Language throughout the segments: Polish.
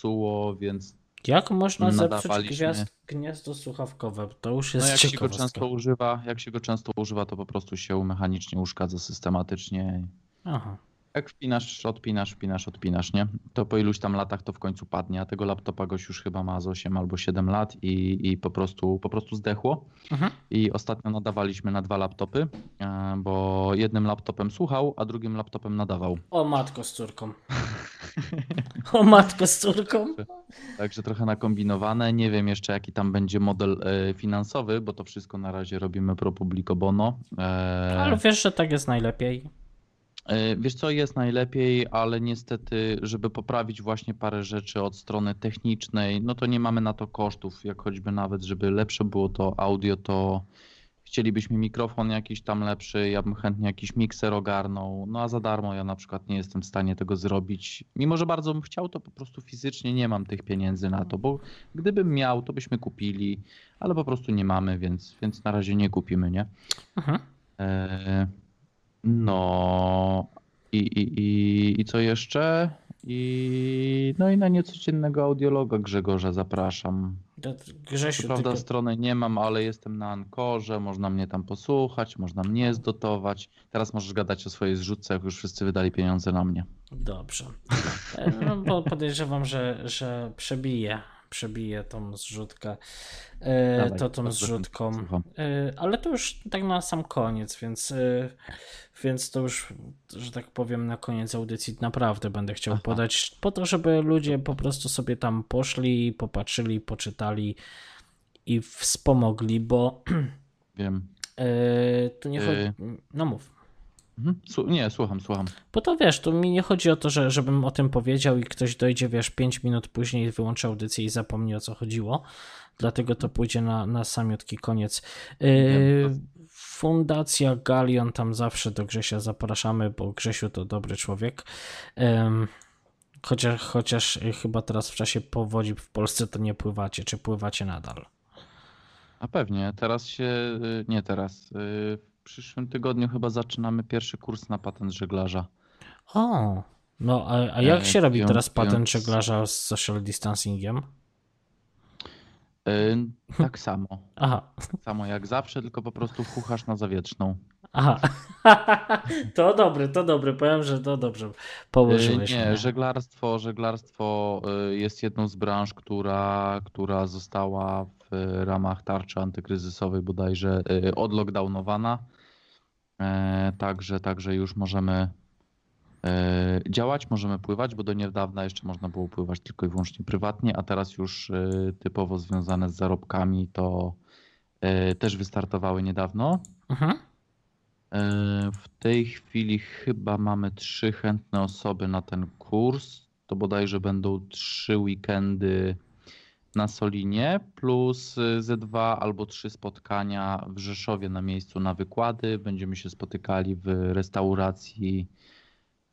popsuło, więc Jak można zepsuć gwiazd, gniazdo słuchawkowe? To już jest No jak się go często używa, jak się go często używa, to po prostu się mechanicznie uszkadza systematycznie. Aha. Jak wpinasz, odpinasz, wpinasz, odpinasz, nie? To po iluś tam latach to w końcu padnie, a tego laptopa goś już chyba ma z 8 albo 7 lat i, i po, prostu, po prostu zdechło. Mhm. I ostatnio nadawaliśmy na dwa laptopy, e, bo jednym laptopem słuchał, a drugim laptopem nadawał. O matko z córką. O matko z córką. Także trochę nakombinowane. Nie wiem jeszcze jaki tam będzie model e, finansowy, bo to wszystko na razie robimy pro publico bono. E, Ale wiesz, że tak jest najlepiej. E, Wiesz co, jest najlepiej, ale niestety, żeby poprawić właśnie parę rzeczy od strony technicznej, no to nie mamy na to kosztów, jak choćby nawet, żeby lepsze było to audio, to chcielibyśmy mikrofon jakiś tam lepszy, ja bym chętnie jakiś mikser ogarnął, no a za darmo ja na przykład nie jestem w stanie tego zrobić. Mimo, że bardzo bym chciał, to po prostu fizycznie nie mam tych pieniędzy na to, bo gdybym miał, to byśmy kupili, ale po prostu nie mamy, więc, więc na razie nie kupimy, nie? Mhm. E, No i, i, i, i co jeszcze? I, no i na niecodziennego audiologa Grzegorza zapraszam. Co Grzesiu, prawda tylko... strony nie mam, ale jestem na Ankorze, można mnie tam posłuchać, można mnie zdotować. Teraz możesz gadać o swojej zrzutce, jak już wszyscy wydali pieniądze na mnie. Dobrze. E, No, bo podejrzewam, że, że przebije, przebije tą zrzutkę. E, to tą zrzutką. E, ale to już tak na sam koniec, więc, e, więc to już, że tak powiem, na koniec audycji naprawdę będę chciał Aha. podać, po to, żeby ludzie po prostu sobie tam poszli, popatrzyli, poczytali i wspomogli, bo Wiem. tu nie chodzi. No mów. Mhm. Nie, słucham, słucham. Bo to wiesz, tu mi nie chodzi o to, że, żebym o tym powiedział i ktoś dojdzie, wiesz, 5 minut później, wyłączy audycję i zapomni o co chodziło. Dlatego to pójdzie na, na samiutki koniec. Yy, Fundacja Galion, tam zawsze do Grzesia zapraszamy, bo Grzesiu to dobry człowiek. Ym, Chociaż, chociaż chyba teraz w czasie powodzi w Polsce to nie pływacie, czy pływacie nadal? A pewnie, teraz się, y, nie teraz, y, przyszłym tygodniu chyba zaczynamy pierwszy kurs na patent żeglarza. O, no a, a jak E, się robi piąt- teraz patent piąt- żeglarza z social distancingiem? Y, Tak samo. Aha, Tak samo jak zawsze, tylko po prostu wchuchasz na zawietrzną. Aha. To dobry, to dobry. Powiem, że to dobrze Y, położyłeś. Nie, żeglarstwo, żeglarstwo y, jest jedną z branż, która, która została w ramach tarczy antykryzysowej bodajże y, odlockdownowana. E, Także, także już możemy e, działać, możemy pływać, bo do niedawna jeszcze można było pływać tylko i wyłącznie prywatnie, a teraz już e, typowo związane z zarobkami to e, też wystartowały niedawno. Mhm. E, W tej chwili chyba mamy trzy chętne osoby na ten kurs. To bodajże będą trzy weekendy na Solinie, plus y, ze dwa albo trzy spotkania w Rzeszowie na miejscu na wykłady. Będziemy się spotykali w restauracji,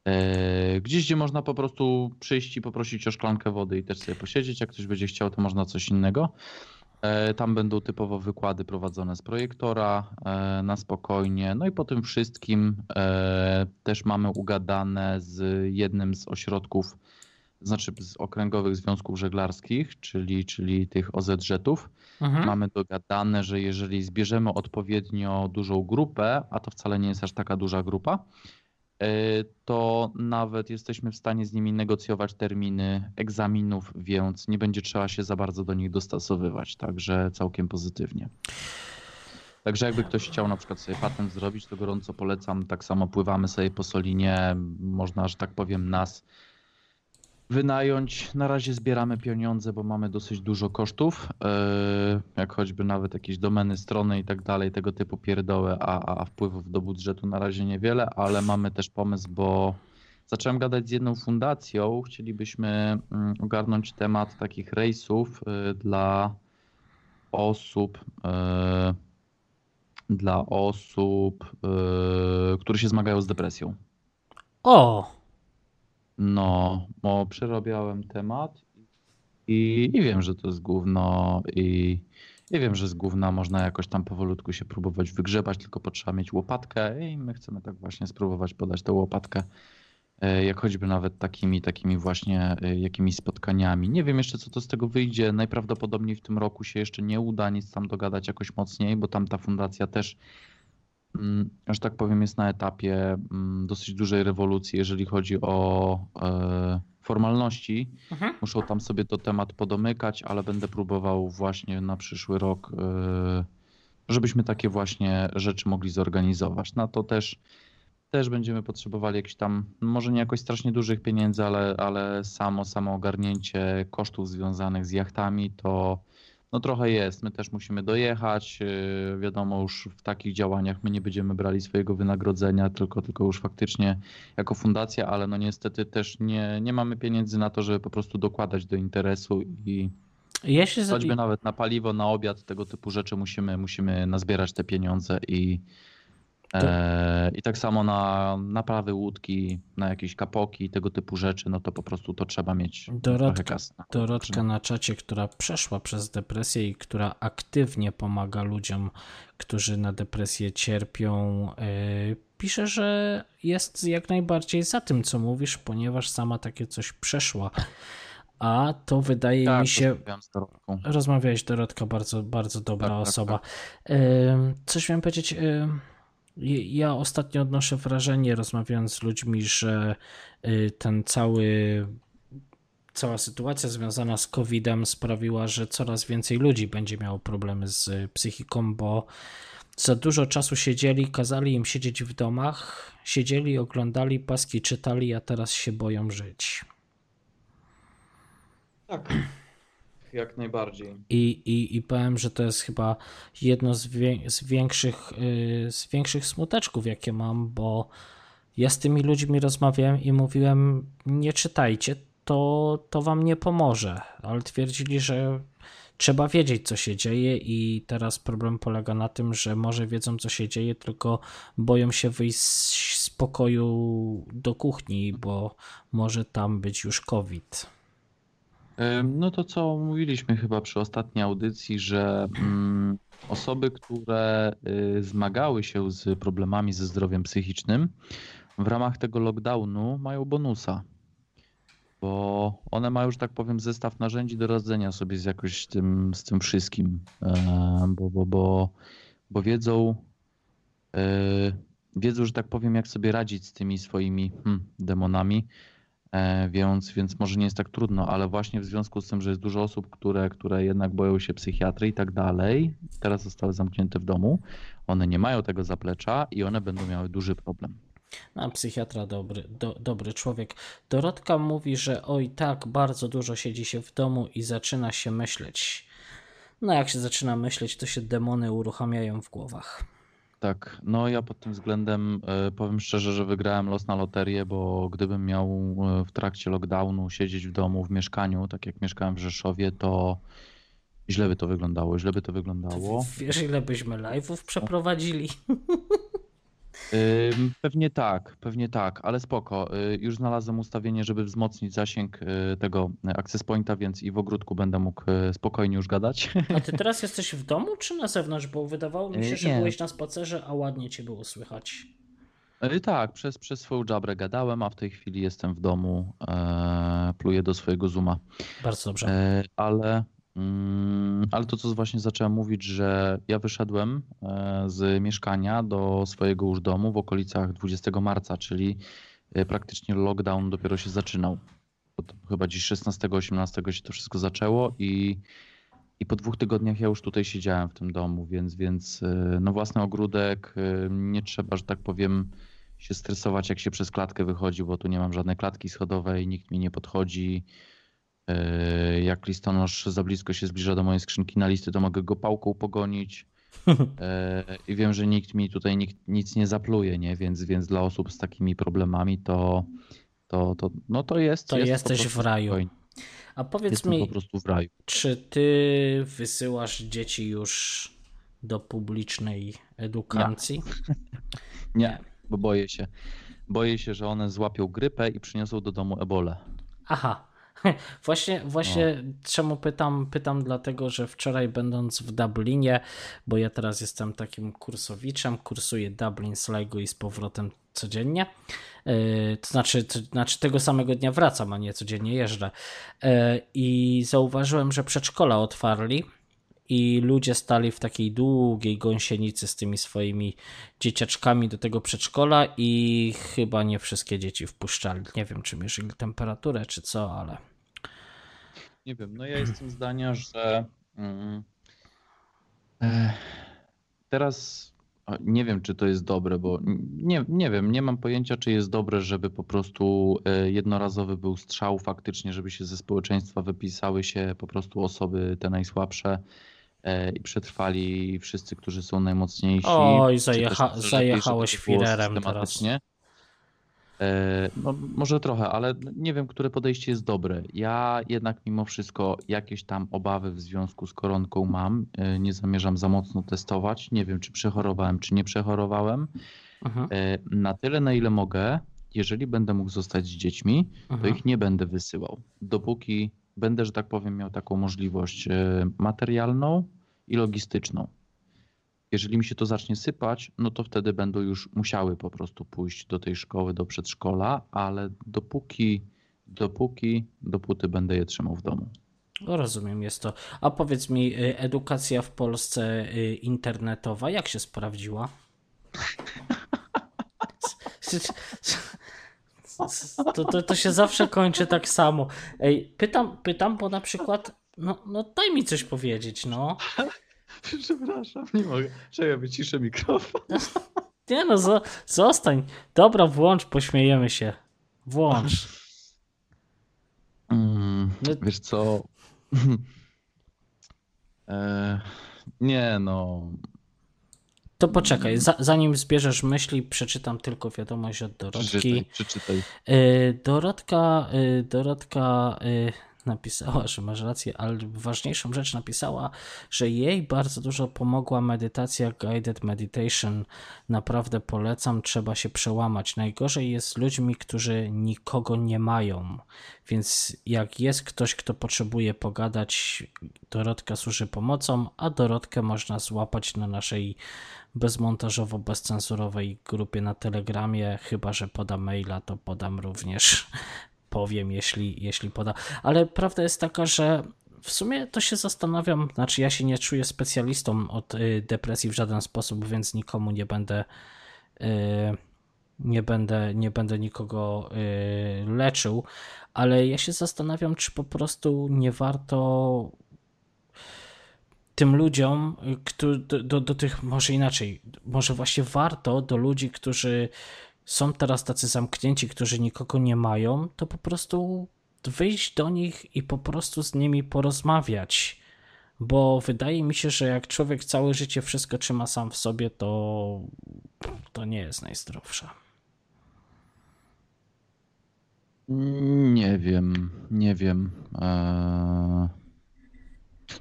e, gdzieś gdzie można po prostu przyjść i poprosić o szklankę wody i też sobie posiedzieć. Jak ktoś będzie chciał, to można coś innego. E, Tam będą typowo wykłady prowadzone z projektora e, na spokojnie. No i po tym wszystkim e, też mamy ugadane z jednym z ośrodków, znaczy z okręgowych związków żeglarskich, czyli, czyli tych OZŻ-ów. Mhm. Mamy dogadane, że jeżeli zbierzemy odpowiednio dużą grupę, a to wcale nie jest aż taka duża grupa, to nawet jesteśmy w stanie z nimi negocjować terminy egzaminów, więc nie będzie trzeba się za bardzo do nich dostosowywać. Także całkiem pozytywnie. Także jakby ktoś chciał na przykład sobie patent zrobić, to gorąco polecam. Tak samo pływamy sobie po Solinie. Można, że tak powiem, nas wynająć. Na razie zbieramy pieniądze, bo mamy dosyć dużo kosztów, yy, jak choćby nawet jakieś domeny, strony i tak dalej, tego typu pierdoły, a, a wpływów do budżetu na razie niewiele, ale mamy też pomysł, bo zacząłem gadać z jedną fundacją. Chcielibyśmy mm, ogarnąć temat takich rejsów yy, dla osób, yy, dla osób, które się zmagają z depresją. O, No, bo przerobiałem temat i, i wiem, że to jest gówno i, i wiem, że z gówna można jakoś tam powolutku się próbować wygrzebać, tylko potrzeba mieć łopatkę i my chcemy tak właśnie spróbować podać tę łopatkę e, jak choćby nawet takimi, takimi właśnie e, jakimiś spotkaniami. Nie wiem jeszcze, co to z tego wyjdzie. Najprawdopodobniej w tym roku się jeszcze nie uda nic tam dogadać jakoś mocniej, bo tam ta fundacja też, że tak powiem, jest na etapie mm, dosyć dużej rewolucji, jeżeli chodzi o e, formalności. Mhm. Muszą tam sobie to temat podomykać, ale będę próbował właśnie na przyszły rok, e, żebyśmy takie właśnie rzeczy mogli zorganizować. Na to też, też będziemy potrzebowali jakichś tam, może nie jakoś strasznie dużych pieniędzy, ale, ale samo, samo ogarnięcie kosztów związanych z jachtami to no trochę jest. My też musimy dojechać. e, Wiadomo, już w takich działaniach my nie będziemy brali swojego wynagrodzenia, tylko, tylko już faktycznie jako fundacja, ale no niestety też nie, nie mamy pieniędzy na to, żeby po prostu dokładać do interesu i Jeśli za... choćby nawet na paliwo, na obiad, tego typu rzeczy musimy, musimy nazbierać te pieniądze i, e, i tak samo na naprawy łódki, na jakieś kapoki, tego typu rzeczy, no to po prostu to trzeba mieć Dorotka, Dorotka na czacie, która przeszła przez depresję i która aktywnie pomaga ludziom, którzy na depresję cierpią, yy, pisze, że jest jak najbardziej za tym, co mówisz, ponieważ sama takie coś przeszła. A to wydaje Tak, mi się. z Dorotką. Rozmawiałeś, Dorotka, bardzo, bardzo dobra Tak, tak, osoba. Ym, Coś miałem powiedzieć. Ja ostatnio odnoszę wrażenie, rozmawiając z ludźmi, że y, ten cały. Cała sytuacja związana z COVID-em sprawiła, że coraz więcej ludzi będzie miało problemy z psychiką, bo za dużo czasu siedzieli, kazali im siedzieć w domach, siedzieli, oglądali paski, czytali, a teraz się boją żyć. Tak, jak najbardziej. I, i, I powiem, że to jest chyba jedno z, wie, z, większych, y, z większych smuteczków, jakie mam, bo ja z tymi ludźmi rozmawiałem i mówiłem, nie czytajcie, to, to wam nie pomoże. Ale twierdzili, że trzeba wiedzieć, co się dzieje, i teraz problem polega na tym, że może wiedzą, co się dzieje, tylko boją się wyjść z pokoju do kuchni, bo może tam być już COVID. No to co mówiliśmy chyba przy ostatniej audycji, że mm, osoby, które y, zmagały się z problemami ze zdrowiem psychicznym, w ramach tego lockdownu mają bonusa. Bo one mają, że tak powiem, zestaw narzędzi do radzenia sobie z jakoś tym, z tym wszystkim. Bo, bo, bo, bo wiedzą, e, wiedzą, że tak powiem, jak sobie radzić z tymi swoimi hmm, demonami. E, Więc, więc może nie jest tak trudno, ale właśnie w związku z tym, że jest dużo osób, które, które jednak boją się psychiatry i tak dalej, teraz zostały zamknięte w domu, one nie mają tego zaplecza i one będą miały duży problem. A psychiatra dobry, do, dobry człowiek. Dorotka mówi, że oj tak, bardzo dużo siedzi się w domu i zaczyna się myśleć. No jak się zaczyna myśleć, to się demony uruchamiają w głowach. Tak, no ja pod tym względem e, powiem szczerze, że wygrałem los na loterię, bo gdybym miał e, w trakcie lockdownu siedzieć w domu, w mieszkaniu, tak jak mieszkałem w Rzeszowie, to źle by to wyglądało, źle by to wyglądało. Wiesz, ile byśmy live'ów przeprowadzili? Pewnie tak, pewnie tak, ale spoko. Y, Już znalazłem ustawienie, żeby wzmocnić zasięg y, tego access pointa, więc i w ogródku będę mógł y, spokojnie już gadać. A ty teraz jesteś w domu czy na zewnątrz? Bo wydawało mi się, że Nie. byłeś na spacerze, a ładnie cię było słychać. Y, Tak, przez, przez swoją jabrę gadałem, a w tej chwili jestem w domu, e, pluję do swojego Zooma. Bardzo dobrze. E, Ale, ale to, co właśnie zacząłem mówić, że ja wyszedłem e, z mieszkania do swojego już domu w okolicach 20 marca, czyli e, praktycznie lockdown dopiero się zaczynał. Chyba dziś 16-18 się to wszystko zaczęło i, i po dwóch tygodniach ja już tutaj siedziałem w tym domu, więc, więc e, no własny ogródek, nie trzeba, że tak powiem, się stresować, jak się przez klatkę wychodzi, bo tu nie mam żadnej klatki schodowej, nikt mi nie podchodzi. E, Jak listonosz za blisko się zbliża do mojej skrzynki na listy, to mogę go pałką pogonić. E, I wiem, że nikt mi tutaj nikt, nic nie zapluje, nie? Więc, więc dla osób z takimi problemami to, to, to, no to jest. To jest jesteś w raju. spokojnie. A powiedz Jestem mi, po prostu w raju. czy ty wysyłasz dzieci już do publicznej edukacji? Nie, bo boję się. Boję się, że one złapią grypę i przyniosą do domu ebolę. Aha, Właśnie, właśnie czemu pytam, pytam dlatego, że wczoraj będąc w Dublinie, bo ja teraz jestem takim kursowiczem, kursuję Dublin, Sligo i z powrotem codziennie. Yy, to znaczy, to znaczy tego samego dnia wracam, a nie codziennie jeżdżę. Yy, I zauważyłem, że przedszkola otwarli i ludzie stali w takiej długiej gąsienicy z tymi swoimi dzieciaczkami do tego przedszkola i chyba nie wszystkie dzieci wpuszczali. Nie wiem, czy mierzyli temperaturę, czy co, ale... Nie wiem, no ja jestem zdania, że mm, e, teraz nie wiem, czy to jest dobre, bo nie, nie wiem, nie mam pojęcia, czy jest dobre, żeby po prostu e, jednorazowy był strzał faktycznie, żeby się ze społeczeństwa wypisały się po prostu osoby te najsłabsze i przetrwali wszyscy, którzy są najmocniejsi. Oj, zajecha, zajechałeś filerem teraz. E, no, może trochę, ale nie wiem, które podejście jest dobre. Ja jednak mimo wszystko jakieś tam obawy w związku z koronką mam. E, nie zamierzam za mocno testować. Nie wiem, czy przechorowałem, czy nie przechorowałem. Aha. E, na tyle, na ile mogę, jeżeli będę mógł zostać z dziećmi, Aha. to ich nie będę wysyłał. Dopóki będę, że tak powiem, miał taką możliwość materialną i logistyczną jeżeli mi się to zacznie sypać, no to wtedy będą już musiały po prostu pójść do tej szkoły, do przedszkola, ale dopóki, dopóki, dopóty będę je trzymał w domu. No, rozumiem, jest to. A powiedz mi, y, edukacja w Polsce y, internetowa, jak się sprawdziła? To, to, to się zawsze kończy tak samo. Ej, pytam, pytam, bo na przykład, no, no daj mi coś powiedzieć, no. Przepraszam, nie mogę. Czekaj, wyciszę mikrofon. Nie no, zo zostań. Dobra, włącz, pośmiejemy się. Włącz. Mm, no... Wiesz co? e, nie no. To poczekaj, za, zanim zbierzesz myśli, przeczytam tylko wiadomość od Dorotki. Przeczytaj, przeczytaj. E, Dorotka, e, Dorotka e, napisała, że masz rację, ale ważniejszą rzecz napisała, że jej bardzo dużo pomogła medytacja guided meditation. Naprawdę polecam, trzeba się przełamać. Najgorzej jest z ludźmi, którzy nikogo nie mają. Więc jak jest ktoś, kto potrzebuje pogadać, Dorotka służy pomocą, a Dorotkę można złapać na naszej bezmontażowo bezcensurowej grupie na Telegramie, chyba że poda maila, to podam również powiem, jeśli, jeśli poda. Ale prawda jest taka, że w sumie to się zastanawiam, znaczy ja się nie czuję specjalistą od y, depresji w żaden sposób, więc nikomu nie będę y, nie będę, nie będę nikogo y, leczył, ale ja się zastanawiam, czy po prostu nie warto tym ludziom, do, do, do tych, może inaczej, może właśnie warto do ludzi, którzy są teraz tacy zamknięci, którzy nikogo nie mają, to po prostu wyjść do nich i po prostu z nimi porozmawiać. Bo wydaje mi się, że jak człowiek całe życie wszystko trzyma sam w sobie, to to nie jest najzdrowsze. Nie wiem, nie wiem. Eee...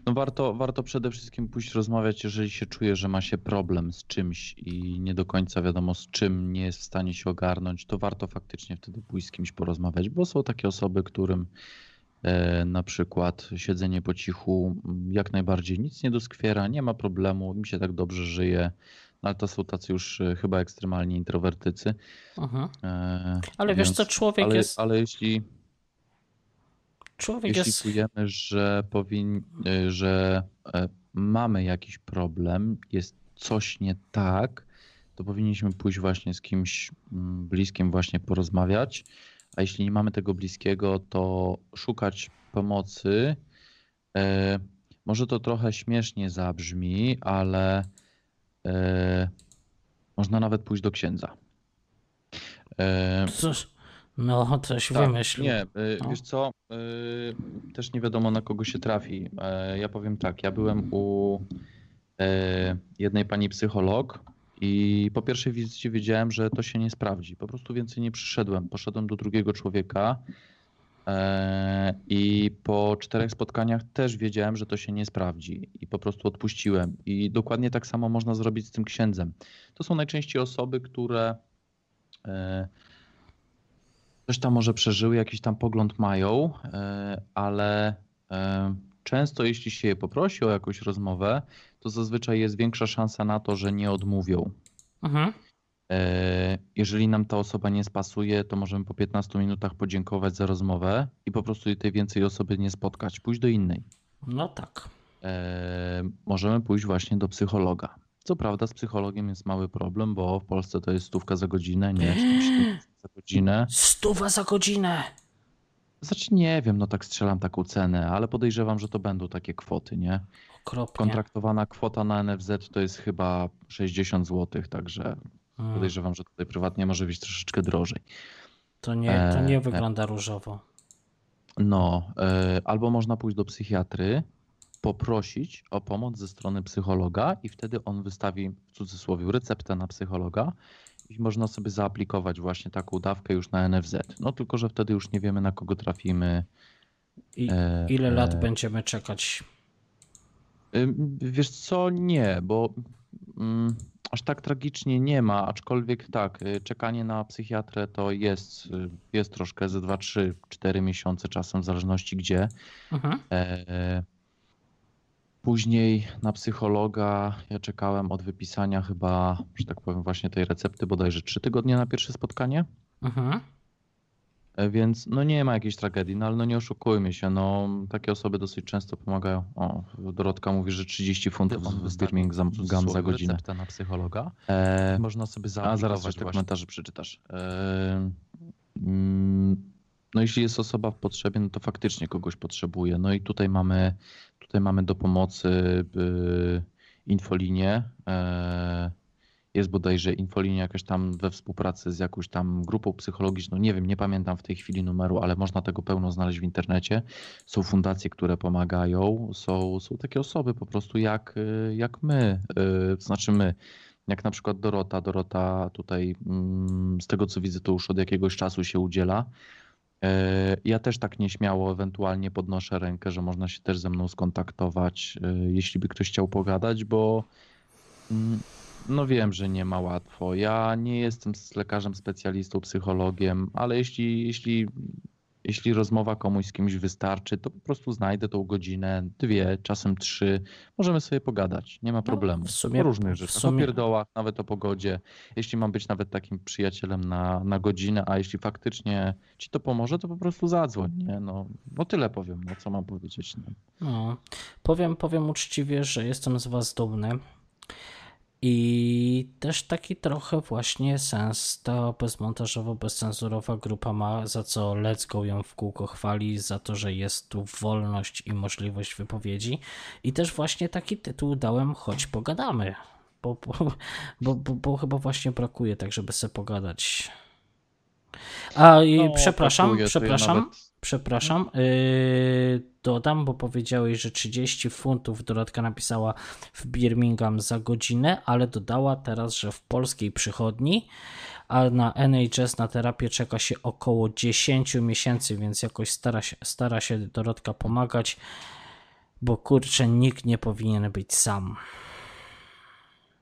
No warto, warto przede wszystkim pójść rozmawiać, jeżeli się czuje, że ma się problem z czymś i nie do końca wiadomo z czym nie jest w stanie się ogarnąć, to warto faktycznie wtedy pójść z kimś porozmawiać, bo są takie osoby, którym e, na przykład siedzenie po cichu jak najbardziej nic nie doskwiera, nie ma problemu, im się tak dobrze żyje, no ale to są tacy już e, chyba ekstremalni introwertycy. Aha. E, ale więc, wiesz co, człowiek ale, jest... Ale jeśli Człowiek Jeśli jest... czujemy, że, powin... E, że e, mamy jakiś problem, jest coś nie tak, to powinniśmy pójść właśnie z kimś mm, bliskim właśnie porozmawiać. A jeśli nie mamy tego bliskiego, to szukać pomocy. E, może to trochę śmiesznie zabrzmi, ale można nawet pójść do księdza. Cóż, no, coś tak, wymyślił. Nie, y, no. wiesz co, y, też nie wiadomo na kogo się trafi. E, ja powiem tak, ja byłem u e, jednej pani psycholog i po pierwszej wizycie wiedziałem, że to się nie sprawdzi. Po prostu więcej nie przyszedłem. Poszedłem do drugiego człowieka e, i po czterech spotkaniach też wiedziałem, że to się nie sprawdzi i po prostu odpuściłem. I dokładnie tak samo można zrobić z tym księdzem. To są najczęściej osoby, które Coś tam może przeżyły, jakiś tam pogląd mają, e, ale e, często jeśli się je poprosi o jakąś rozmowę, to zazwyczaj jest większa szansa na to, że nie odmówią. Mhm. E, Jeżeli nam ta osoba nie spasuje, to możemy po 15 minutach podziękować za rozmowę i po prostu tej więcej osoby nie spotkać, pójść do innej. No tak. Możemy pójść właśnie do psychologa. Co prawda z psychologiem jest mały problem, bo w Polsce to jest stówka za godzinę, nie? 7 za godzinę. Stuwa za godzinę. Znaczy nie wiem, no tak strzelam taką cenę, ale podejrzewam, że to będą takie kwoty, nie? Okropnie. Kontraktowana kwota na NFZ to jest chyba 60 zł, także Mm, podejrzewam, że tutaj prywatnie może być troszeczkę drożej. To nie, to nie e, wygląda różowo. No, e, albo można pójść do psychiatry, poprosić o pomoc ze strony psychologa i wtedy on wystawi w cudzysłowie receptę na psychologa i można sobie zaaplikować właśnie taką dawkę już na NFZ. No tylko, że wtedy już nie wiemy na kogo trafimy. I e, ile lat e, będziemy czekać? Wiesz co, nie, bo mm, aż tak tragicznie nie ma, aczkolwiek tak, y, czekanie na psychiatrę to jest, y, jest troszkę ze 2, 3, 4 miesiące czasem, w zależności gdzie. Mhm. E, Później na psychologa ja czekałem od wypisania chyba, że tak powiem, właśnie tej recepty bodajże 3 tygodnie na pierwsze spotkanie. Mhm. E, Więc no nie ma jakiejś tragedii, no ale no nie oszukujmy się, no takie osoby dosyć często pomagają. O, Dorotka mówi, że 30 funtów z Birmingham za, za godzinę. Receptę na psychologa. E, Można sobie a zaaplikować zaraz coś te komentarze przeczytasz. E, mm, no jeśli jest osoba w potrzebie, no to faktycznie kogoś potrzebuje. No i tutaj mamy, tutaj mamy do pomocy y, infolinię. E, jest bodajże infolinia jakaś tam we współpracy z jakąś tam grupą psychologiczną. Nie wiem, nie pamiętam w tej chwili numeru, ale można tego pełno znaleźć w internecie. Są fundacje, które pomagają. Są, są takie osoby po prostu jak, y, jak my, y, znaczy my. Jak na przykład Dorota. Dorota tutaj, mm, z tego co widzę, to już od jakiegoś czasu się udziela. E, Ja też tak nieśmiało ewentualnie podnoszę rękę, że można się też ze mną skontaktować, e, jeśli by ktoś chciał pogadać, bo mm, no wiem, że nie ma łatwo. Ja nie jestem lekarzem specjalistą, psychologiem, ale jeśli, jeśli, jeśli rozmowa komuś z kimś wystarczy, to po prostu znajdę tą godzinę, dwie, czasem trzy. Możemy sobie pogadać, nie ma problemu. No, w sumie- o różnych w rzeczach, sumie- o pierdołach, nawet o pogodzie. Jeśli mam być nawet takim przyjacielem na, na godzinę, a jeśli faktycznie ci to pomoże, to po prostu zadzwoń, nie? No, no tyle powiem, no co mam powiedzieć. No. No, powiem, powiem uczciwie, że jestem z Was dumny. I też taki trochę właśnie sens ta bezmontażowo, bezcenzurowa grupa ma, za co Let's Go ją w kółko chwali, za to, że jest tu wolność i możliwość wypowiedzi. I też właśnie taki tytuł dałem, choć pogadamy. Bo, bo, bo, bo, bo chyba właśnie brakuje tak, żeby sobie pogadać. A i No, przepraszam, brakuje, to ja przepraszam. nawet- Przepraszam, yy, dodam, bo powiedziałeś, że 30 funtów Dorotka napisała w Birmingham za godzinę, ale dodała teraz, że w polskiej przychodni, a na NHS na terapię czeka się około 10 miesięcy, więc jakoś stara się, stara się Dorotka pomagać, bo kurczę, nikt nie powinien być sam.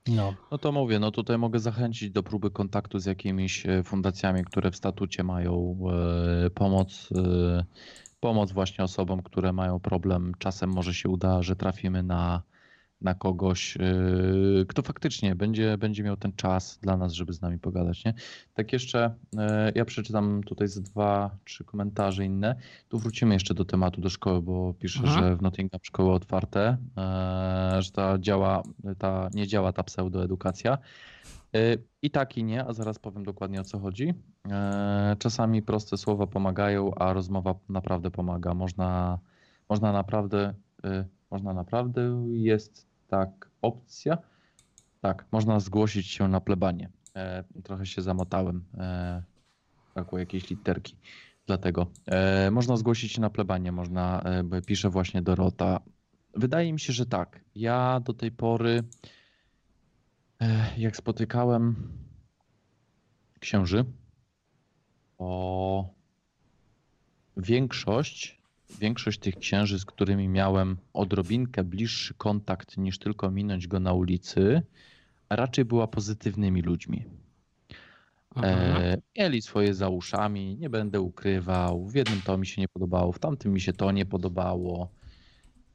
No, No to mówię, no tutaj mogę zachęcić do próby kontaktu z jakimiś e, fundacjami, które w statucie mają e, pomoc, e, pomoc właśnie osobom, które mają problem. Czasem może się uda, że trafimy na, na kogoś, e, kto faktycznie będzie, będzie miał ten czas dla nas, żeby z nami pogadać. Nie? Tak jeszcze, e, ja przeczytam tutaj z dwa, trzy komentarze inne. Tu wrócimy jeszcze do tematu do szkoły, bo pisze, Mhm. że w Nottingham szkoły otwarte, e, że ta działa, ta, nie działa ta pseudoedukacja. I tak i nie, a zaraz powiem dokładnie o co chodzi. Czasami proste słowa pomagają, a rozmowa naprawdę pomaga. Można, można naprawdę, można naprawdę, jest tak opcja. Tak, można zgłosić się na plebanie. E, Trochę się zamotałem. E, Brakło jakiejś literki. Dlatego e, można zgłosić się na plebanie, można, e, pisze właśnie Dorota. Wydaje mi się, że tak. Ja do tej pory, e, jak spotykałem księży, to większość, większość tych księży, z którymi miałem odrobinkę bliższy kontakt niż tylko minąć go na ulicy, raczej była pozytywnymi ludźmi. E, mieli swoje za uszami, nie będę ukrywał. W jednym to mi się nie podobało, w tamtym mi się to nie podobało.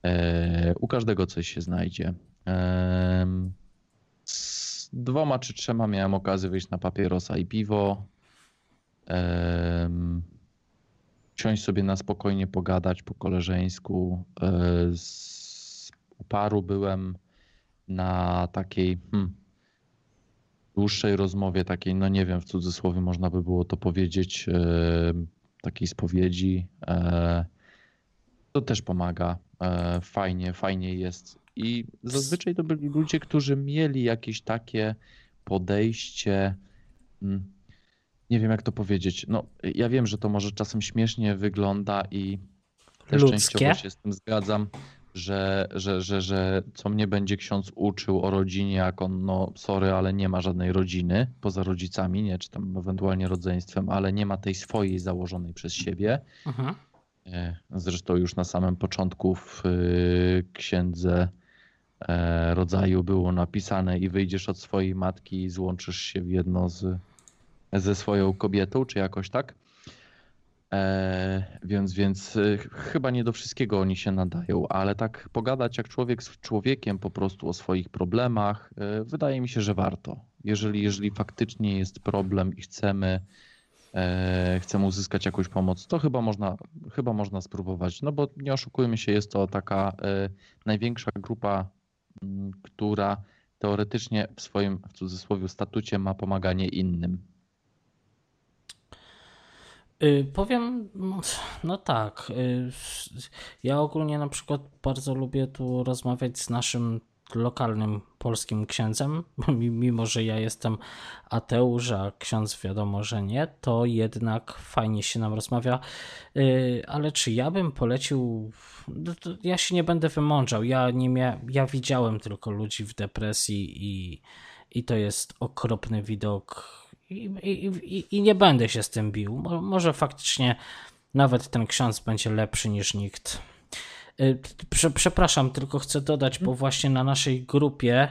E, u każdego coś się znajdzie. Em, z dwoma czy trzema miałem okazję wyjść na papierosa i piwo. Em, siąść sobie na spokojnie pogadać po koleżeńsku. E, z paru byłem na takiej hmm, dłuższej rozmowie, takiej, no nie wiem, w cudzysłowie można by było to powiedzieć, e, takiej spowiedzi. E, to też pomaga. Fajnie, fajnie jest. I zazwyczaj to byli ludzie, którzy mieli jakieś takie podejście. mm, Nie wiem, jak to powiedzieć. No, ja wiem, że to może czasem śmiesznie wygląda i też Ludzkie. częściowo się z tym zgadzam, że, że, że, że co mnie będzie ksiądz uczył o rodzinie, jak on, no sorry, ale nie ma żadnej rodziny poza rodzicami, nie, czy tam ewentualnie rodzeństwem, ale nie ma tej swojej założonej przez siebie. Mhm. E, Zresztą już na samym początku w y, księdze e, rodzaju było napisane i wyjdziesz od swojej matki i złączysz się w jedno z, ze swoją kobietą, czy jakoś tak. E, więc, więc y, chyba nie do wszystkiego oni się nadają, ale tak pogadać jak człowiek z człowiekiem po prostu o swoich problemach, y, wydaje mi się, że warto. Jeżeli, jeżeli faktycznie jest problem i chcemy, e, chcemy uzyskać jakąś pomoc, to chyba można, chyba można spróbować. No bo nie oszukujmy się, jest to taka e, największa grupa, m, która teoretycznie w swoim, w cudzysłowie, statucie ma pomaganie innym. Y, Powiem, no, tak. y, Ja ogólnie na przykład bardzo lubię tu rozmawiać z naszym lokalnym polskim księdzem, mi- mimo że ja jestem ateusz, a ksiądz wiadomo, że nie, to jednak fajnie się nam rozmawia. Y, Ale czy ja bym polecił, no ja się nie będę wymądrzał. Ja nie mia... ja widziałem tylko ludzi w depresji i, i to jest okropny widok i, i, i, nie będę się z tym bił. Mo- Może faktycznie nawet ten ksiądz będzie lepszy niż nikt. Y, Prze, przepraszam, tylko chcę dodać, bo właśnie na naszej grupie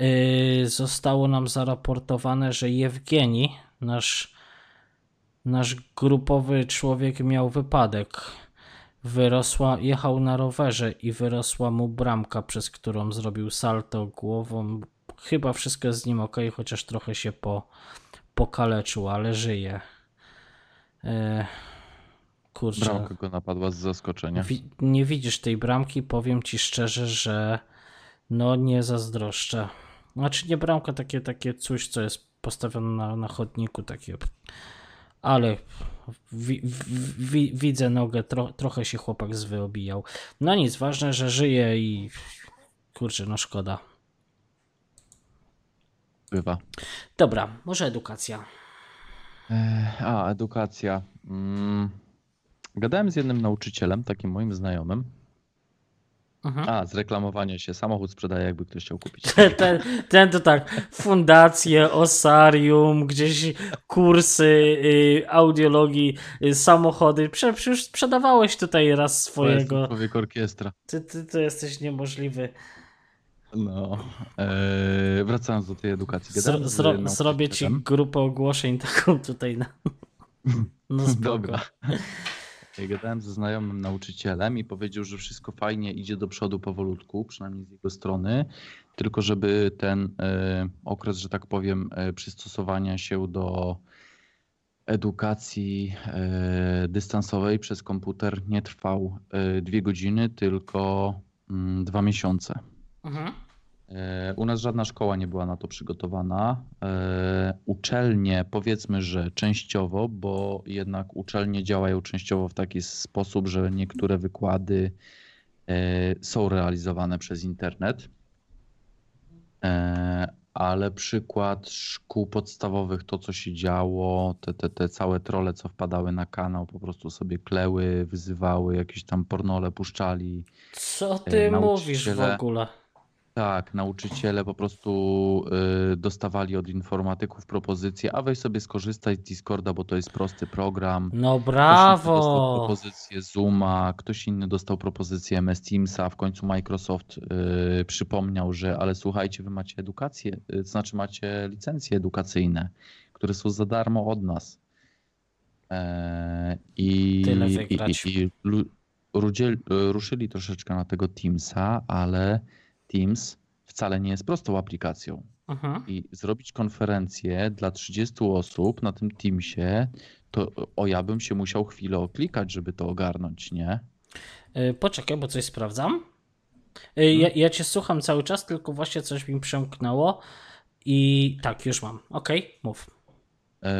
y, zostało nam zaraportowane, że Jewgeni, nasz, nasz grupowy człowiek, miał wypadek. Wyrosła, jechał na rowerze i wyrosła mu bramka, przez którą zrobił salto głową. Chyba wszystko jest z nim ok, chociaż trochę się po, pokaleczył, ale żyje. E, kurczę. Bramka go napadła z zaskoczenia. Wi- nie widzisz tej bramki, powiem ci szczerze, że no nie zazdroszczę. Znaczy nie bramka, takie, takie coś, co jest postawione na, na chodniku, takie. Ale wi- wi- wi- widzę nogę, tro- trochę się chłopak zwyobijał. No nic, ważne, że żyje i kurczę, no szkoda. Bywa. Dobra, może edukacja. E, A, edukacja. Mm. Gadałem z jednym nauczycielem, takim moim znajomym. Mhm. A, zreklamowanie się. Samochód sprzedaje, jakby ktoś chciał kupić. Ten, ten to tak, fundacje, osarium, gdzieś kursy, y, audiologii, y, samochody. Prze, przecież sprzedawałeś tutaj raz To jest swojego. człowiek orkiestra. Ty, ty, ty jesteś niemożliwy. No. E, wracając do tej edukacji. Zro, zro, zrobię ci grupę ogłoszeń taką tutaj na. No. Dobra. Gadałem ze znajomym nauczycielem i powiedział, że wszystko fajnie idzie do przodu powolutku, przynajmniej z jego strony, tylko żeby ten e, okres, że tak powiem, e, przystosowania się do edukacji e, dystansowej przez komputer nie trwał dwie godziny, tylko mm, dwa miesiące. Mhm. E, U nas żadna szkoła nie była na to przygotowana. E, Uczelnie, powiedzmy, że częściowo, bo jednak uczelnie działają częściowo w taki sposób, że niektóre wykłady e, są realizowane przez internet. Ale przykład szkół podstawowych, to co się działo, te, te, te całe trole, co wpadały na kanał, po prostu sobie kleły, wyzywały, jakieś tam pornole puszczali. Co ty mówisz w ogóle? Tak, nauczyciele po prostu y, dostawali od informatyków propozycje, a weź sobie skorzystaj z Discorda, bo to jest prosty program. No Ktoś inny dostał brawo! propozycję Zooma, ktoś inny dostał propozycję MS Teamsa, w końcu Microsoft y, przypomniał, że ale słuchajcie, wy macie edukację, y, to znaczy macie licencje edukacyjne, które są za darmo od nas. E, I, Tyle i, wygrać. i, i rudzie- ruszyli troszeczkę na tego Teamsa, ale Teams wcale nie jest prostą aplikacją. Mhm. I zrobić konferencję dla 30 osób na tym Teamsie, to o ja bym się musiał chwilę oklikać, żeby to ogarnąć, nie? Y, Poczekaj, bo coś sprawdzam. Y, Ja, ja cię słucham cały czas, tylko właśnie coś mi przemknęło. I tak, już mam. Okej, mów. E,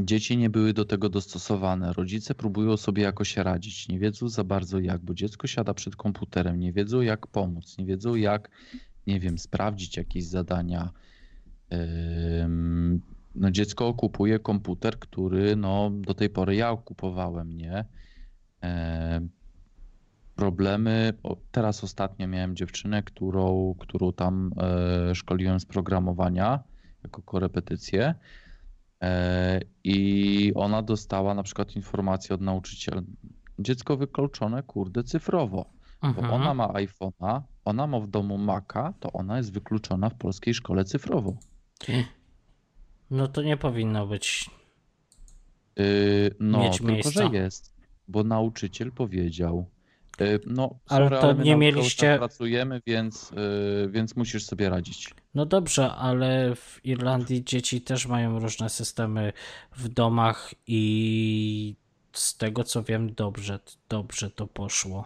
Dzieci nie były do tego dostosowane. Rodzice próbują sobie jakoś radzić. Nie wiedzą za bardzo jak, bo dziecko siada przed komputerem, nie wiedzą jak pomóc, nie wiedzą jak, nie wiem, sprawdzić jakieś zadania. No, dziecko kupuje komputer, który no, do tej pory ja kupowałem, nie? Problemy. Teraz ostatnio miałem dziewczynę, którą, którą tam e, szkoliłem z programowania jako korepetycję. E, I ona dostała na przykład informację od nauczyciela. Dziecko wykluczone, kurde, cyfrowo. Bo Mhm. ona ma iPhone'a, ona ma w domu Maca, to ona jest wykluczona w polskiej szkole cyfrowo. No to nie powinno być. Yy, no, Mieć tylko miejsca. że jest, bo nauczyciel powiedział. Yy, no, Ale sorry, to my nie mieliście- pracujemy, więc, yy, więc musisz sobie radzić. No dobrze, ale w Irlandii dzieci też mają różne systemy w domach i z tego co wiem, dobrze, dobrze to poszło.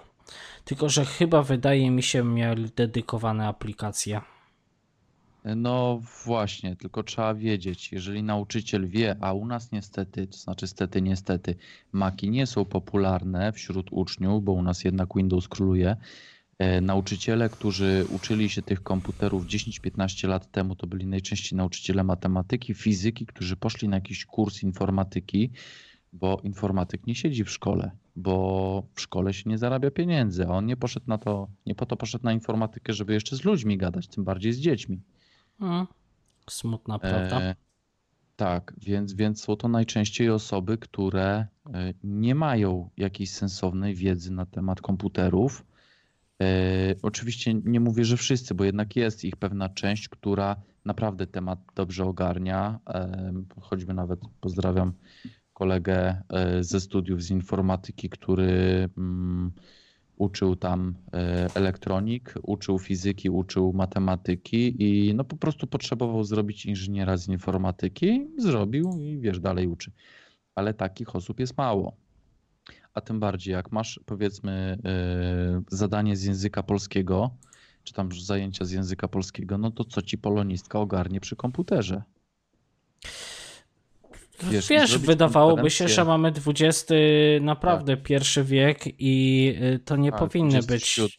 Tylko, że chyba wydaje mi się, mieli dedykowane aplikacje. No właśnie, tylko trzeba wiedzieć, jeżeli nauczyciel wie, a u nas niestety, to znaczy stety, niestety, maki nie są popularne wśród uczniów, bo u nas jednak Windows króluje. E, Nauczyciele, którzy uczyli się tych komputerów 10-15 lat temu, to byli najczęściej nauczyciele matematyki, fizyki, którzy poszli na jakiś kurs informatyki, bo informatyk nie siedzi w szkole, bo w szkole się nie zarabia pieniędzy, a on nie poszedł na to, nie po to poszedł na informatykę, żeby jeszcze z ludźmi gadać, tym bardziej z dziećmi. Mm. Smutna prawda. E, tak, więc, więc są to najczęściej osoby, które e, nie mają jakiejś sensownej wiedzy na temat komputerów. E, oczywiście nie mówię, że wszyscy, bo jednak jest ich pewna część, która naprawdę temat dobrze ogarnia. E, choćby nawet pozdrawiam kolegę e, ze studiów z informatyki, który mm, uczył tam e, elektronik, uczył fizyki, uczył matematyki i no po prostu potrzebował zrobić inżyniera z informatyki, zrobił i wiesz, dalej uczy. Ale takich osób jest mało. A tym bardziej, jak masz powiedzmy e, zadanie z języka polskiego, czy tam zajęcia z języka polskiego, no to co ci polonistka ogarnie przy komputerze? Wiesz, wiesz, wydawałoby się, że mamy XX naprawdę pierwszy wiek i y, to nie Tak, powinny być. 27.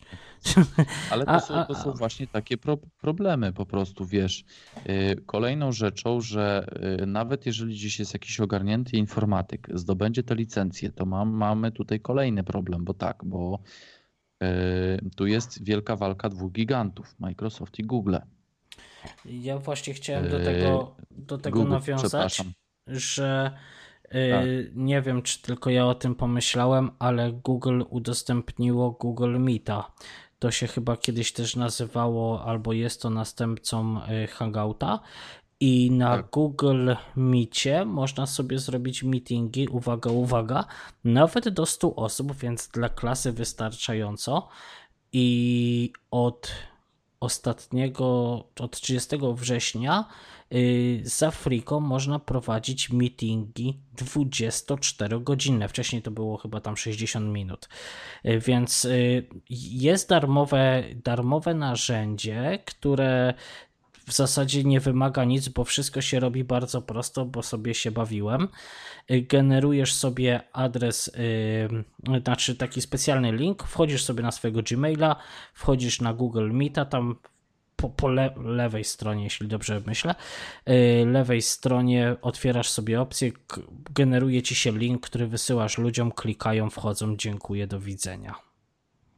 Ale to, są, to są właśnie takie pro, problemy po prostu, wiesz. Yy, Kolejną rzeczą, że yy, nawet jeżeli gdzieś jest jakiś ogarnięty informatyk, zdobędzie tę licencję, to mam, mamy tutaj kolejny problem, bo tak, bo tu jest wielka walka dwóch gigantów, Microsoft i Google. Ja właśnie chciałem do tego, do tego Google, nawiązać, przepraszam. Że y, Tak. nie wiem, czy tylko ja o tym pomyślałem, ale Google udostępniło Google Meeta. To się chyba kiedyś też nazywało, albo jest to następcą y, Hangouta. I na Tak. Google Meetie można sobie zrobić meetingi, uwaga, uwaga, nawet do 100 osób, więc dla klasy wystarczająco. I od ostatniego, od 30 września yy, za Frico można prowadzić meetingi 24-godzinne. Wcześniej to było chyba tam 60 minut. Yy, Więc yy, jest darmowe, darmowe narzędzie, które w zasadzie nie wymaga nic, bo wszystko się robi bardzo prosto, bo sobie się bawiłem. Y, Generujesz sobie adres, yy, znaczy taki specjalny link, wchodzisz sobie na swojego Gmaila, wchodzisz na Google Meeta, tam po, po le, lewej stronie, jeśli dobrze myślę, yy, lewej stronie otwierasz sobie opcję, generuje ci się link, który wysyłasz ludziom, klikają, wchodzą, dziękuję, do widzenia.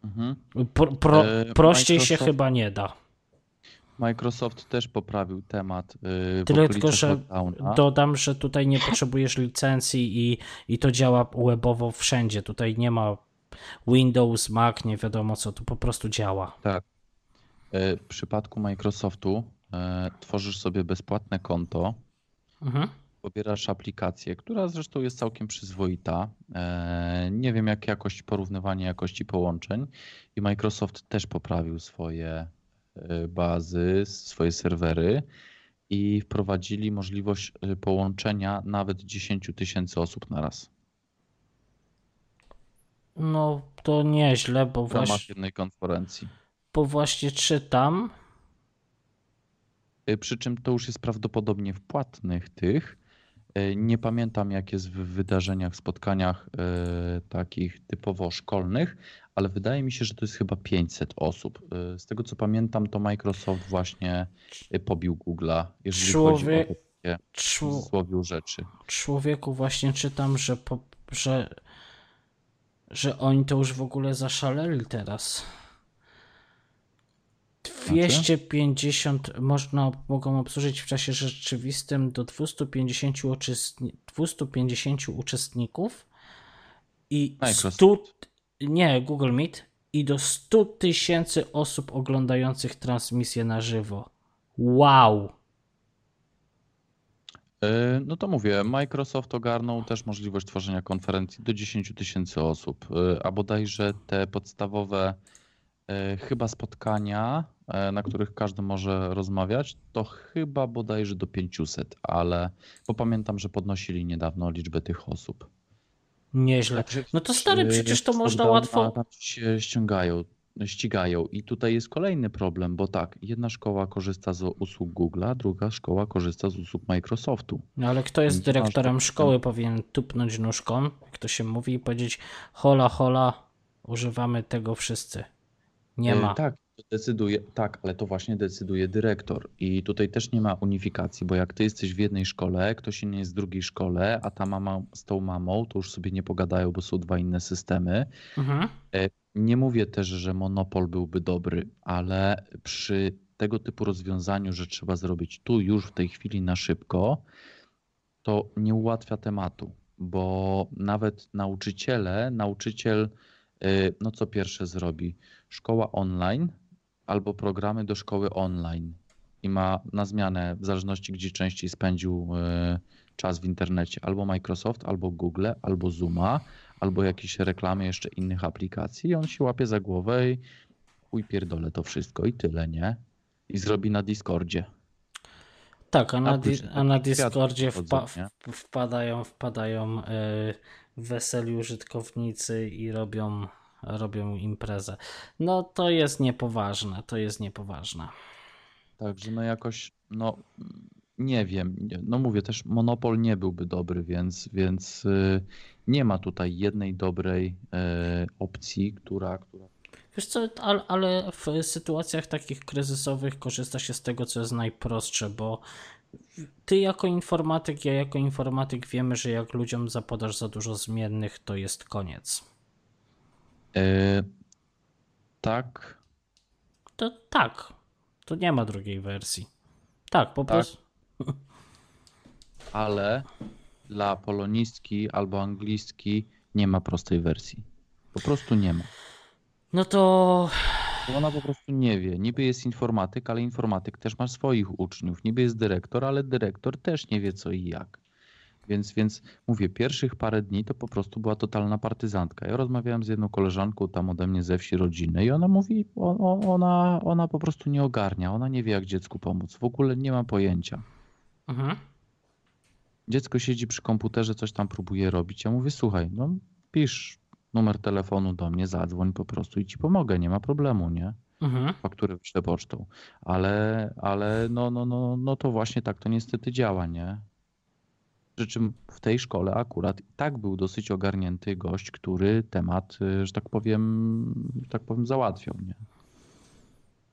Mhm. Pro, pro, E, prościej się Microsoft- chyba nie da. Microsoft też poprawił temat w Tyle tylko, że lockdowna. dodam, że tutaj nie potrzebujesz licencji i, i to działa webowo wszędzie. Tutaj nie ma Windows, Mac, nie wiadomo co, tu po prostu działa. Tak. E, W przypadku Microsoftu e, tworzysz sobie bezpłatne konto Mhm. pobierasz aplikację, która zresztą jest całkiem przyzwoita. E, Nie wiem, jak jakość porównywanie jakości połączeń i Microsoft też poprawił swoje bazy, swoje serwery i wprowadzili możliwość połączenia nawet 10 tysięcy osób na raz No to nieźle, bo w ramach właśnie, jednej konferencji. Bo właśnie czytam. E, Przy czym to już jest prawdopodobnie w płatnych tych. E, Nie pamiętam, jak jest w wydarzeniach, spotkaniach e, takich typowo szkolnych, ale wydaje mi się, że to jest chyba 500 osób. Z tego co pamiętam, to Microsoft właśnie pobił Google'a, jeżeli Człowiek- chodzi o rzeczy. człowieku właśnie czytam, że, po, że, że oni to już w ogóle zaszaleli teraz. 250 można, mogą obsłużyć w czasie rzeczywistym do 250, uczestni- 250 uczestników i Microsoft. 100, nie, Google Meet i do 100 tysięcy osób oglądających transmisję na żywo. Wow! E, No to mówię, Microsoft ogarnął też możliwość tworzenia konferencji do 10 tysięcy osób, e, a bodajże te podstawowe e, chyba spotkania, na których każdy może rozmawiać, to chyba bodajże do 500, ale bo pamiętam, że podnosili niedawno liczbę tych osób. Nieźle. No to stary, e, przecież to można łatwo. Tam się ściągają, ścigają. I tutaj jest kolejny problem, bo tak, jedna szkoła korzysta z usług Google'a, druga szkoła korzysta z usług Microsoftu. No ale kto jest dyrektorem szkoły, powinien tupnąć nóżką, jak to się mówi, i powiedzieć: hola, hola, używamy tego wszyscy. Nie E, ma. Tak, decyduje, tak, ale to właśnie decyduje dyrektor. I tutaj też nie ma unifikacji, bo jak ty jesteś w jednej szkole, ktoś inny jest w drugiej szkole, a ta mama z tą mamą, to już sobie nie pogadają, bo są dwa inne systemy. Mhm. Nie mówię też, że monopol byłby dobry, ale przy tego typu rozwiązaniu, że trzeba zrobić tu już w tej chwili na szybko, to nie ułatwia tematu, bo nawet nauczyciele, nauczyciel, y, no co pierwsze zrobi? Szkoła online albo programy do szkoły online i ma na zmianę, w zależności gdzie częściej spędził y, czas w internecie, albo Microsoft, albo Google, albo Zooma, albo jakieś reklamy jeszcze innych aplikacji i on się łapie za głowę i chuj pierdolę to wszystko i tyle, nie? I zrobi na Discordzie. Tak, a na, di- a na Discordzie wpa- wpadają, wpadają y, weseli użytkownicy i robią, robią imprezę. No to jest niepoważne, to jest niepoważne. Także no jakoś, no nie wiem, no mówię też monopol nie byłby dobry, więc, więc y, nie ma tutaj jednej dobrej y, opcji, która, która Wiesz co, ale, ale w sytuacjach takich kryzysowych korzysta się z tego, co jest najprostsze, bo ty jako informatyk, ja jako informatyk wiemy, że jak ludziom zapodasz za dużo zmiennych, to jest koniec. Y, tak, To tak, to nie ma drugiej wersji. Tak, po Tak. prostu. ale dla polonistki albo anglistki nie ma prostej wersji. Po prostu nie ma. No to Ona po prostu nie wie. Niby jest informatyk, ale informatyk też ma swoich uczniów. Niby jest dyrektor, ale dyrektor też nie wie co i jak. Więc, więc mówię, pierwszych parę dni to po prostu była totalna partyzantka. Ja rozmawiałem z jedną koleżanką tam ode mnie ze wsi rodziny i ona mówi, ona, ona po prostu nie ogarnia, ona nie wie jak dziecku pomóc. W ogóle nie ma pojęcia. mhm. Dziecko siedzi przy komputerze, coś tam próbuje robić. Ja mówię, słuchaj, no pisz numer telefonu do mnie, zadzwoń po prostu i ci pomogę, nie ma problemu, nie? Mhm. fakturę wyślę pocztą. Ale, ale no, no, no, no to właśnie tak to niestety działa, nie? Przy czym w tej szkole akurat i tak był dosyć ogarnięty gość, który temat, y, że tak powiem, że tak powiem, załatwiał, nie?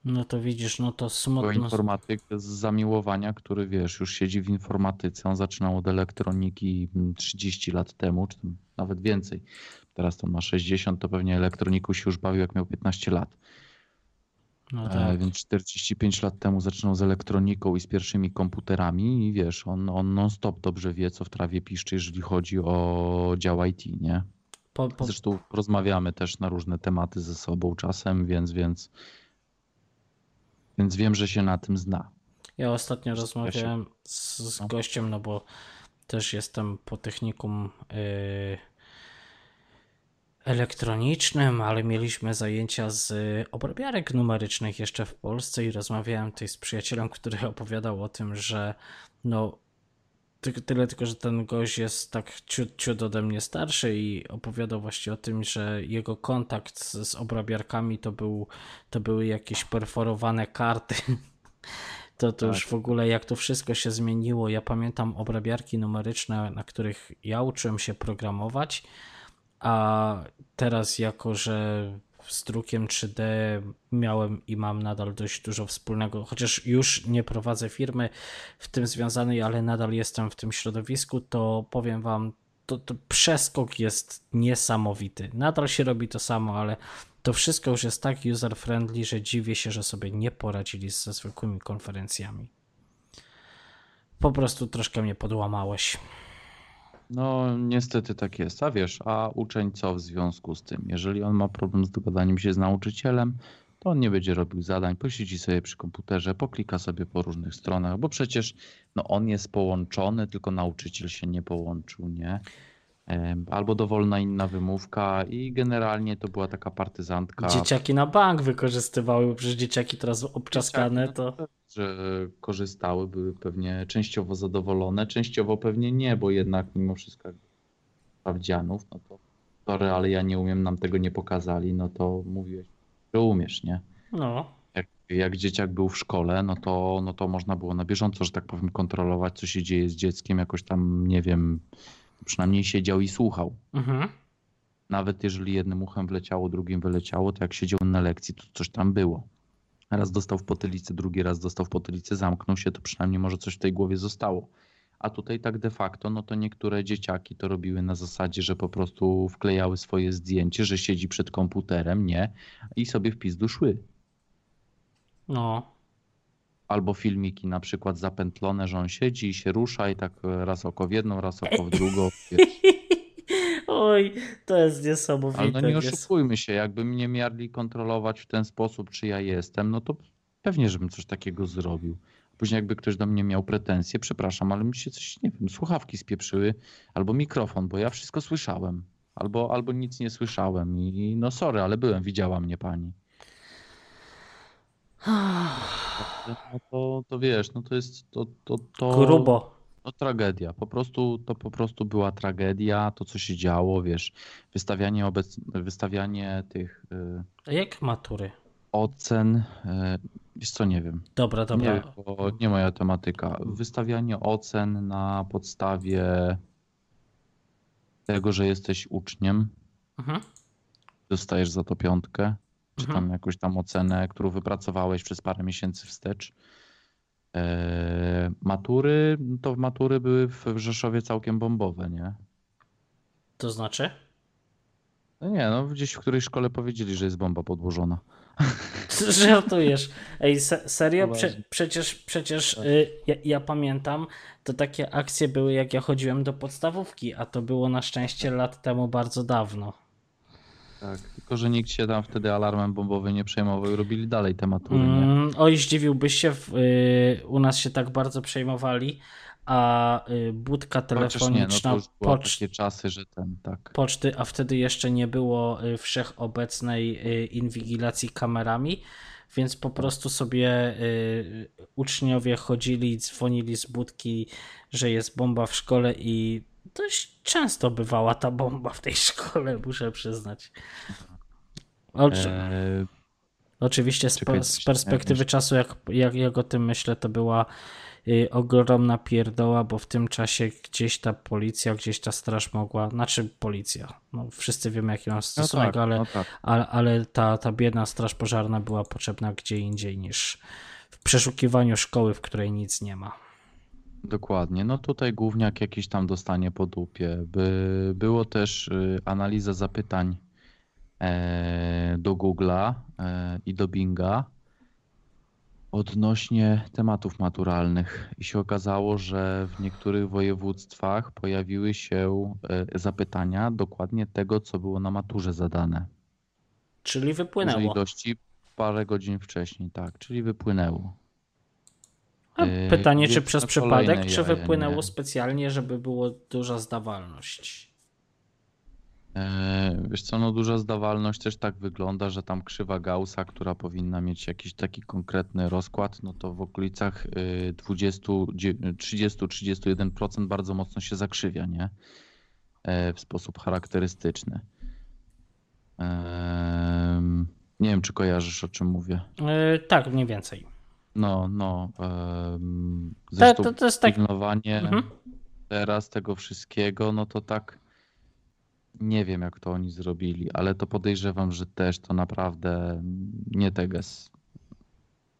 No to widzisz, no to smutno. informatyk z zamiłowania, który wiesz, już siedzi w informatyce, on zaczynał od elektroniki mm, 30 lat temu, czy nawet więcej. Teraz to ma 60, to pewnie elektroniku się już bawił jak miał 15 lat. No E, tak. Więc 45 lat temu zaczynał z elektroniką i z pierwszymi komputerami i wiesz, on, on non-stop dobrze wie, co w trawie piszczy, jeżeli chodzi o dział IT, nie? Po, po, Zresztą rozmawiamy też na różne tematy ze sobą czasem, więc, więc, więc wiem, że się na tym zna. Ja ostatnio rozmawiałem z, z No. gościem, no bo też jestem po technikum y, elektronicznym, ale mieliśmy zajęcia z obrabiarek numerycznych jeszcze w Polsce i rozmawiałem tutaj z przyjacielem, który opowiadał o tym, że no ty- tyle tylko, że ten gość jest tak ciut, ciut ode mnie starszy i opowiadał właśnie o tym, że jego kontakt z, z obrabiarkami to, był, to były jakieś perforowane karty. To, to Tak. już w ogóle jak to wszystko się zmieniło. Ja pamiętam obrabiarki numeryczne, na których ja uczyłem się programować, a teraz jako, że z drukiem 3D miałem i mam nadal dość dużo wspólnego, chociaż już nie prowadzę firmy w tym związanej, ale nadal jestem w tym środowisku, to powiem wam, to, to przeskok jest niesamowity. Nadal się robi to samo, ale to wszystko już jest tak user-friendly, że dziwię się, że sobie nie poradzili ze zwykłymi konferencjami. Po prostu troszkę mnie podłamałeś. No, niestety tak jest. A wiesz, a uczeń co w związku z tym? Jeżeli on ma problem z dogadaniem się z nauczycielem, to on nie będzie robił zadań, posiedzi sobie przy komputerze, poklika sobie po różnych stronach, bo przecież no, on jest połączony, tylko nauczyciel się nie połączył, nie? Albo dowolna inna wymówka i generalnie to była taka partyzantka. Dzieciaki na bank wykorzystywały, bo przecież dzieciaki teraz obczaskane Dzieciaki, to... że korzystały, były pewnie częściowo zadowolone, częściowo pewnie nie, bo jednak mimo wszystko sprawdzianów, no to sorry, ale ja nie umiem, nam tego nie pokazali, no to mówiłeś, że umiesz, nie? No, Jak, jak dzieciak był w szkole, no to, no to można było na bieżąco, że tak powiem, kontrolować, co się dzieje z dzieckiem, jakoś tam, nie wiem, przynajmniej siedział i słuchał. mhm. Nawet jeżeli jednym uchem wleciało, drugim wyleciało, to jak siedział na lekcji, to coś tam było. Raz dostał w potylicę, drugi raz dostał w potylicę, zamknął się, to przynajmniej może coś w tej głowie zostało. A tutaj tak de facto, no to niektóre dzieciaki to robiły na zasadzie, że po prostu wklejały swoje zdjęcie, że siedzi przed komputerem, nie? I sobie w pizdu szły. no. Albo filmiki na przykład zapętlone, że on siedzi i się rusza i tak raz oko w jedną, raz oko w drugą. Oj, to jest niesamowite. Ale no nie oszukujmy się, jakby mnie mieli kontrolować w ten sposób, czy ja jestem, no to pewnie, żebym coś takiego zrobił. Później jakby ktoś do mnie miał pretensje, przepraszam, ale mi się coś, nie wiem, słuchawki spieprzyły, albo mikrofon, bo ja wszystko słyszałem. Albo, albo nic nie słyszałem i no sorry, ale byłem, widziała mnie pani. No to, to wiesz, no to jest to, to, to Grubo. no tragedia. Po prostu, to po prostu była tragedia, to co się działo, wiesz, wystawianie, obec... wystawianie tych y, A jak matury? ocen, y, wiesz co, nie wiem, Dobra, dobra. nie, nie moja tematyka. Wystawianie ocen na podstawie tego, że jesteś uczniem, Mhm. dostajesz za to piątkę, czy Mhm. tam jakąś tam ocenę, którą wypracowałeś przez parę miesięcy wstecz. E, matury, no to matury były w Rzeszowie całkiem bombowe, nie? To znaczy? No nie, no gdzieś w którejś szkole powiedzieli, że jest bomba podłożona. Żartujesz. Ej, se, serio? Poważnie. Prze, przecież przecież y, ja, ja pamiętam, to takie akcje były jak ja chodziłem do podstawówki, a to było na szczęście lat temu bardzo dawno. Tak, tylko że nikt się tam wtedy alarmem bombowym nie przejmował i robili dalej te matury? Mm, oj, zdziwiłbyś się, w, y, u nas się tak bardzo przejmowali, a y, budka Chociaż nie, no to telefoniczna już były pocz, takie czasy, że ten, tak. poczty, a wtedy jeszcze nie było y, wszechobecnej y, inwigilacji kamerami, więc po prostu sobie y, uczniowie chodzili dzwonili z budki, że jest bomba w szkole i dość często bywała ta bomba w tej szkole, muszę przyznać. Oczy, E, Oczywiście z, czekaj, z perspektywy jakieś- czasu, jak, jak, jak o tym myślę, to była y, ogromna pierdoła, bo w tym czasie gdzieś ta policja, gdzieś ta straż mogła, znaczy policja, no wszyscy wiemy jaki mam no stosunek, tak, ale, no tak. ale, ale ta, ta biedna straż pożarna była potrzebna gdzie indziej niż w przeszukiwaniu szkoły, w której nic nie ma. Dokładnie. No tutaj gówniak jakiś tam dostanie po dupie. By, było też y, analiza zapytań e, do Google'a e, i do Binga odnośnie tematów maturalnych. I się okazało, że w niektórych województwach pojawiły się e, zapytania dokładnie tego, co było na maturze zadane. Czyli Dużej wypłynęło. ilości parę godzin wcześniej, tak. Czyli wypłynęło. A Yy, pytanie, czy przez przypadek, czy wypłynęło nie? specjalnie, żeby było duża zdawalność? E, Wiesz co, no duża zdawalność też tak wygląda, że tam krzywa Gaussa, która powinna mieć jakiś taki konkretny rozkład, no to w okolicach y, 20, dzie- 30-31% bardzo mocno się zakrzywia, nie? E, W sposób charakterystyczny. Nie wiem, czy kojarzysz, o czym mówię. Yy, tak, mniej więcej. No, no. em, To, Zresztą to, to jest tak. pilnowanie Mhm. teraz tego wszystkiego, no to tak nie wiem, jak to oni zrobili, ale to podejrzewam, że też to naprawdę nie teges.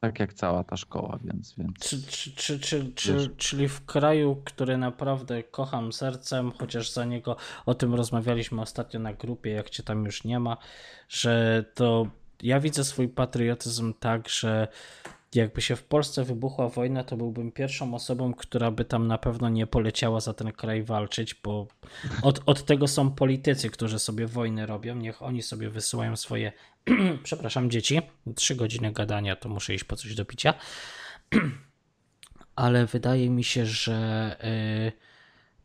Tak jak cała ta szkoła, więc, więc Czy, czy, czy, czy, czy, czyli w kraju, który naprawdę kocham sercem, chociaż za niego o tym rozmawialiśmy ostatnio na grupie, jak cię tam już nie ma, że to ja widzę swój patriotyzm tak, że jakby się w Polsce wybuchła wojna, to byłbym pierwszą osobą, która by tam na pewno nie poleciała za ten kraj walczyć, bo od, od tego są politycy, którzy sobie wojny robią. Niech oni sobie wysyłają swoje, przepraszam, dzieci. Trzy godziny gadania, to muszę iść po coś do picia ale wydaje mi się, że y,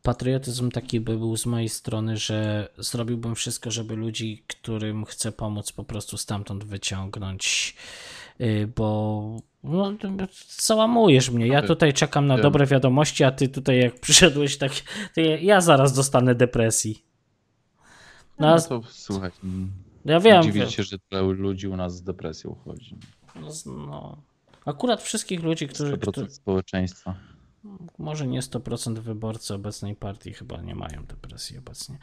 patriotyzm taki by był z mojej strony, że zrobiłbym wszystko, żeby ludzi, którym chcę pomóc, po prostu stamtąd wyciągnąć, bo no, załamujesz mnie. Ja tutaj czekam na Wiem. dobre wiadomości, a ty tutaj jak przyszedłeś, tak to ja- zaraz dostanę depresji. No, no to słuchaj, ja wiem, dziwię się, że tyle ludzi u nas z depresją chodzi. No, no. Akurat wszystkich ludzi, którzy, 100% którzy społeczeństwa. może nie 100% wyborcy obecnej partii chyba nie mają depresji obecnie.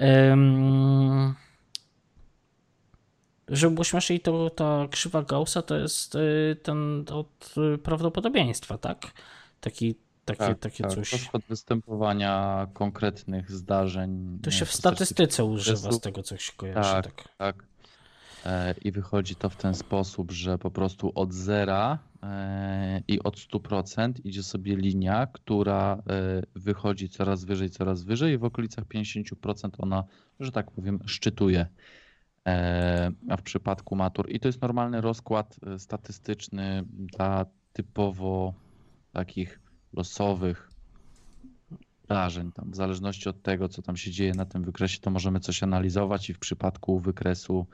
Um, żeby było śmieszniej, to ta krzywa Gaussa to jest y, ten od y, prawdopodobieństwa, tak? Taki, takie, Tak, takie tak. coś. Występowania konkretnych zdarzeń. To się w statystyce używa z tego, co się kojarzy. Tak. Tak, tak. E, I wychodzi to w ten sposób, że po prostu od zera e, i od 100% idzie sobie linia, która e, wychodzi coraz wyżej, coraz wyżej i w okolicach 50% ona, że tak powiem, szczytuje. E, A w przypadku matur, i to jest normalny rozkład e, statystyczny dla typowo takich losowych zdarzeń. Tam, w zależności od tego, co tam się dzieje na tym wykresie, to możemy coś analizować i w przypadku wykresu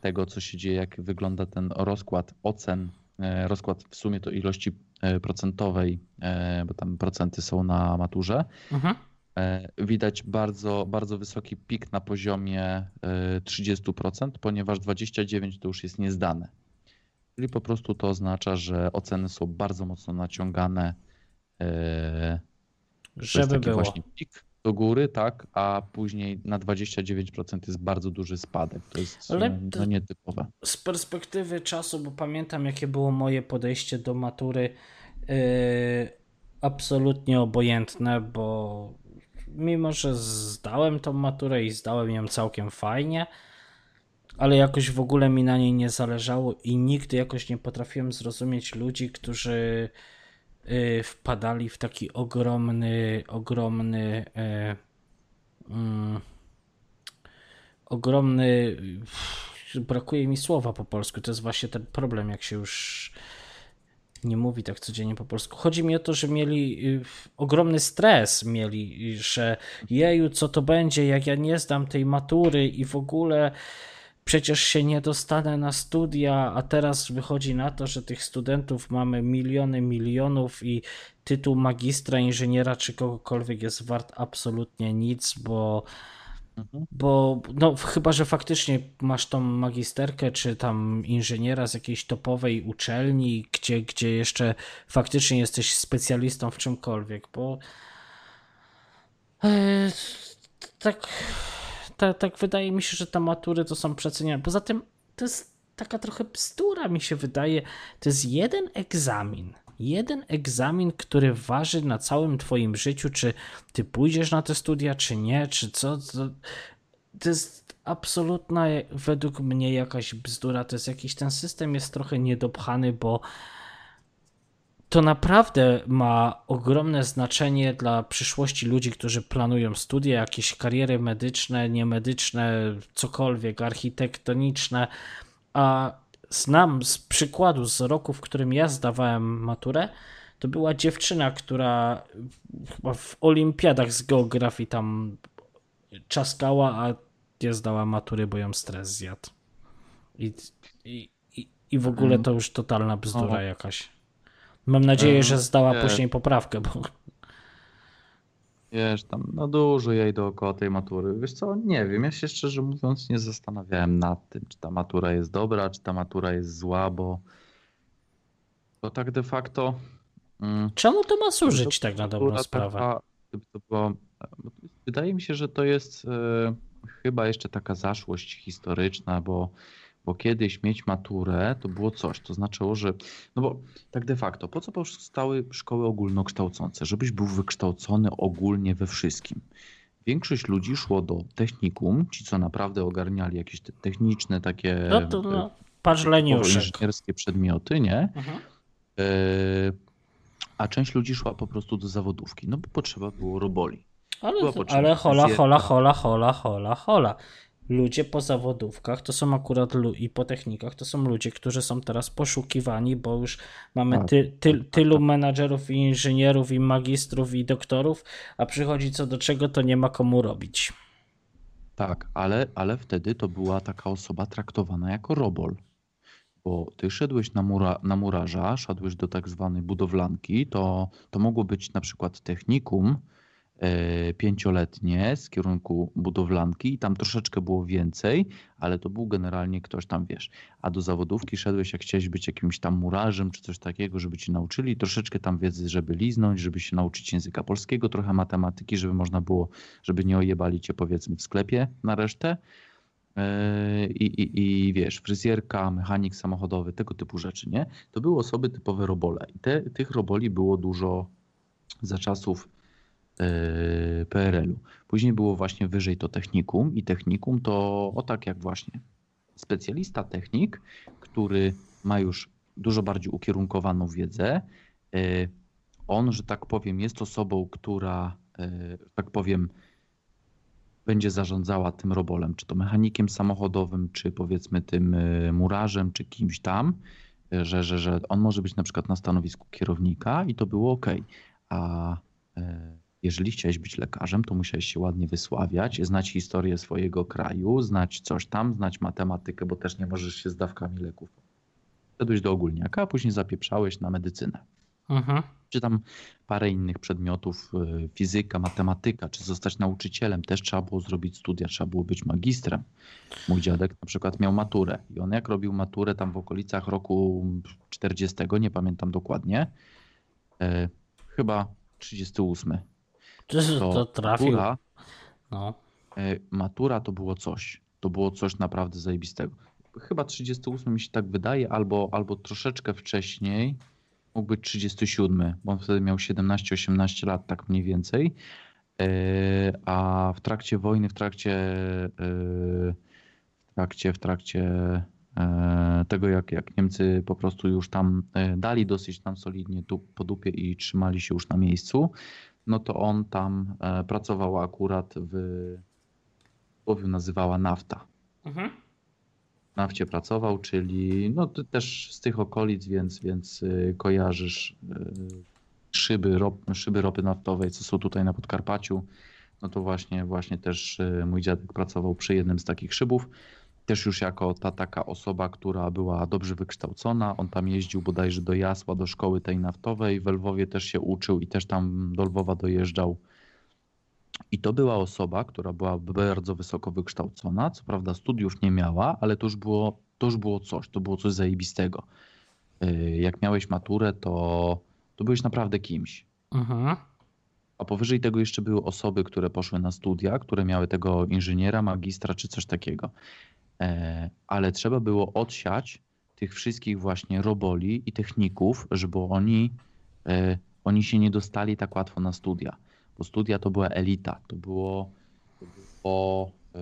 tego, co się dzieje, jak wygląda ten rozkład ocen, e, rozkład w sumie to ilości procentowej, bo tam procenty są na maturze, Mhm. E, widać bardzo, bardzo wysoki pik na poziomie e, 30%, ponieważ 29% to już jest niezdane. Czyli po prostu to oznacza, że oceny są bardzo mocno naciągane. e, Żeby było. właśnie pik do góry, tak, a później na 29% jest bardzo duży spadek. To jest Ale no, no, nietypowe. z perspektywy czasu, bo pamiętam, jakie było moje podejście do matury, yy, absolutnie obojętne, bo mimo, że zdałem tą maturę i zdałem ją całkiem fajnie, ale jakoś w ogóle mi na niej nie zależało i nigdy jakoś nie potrafiłem zrozumieć ludzi, którzy yy, wpadali w taki ogromny, ogromny. Yy, mm, ogromny. Brakuje mi słowa po polsku. To jest właśnie ten problem, jak się już nie mówi tak codziennie po polsku. Chodzi mi o to, że mieli y, ogromny stres, mieli, y, że jeju, co to będzie, jak ja nie zdam tej matury i w ogóle przecież się nie dostanę na studia, a teraz wychodzi na to, że tych studentów mamy miliony, milionów i tytuł magistra, inżyniera czy kogokolwiek jest wart absolutnie nic, bo Mhm. bo no, chyba, że faktycznie masz tą magisterkę, czy tam inżyniera z jakiejś topowej uczelni, gdzie, gdzie jeszcze faktycznie jesteś specjalistą w czymkolwiek, bo e, tak, tak, tak wydaje mi się, że te matury to są przeceniane. Poza tym to jest taka trochę bzdura, mi się wydaje. To jest jeden egzamin. Jeden egzamin, który waży na całym Twoim życiu, czy Ty pójdziesz na te studia, czy nie, czy co. To, to jest absolutna, według mnie, jakaś bzdura. To jest jakiś ten system jest trochę niedopchany, bo to naprawdę ma ogromne znaczenie dla przyszłości ludzi, którzy planują studia, jakieś kariery medyczne, niemedyczne, cokolwiek, architektoniczne. A znam z przykładu z roku, w którym ja zdawałem maturę, to była dziewczyna, która chyba w olimpiadach z geografii tam czaskała, a nie zdała matury, bo ją stres zjadł. I, i, i, w ogóle to już totalna bzdura O. jakaś. Mam nadzieję, że zdała nie. później poprawkę, bo Wiesz, tam no dużo jej dookoła tej matury. Wiesz co, nie wiem, ja się szczerze mówiąc nie zastanawiałem nad tym, czy ta matura jest dobra, czy ta matura jest zła, bo to tak de facto... Mm, czemu to ma służyć tak na dobrą sprawę? taka, to była, bo to jest- wydaje mi się, że to jest e, chyba jeszcze taka zaszłość historyczna, bo, bo kiedyś mieć maturę to było coś, to znaczyło, że no bo tak de facto, po co powstały szkoły ogólnokształcące? Żebyś był wykształcony ogólnie we wszystkim. Większość ludzi szło do technikum, ci co naprawdę ogarniali jakieś te techniczne takie No to no, leniuszek. inżynierskie przedmioty, nie? Mhm. E, a część ludzi szła po prostu do zawodówki, no bo potrzeba było roboli. Ale, ale hola, hola, hola, hola, hola, hola. Ludzie po zawodówkach to są akurat i po technikach to są ludzie, którzy są teraz poszukiwani, bo już mamy Tak, ty, ty, tylu menadżerów i inżynierów i magistrów i doktorów, a przychodzi co do czego, to nie ma komu robić. Tak, ale, ale wtedy to była taka osoba traktowana jako robol. Bo ty szedłeś na, mura, na murarza, szedłeś do tak zwanej budowlanki, to, to mogło być na przykład technikum pięcioletnie z kierunku budowlanki i tam troszeczkę było więcej, ale to był generalnie ktoś tam, wiesz. A do zawodówki szedłeś, jak chciałeś być jakimś tam murarzem czy coś takiego, żeby ci nauczyli, troszeczkę tam wiedzy, żeby liznąć, żeby się nauczyć języka polskiego, trochę matematyki, żeby można było, żeby nie ojebali cię powiedzmy w sklepie na resztę. Yy, I, i, I wiesz, fryzjerka, mechanik samochodowy, tego typu rzeczy, nie? To były osoby typowe robole. I te, tych roboli było dużo za czasów PRL-u. Później było właśnie wyżej to technikum i technikum to o tak jak właśnie specjalista technik, który ma już dużo bardziej ukierunkowaną wiedzę. Yy, On, że tak powiem, jest osobą, która, yy, że tak powiem, będzie zarządzała tym robolem, czy to mechanikiem samochodowym, czy powiedzmy tym y, murarzem, czy kimś tam, y, że, że, że on może być na przykład na stanowisku kierownika i to było ok. A y, jeżeli chciałeś być lekarzem, to musiałeś się ładnie wysławiać, znać historię swojego kraju, znać coś tam, znać matematykę, bo też nie możesz się z dawkami leków. Szedłeś do ogólniaka, a później zapieprzałeś na medycynę Mhm. czy tam parę innych przedmiotów, y, fizyka, matematyka, czy zostać nauczycielem. Też trzeba było zrobić studia, trzeba było być magistrem. Mój dziadek na przykład miał maturę i on jak robił maturę tam w okolicach roku 40, nie pamiętam dokładnie, e, chyba 38. To, to To trafił. matura, No. e, matura to było coś. To było coś naprawdę zajebistego. Chyba 38 mi się tak wydaje, albo, albo troszeczkę wcześniej. Mógł być 37, bo on wtedy miał 17-18 lat, tak mniej więcej. E, A w trakcie wojny, w trakcie, e, w trakcie, w trakcie tego, jak, jak Niemcy po prostu już tam dali dosyć tam solidnie tu po dupie i trzymali się już na miejscu, no to on tam e, pracował akurat w Słowiu nazywała nafta Mhm. nafcie pracował, czyli no ty też z tych okolic, więc, więc y, kojarzysz y, szyby, rop, szyby ropy naftowej, co są tutaj na Podkarpaciu. No to właśnie, właśnie też y, mój dziadek pracował przy jednym z takich szybów. Też już jako ta taka osoba, która była dobrze wykształcona. On tam jeździł bodajże do Jasła, do szkoły tej naftowej. W Lwowie też się uczył i też tam do Lwowa dojeżdżał. I to była osoba, która była bardzo wysoko wykształcona. Co prawda studiów nie miała, ale to już było, to już było coś, to było coś zajebistego. Yy, Jak miałeś maturę, to, to byłeś naprawdę kimś. Mhm. A powyżej tego jeszcze były osoby, które poszły na studia, które miały tego inżyniera, magistra czy coś takiego. E, Ale trzeba było odsiać tych wszystkich właśnie roboli i techników, żeby oni, e, oni się nie dostali tak łatwo na studia. Bo studia to była elita, to było, to było e,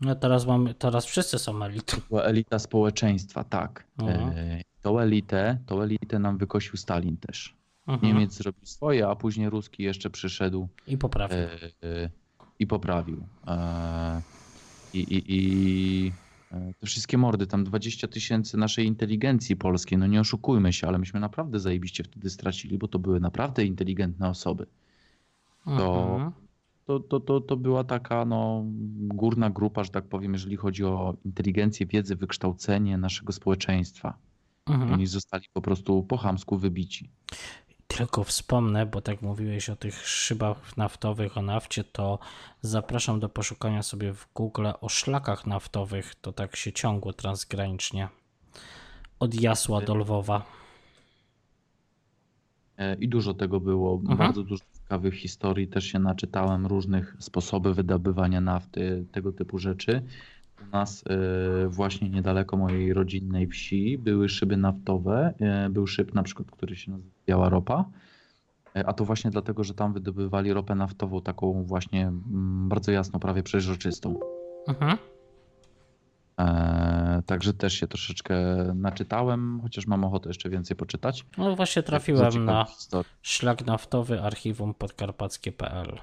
No teraz mamy, teraz wszyscy są elitą. była elita społeczeństwa, tak. Mhm. Tą elitę, tą elitę nam wykosił Stalin też. Mhm. Niemiec zrobił swoje, a później Ruski jeszcze przyszedł I poprawił. e, e, i poprawił. E, I, i, i E, te wszystkie mordy, tam 20 tysięcy naszej inteligencji polskiej, no nie oszukujmy się, ale myśmy naprawdę zajebiście wtedy stracili, bo to były naprawdę inteligentne osoby. To, Mhm. to, to, to, to była taka no, górna grupa, że tak powiem, jeżeli chodzi o inteligencję, wiedzę, wykształcenie naszego społeczeństwa. Mhm. Oni zostali po prostu po chamsku wybici. Tylko wspomnę, bo tak mówiłeś o tych szybach naftowych, o nafcie, to zapraszam do poszukania sobie w Google o szlakach naftowych. To tak się ciągło transgranicznie. Od Jasła do Lwowa. E, I dużo tego było, Mhm. bardzo dużo ciekawych historii, też się naczytałem różnych sposoby wydobywania nafty, tego typu rzeczy. U nas e, właśnie niedaleko mojej rodzinnej wsi były szyby naftowe, e, był szyb na przykład, który się nazywa Biała Ropa, E, a to właśnie dlatego, że tam wydobywali ropę naftową taką właśnie mm, bardzo jasno, prawie przeźroczystą. Mhm. E, Także też się troszeczkę naczytałem, chociaż mam ochotę jeszcze więcej poczytać. No właśnie trafiłem na historie. szlak naftowy archiwum podkarpackie.pl.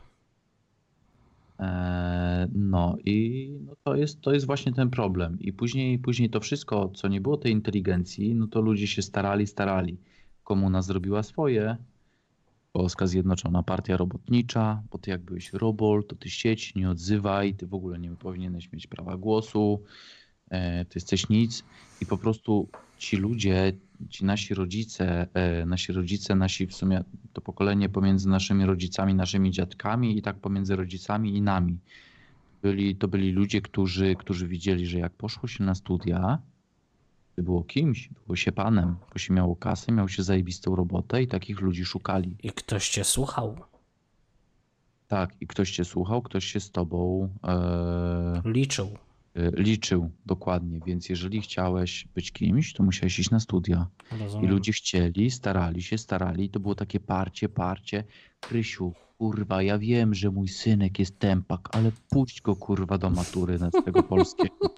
Eee, No i no to, jest, to jest właśnie ten problem. I później, później to wszystko, co nie było tej inteligencji, no to ludzie się starali, starali. Komuna zrobiła swoje. Polska Zjednoczona Partia Robotnicza, bo ty jak byłeś robol, to ty sieć, nie odzywaj, ty w ogóle nie powinieneś mieć prawa głosu, e, ty jesteś nic. I po prostu ci ludzie, ci nasi rodzice, e, nasi rodzice, nasi w sumie to pokolenie pomiędzy naszymi rodzicami, naszymi dziadkami i tak pomiędzy rodzicami i nami. Byli, to byli ludzie, którzy, którzy widzieli, że jak poszło się na studia, to było kimś, było się panem, bo się miało kasę, miał się zajebistą robotę i takich ludzi szukali. I ktoś cię słuchał, Tak, i ktoś cię słuchał, ktoś się z tobą e, liczył. E, liczył dokładnie, więc jeżeli chciałeś być kimś, to musiałeś iść na studia. I Rozumiem. ludzie chcieli, starali się, starali. I to było takie parcie, parcie. Krysiu, kurwa, ja wiem, że mój synek jest tempak, ale puść go kurwa do matury na tego polskiego.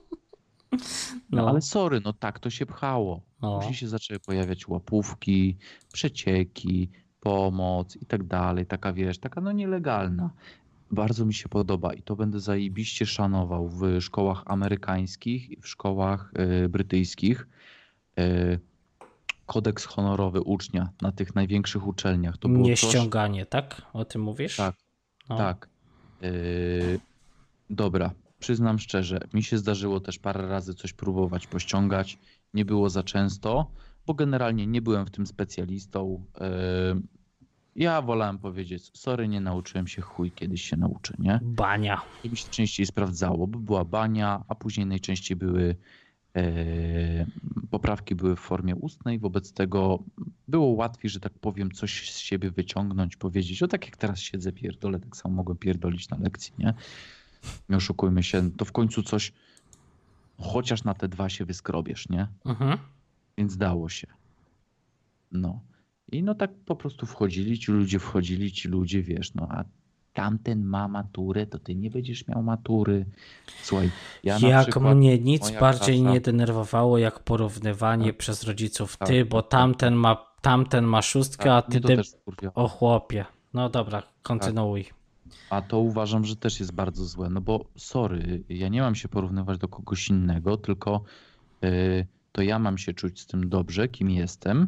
No, No. ale sorry, no tak to się pchało. No. Później się zaczęły pojawiać łapówki, przecieki, pomoc i tak dalej. Taka wiesz, taka no nielegalna. Bardzo mi się podoba i to będę zajebiście szanował w szkołach amerykańskich i w szkołach y, brytyjskich. Y, kodeks honorowy ucznia na tych największych uczelniach. To było Nie coś, ściąganie, tak? O tym mówisz? Tak. No. tak. Y, dobra, przyznam szczerze, mi się zdarzyło też parę razy coś próbować pościągać. Nie było za często, bo generalnie nie byłem w tym specjalistą. Ja wolałem powiedzieć, sorry, nie nauczyłem się chuj, kiedyś się nauczę, nie? Bania. To mi się częściej sprawdzało, bo była bania, a później najczęściej były e, poprawki były w formie ustnej, wobec tego było łatwiej, że tak powiem, coś z siebie wyciągnąć, powiedzieć, o tak jak teraz siedzę, pierdolę, tak samo mogłem pierdolić na lekcji, nie? Nie oszukujmy się, to w końcu coś chociaż na te dwa się wyskrobiesz, nie? Mhm. Więc dało się. No. I no tak po prostu wchodzili, ci ludzie wchodzili, ci ludzie, wiesz, no a tamten ma maturę, to ty nie będziesz miał matury. Słuchaj, ja jak przykład, mnie nic bardziej klasa- nie denerwowało, jak porównywanie Tak. przez rodziców. Tak, Ty, bo tamten ma, tamten ma szóstkę, a tak, ty, to ty... wkurwia. O chłopie. No dobra, kontynuuj. A to uważam, że też jest bardzo złe, no bo sorry, ja nie mam się porównywać do kogoś innego, tylko y, to ja mam się czuć z tym dobrze, kim jestem.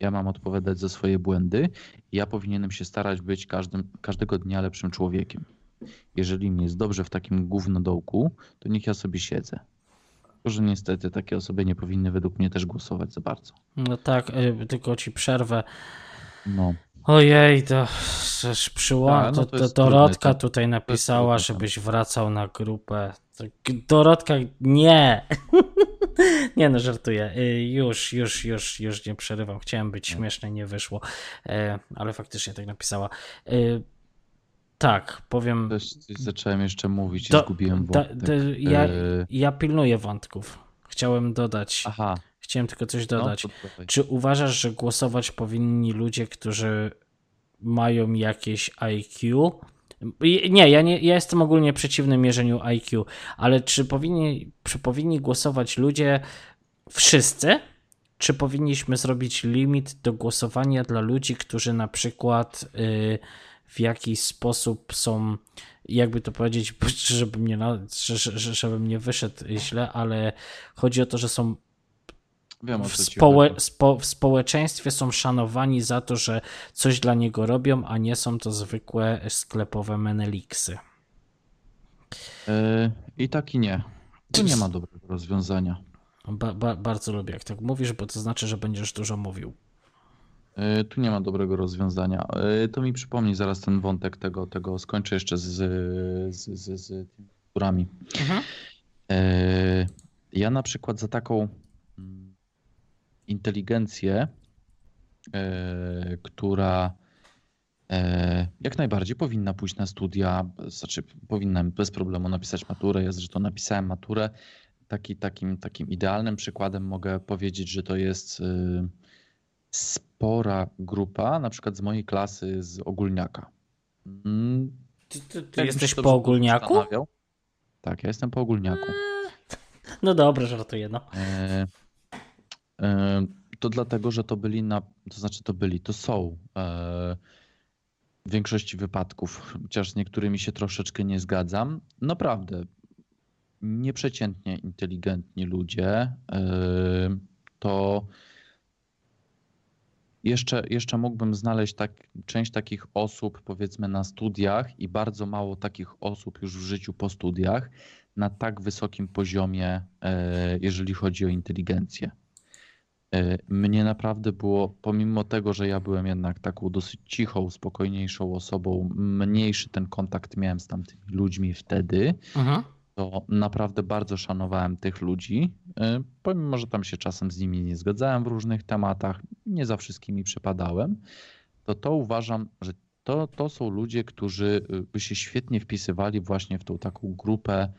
Ja mam odpowiadać za swoje błędy. i Ja powinienem się starać być każdym, każdego dnia lepszym człowiekiem. Jeżeli mi jest dobrze w takim gównodołku, to niech ja sobie siedzę. Tylko, że niestety takie osoby nie powinny według mnie też głosować za bardzo. No tak, y, tylko ci przerwę. No, Ojej, to przyła... Tak, no to, to to Dorotka trudne, tutaj napisała, tak. żebyś wracał na grupę. Dorotka, nie! nie no, żartuję. Y, Już, już, już, już nie przerywam. Chciałem być śmieszny, nie wyszło. E, Ale faktycznie tak napisała. Y, Tak, powiem... też coś zacząłem jeszcze mówić i Do- zgubiłem da- wątek. da- ja, ja pilnuję wątków. Chciałem dodać. Aha, Chciałem tylko coś no, dodać. dawaj. Czy uważasz, że głosować powinni ludzie, którzy mają jakieś IQ? Nie, ja, nie, ja jestem ogólnie przeciwny mierzeniu IQ, ale czy powinni, czy powinni głosować ludzie wszyscy? Czy powinniśmy zrobić limit do głosowania dla ludzi, którzy na przykład y, w jaki sposób są, jakby to powiedzieć, żebym nie, żebym nie wyszedł źle, ale chodzi o to, że są Wiem, w, społe spo w społeczeństwie są szanowani za to, że coś dla niego robią, a nie są to zwykłe sklepowe meneliksy. Yy, I tak i nie. Tu nie ma dobrego rozwiązania. Ba ba bardzo lubię, jak tak mówisz, bo to znaczy, że będziesz dużo mówił. Yy, tu nie ma dobrego rozwiązania. Yy, to mi przypomni zaraz ten wątek tego, tego skończę jeszcze z, z, z, z tymi kulturami. Mhm. Ja na przykład za taką inteligencję, która jak najbardziej powinna pójść na studia, znaczy powinna bez problemu napisać maturę. Ja zresztą napisałem maturę. Taki, takim, takim idealnym przykładem mogę powiedzieć, że to jest spora grupa, na przykład z mojej klasy z ogólniaka. Mm, ty, ty, ty jesteś po ogólniaku? Tak, ja jestem po ogólniaku. No dobrze, żartuję. No. E, e, to dlatego, że to byli na, to znaczy to byli, to są e, w większości wypadków, chociaż z niektórymi się troszeczkę nie zgadzam. Naprawdę, nieprzeciętnie inteligentni ludzie to jeszcze, jeszcze mógłbym znaleźć tak, część takich osób, powiedzmy, na studiach i bardzo mało takich osób już w życiu po studiach na tak wysokim poziomie, e, jeżeli chodzi o inteligencję. E, mnie naprawdę było, pomimo tego, że ja byłem jednak taką dosyć cichą, spokojniejszą osobą, mniejszy ten kontakt miałem z tamtymi ludźmi wtedy, Aha. to naprawdę bardzo szanowałem tych ludzi, e, pomimo, że tam się czasem z nimi nie zgadzałem w różnych tematach, nie za wszystkimi przypadałem, to to uważam, że to, to są ludzie, którzy by się świetnie wpisywali właśnie w tą taką grupę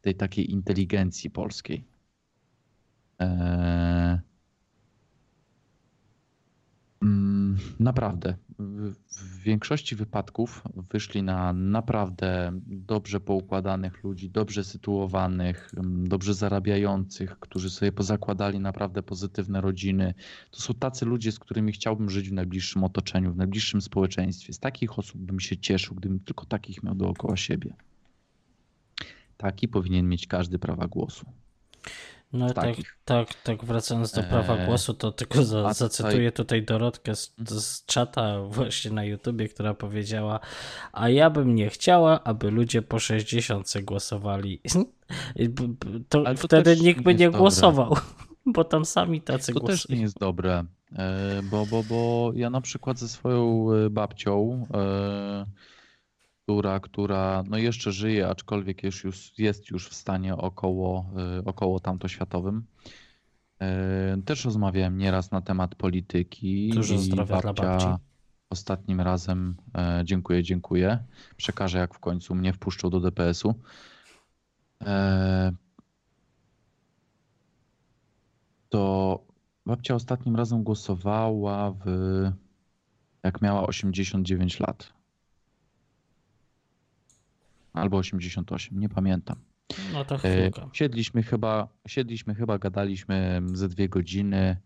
tej takiej inteligencji polskiej. Eee... Naprawdę. W większości wypadków wyszli na naprawdę dobrze poukładanych ludzi, dobrze sytuowanych, dobrze zarabiających, którzy sobie pozakładali naprawdę pozytywne rodziny. To są tacy ludzie, z którymi chciałbym żyć w najbliższym otoczeniu, w najbliższym społeczeństwie. Z takich osób bym się cieszył, gdybym tylko takich miał dookoła siebie. Taki powinien mieć każdy prawa głosu. No tak, tak, tak, wracając do prawa eee, głosu, to tylko za, zacytuję tutaj Dorotkę z, mhm. z czata właśnie na YouTubie, która powiedziała, a ja bym nie chciała, aby ludzie po 60 głosowali. To, to wtedy nikt by nie głosował, bo tam sami tacy to głosują. To też nie jest dobre, e, bo, bo, bo ja na przykład ze swoją e, babcią e, która, która no jeszcze żyje, aczkolwiek jest już, jest już w stanie około, y, około tamtoświatowym. Y, też rozmawiałem nieraz na temat polityki. Dużo zdrowia dla babci. Ostatnim razem, e, dziękuję, dziękuję. Przekażę, jak w końcu mnie wpuszczą do DPS-u. To babcia ostatnim razem głosowała w, jak miała 89 lat albo 88, nie pamiętam. No to e, chwilkę. Siedliśmy chyba, siedliśmy chyba, gadaliśmy ze dwie godziny.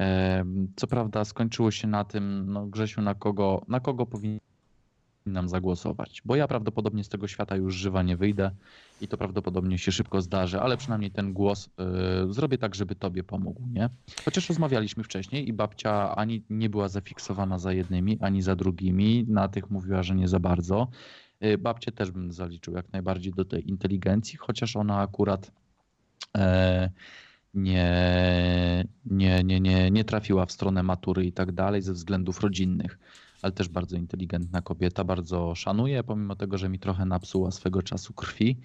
E, co prawda skończyło się na tym, no Grzesiu, na kogo, na kogo powinnam zagłosować, bo ja prawdopodobnie z tego świata już żywa nie wyjdę i to prawdopodobnie się szybko zdarzy, ale przynajmniej ten głos y, zrobię tak, żeby tobie pomógł, nie? Chociaż rozmawialiśmy wcześniej i babcia ani nie była zafiksowana za jednymi, ani za drugimi, na tych mówiła, że nie za bardzo. Y, babcię też bym zaliczył jak najbardziej do tej inteligencji, chociaż ona akurat e, nie, nie, nie, nie, nie trafiła w stronę matury i tak dalej ze względów rodzinnych, ale też bardzo inteligentna kobieta, bardzo szanuję, pomimo tego, że mi trochę napsuła swego czasu krwi,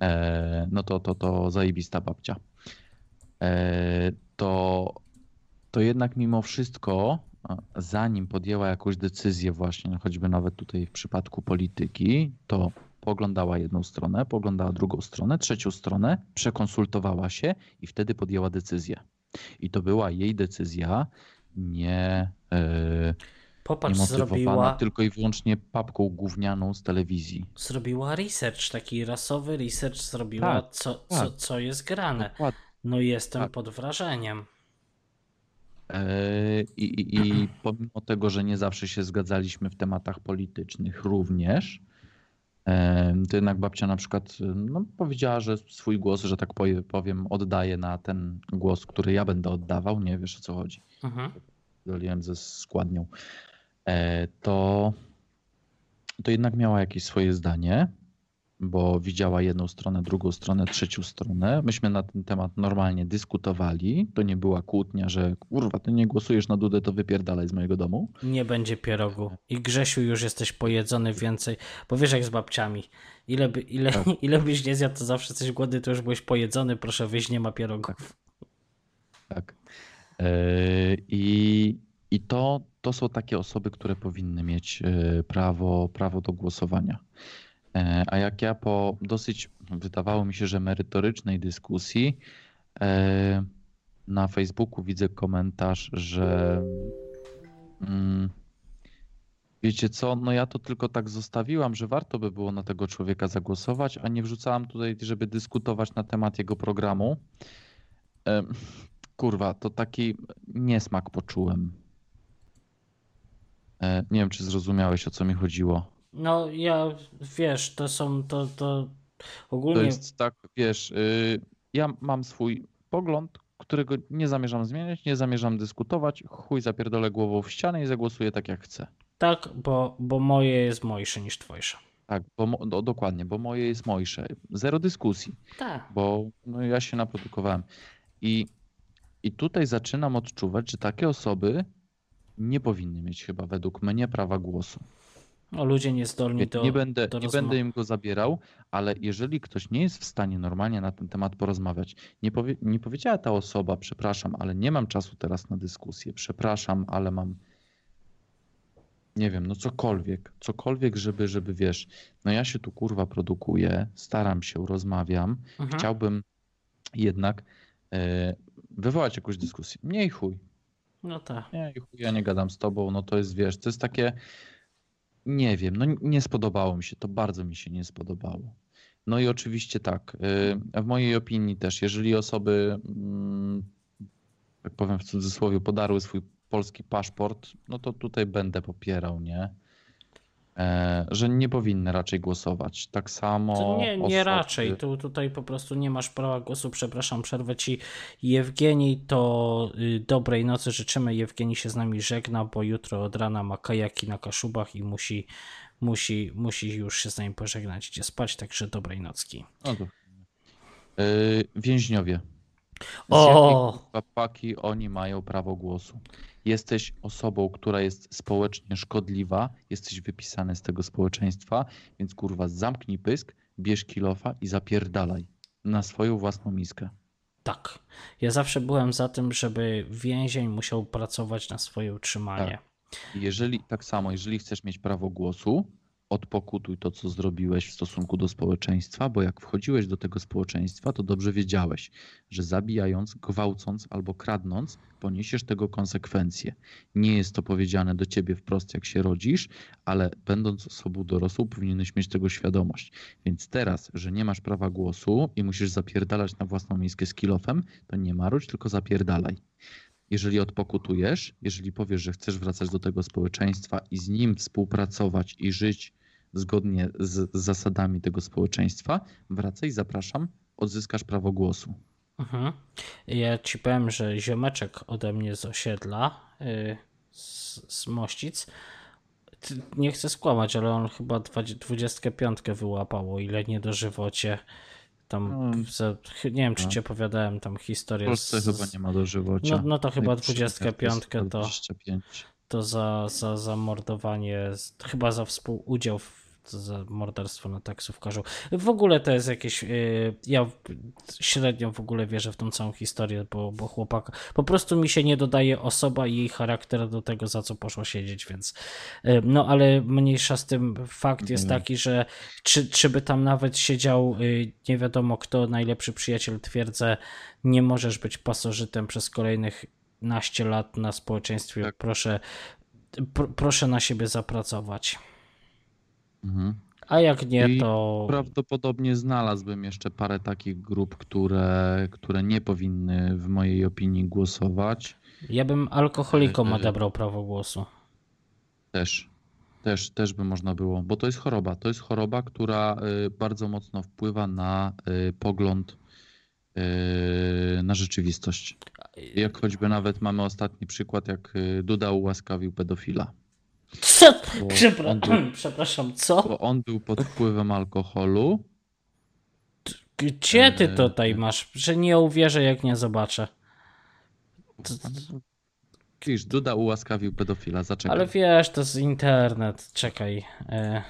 e, no to, to, to zajebista babcia. E, to, to jednak mimo wszystko zanim podjęła jakąś decyzję właśnie, choćby nawet tutaj w przypadku polityki, to poglądała jedną stronę, poglądała drugą stronę, trzecią stronę, przekonsultowała się i wtedy podjęła decyzję. I to była jej decyzja, nie, yy, Popatrz, nie zrobiła tylko i wyłącznie papką gównianą z telewizji. Zrobiła research, taki rasowy research zrobiła, tak, co, tak. Co, co jest grane. No jestem tak. pod wrażeniem. E, I, i, I pomimo tego, że nie zawsze się zgadzaliśmy w tematach politycznych również, e, to jednak babcia na przykład no, powiedziała, że swój głos, że tak powiem, oddaje na ten głos, który ja będę oddawał. Nie wiesz o co chodzi. Mhm. Doliłem ze składnią. E, to, to jednak miała jakieś swoje zdanie bo widziała jedną stronę, drugą stronę, trzecią stronę. Myśmy na ten temat normalnie dyskutowali. To nie była kłótnia, że kurwa, ty nie głosujesz na Dudę, to wypierdalaj z mojego domu. Nie będzie pierogu. I Grzesiu już jesteś pojedzony więcej, bo wiesz jak z babciami. Ile, by, ile, tak. ile byś nie zjadł, to zawsze jesteś głodny, to już byłeś pojedzony, proszę wyjść, nie ma pierogów. Tak. Yy, I, i to, to są takie osoby, które powinny mieć e, prawo, prawo do głosowania. E, a jak ja po dosyć, wydawało mi się, że merytorycznej dyskusji e, na Facebooku widzę komentarz, że mm, wiecie co, no ja to tylko tak zostawiłam, że warto by było na tego człowieka zagłosować, a nie wrzucałam tutaj, żeby dyskutować na temat jego programu. E, kurwa, to taki niesmak poczułem. Nie wiem, czy zrozumiałeś, o co mi chodziło. No ja, wiesz, to są, to, to ogólnie... To jest tak, wiesz, yy, ja mam swój pogląd, którego nie zamierzam zmieniać, nie zamierzam dyskutować, chuj zapierdolę głową w ścianę i zagłosuję tak jak chcę. Tak, bo, bo moje jest mojsze niż twojsze. Tak, bo, no, dokładnie, bo moje jest mojsze. Zero dyskusji. Tak. Bo no, ja się naprodukowałem. I, I tutaj zaczynam odczuwać, że takie osoby nie powinny mieć chyba według mnie prawa głosu. No, ludzie niezdolni do. Nie będę, do nie będę im go zabierał, ale jeżeli ktoś nie jest w stanie normalnie na ten temat porozmawiać, nie, powie, nie powiedziała ta osoba, przepraszam, ale nie mam czasu teraz na dyskusję, przepraszam, ale mam. Nie wiem, no cokolwiek, cokolwiek, żeby, żeby wiesz, no ja się tu kurwa produkuję, staram się, rozmawiam, mhm. chciałbym jednak e, wywołać jakąś dyskusję. Mniej chuj. No tak. Nie, chuj, ja nie gadam z tobą, no to jest, wiesz, to jest takie, nie wiem, no nie spodobało mi się to, bardzo mi się nie spodobało. No i oczywiście tak, y, w mojej opinii też, jeżeli osoby, tak powiem w cudzysłowie, podarły swój polski paszport, no to tutaj będę popierał, nie? E, że nie powinny raczej głosować. Tak samo. To nie, nie osoby... raczej. Tu, tutaj po prostu nie masz prawa głosu. Przepraszam, przerwę ci. Jewgenii, to y, dobrej nocy życzymy. Jewgenii się z nami żegna, bo jutro od rana ma kajaki na kaszubach i musi, musi, musi już się z nami pożegnać, gdzie spać. Także dobrej nocki. No to... Yy, więźniowie. O! Papaki oni mają prawo głosu jesteś osobą, która jest społecznie szkodliwa, jesteś wypisany z tego społeczeństwa, więc kurwa zamknij pysk, bierz kilofa i zapierdalaj na swoją własną miskę. Tak. Ja zawsze byłem za tym, żeby więzień musiał pracować na swoje utrzymanie. Tak. Jeżeli tak samo, jeżeli chcesz mieć prawo głosu, odpokutuj to, co zrobiłeś w stosunku do społeczeństwa, bo jak wchodziłeś do tego społeczeństwa, to dobrze wiedziałeś, że zabijając, gwałcąc albo kradnąc, poniesiesz tego konsekwencje. Nie jest to powiedziane do ciebie wprost, jak się rodzisz, ale będąc osobą dorosłą, powinieneś mieć tego świadomość. Więc teraz, że nie masz prawa głosu i musisz zapierdalać na własną miejskę z kilofem, to nie maruć, tylko zapierdalaj jeżeli odpokutujesz, jeżeli powiesz, że chcesz wracać do tego społeczeństwa i z nim współpracować i żyć zgodnie z zasadami tego społeczeństwa, wracaj, zapraszam, odzyskasz prawo głosu. Mhm. Ja ci powiem, że ziomeczek ode mnie z osiedla, yy, z, z Mościc, nie chcę skłamać, ale on chyba 25 wyłapał, o ile nie dożywocie. Tam, no, za, nie wiem, czy no. ci opowiadałem tam historię. W Polsce z, chyba nie ma dożywocia. No, no to chyba 25 to, to za, za zamordowanie, chyba za współudział w za morderstwo na taksówkarzu. W ogóle to jest jakieś. Yy, ja średnio w ogóle wierzę w tą całą historię, bo, bo chłopak. Po prostu mi się nie dodaje osoba i jej charakter do tego, za co poszło siedzieć, więc. Yy, no ale mniejsza z tym fakt jest mhm. taki, że czy, czy by tam nawet siedział yy, nie wiadomo kto, najlepszy przyjaciel twierdzę, nie możesz być pasożytem przez kolejnych naście lat na społeczeństwie. Tak. Proszę, pr proszę na siebie zapracować. Mhm. A jak nie, I to. Prawdopodobnie znalazłbym jeszcze parę takich grup, które, które nie powinny, w mojej opinii, głosować. Ja bym alkoholikom E, e. odebrał prawo głosu. Też, też, też by można było, bo to jest choroba. To jest choroba, która bardzo mocno wpływa na pogląd na rzeczywistość. Jak choćby nawet mamy ostatni przykład, jak Duda ułaskawił pedofila. Co? Przepra- był- Przepraszam, co? Bo on był pod wpływem alkoholu. Gdzie ty e, tutaj masz? Że nie uwierzę, jak nie zobaczę. To- Widzisz, Duda ułaskawił pedofila, zaczekaj. Ale wiesz, to jest internet. Czekaj. E,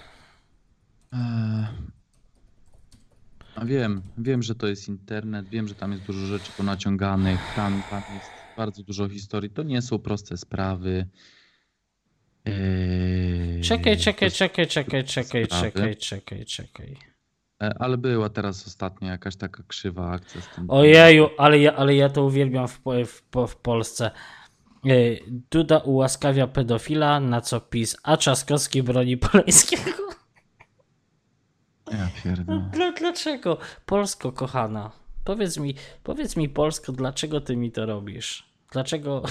a wiem, wiem, że to jest internet, wiem, że tam jest dużo rzeczy ponaciąganych, tam, tam jest bardzo dużo historii. To nie są proste sprawy. Eee, Czekaj, czekaj, czekaj, czekaj, czekaj, czekaj, czekaj, czekaj. Ale była teraz ostatnio jakaś taka krzywa akcja z tym. Ojeju, ale ja, ale ja to uwielbiam w, w, w Polsce. E, Duda ułaskawia pedofila, na co PiS, a Trzaskowski broni Polańskiego. Ja pierdolę. Dla, dlaczego? Polsko, kochana. Powiedz mi, powiedz mi, Polsko, dlaczego ty mi to robisz? Dlaczego,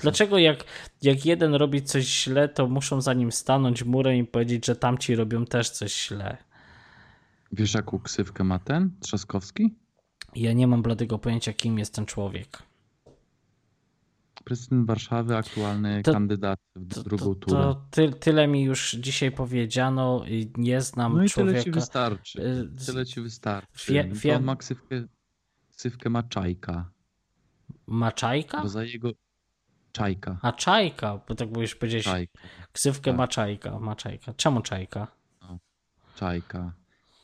dlaczego jak, jak jeden robi coś źle, to muszą za nim stanąć murem i powiedzieć, że tamci robią też coś źle? Wiesz, jaką ksywkę ma ten Trzaskowski? Ja nie mam bladego pojęcia, kim jest ten człowiek. Prezydent Warszawy, aktualny To- kandydat w To, drugą to, turę. to ty, tyle mi już dzisiaj powiedziano i nie znam No i człowieka. tyle ci wystarczy. Y, Tyle ci wystarczy. wie- wiem- On ma ksywkę, ksywkę ma Czajka. Maczajka? Bo za jego... Czajka. A czajka, bo tak mówisz powiedzieć Czajka. ksywkę tak. Maczajka, Maczajka. Czemu czajka? Czajka.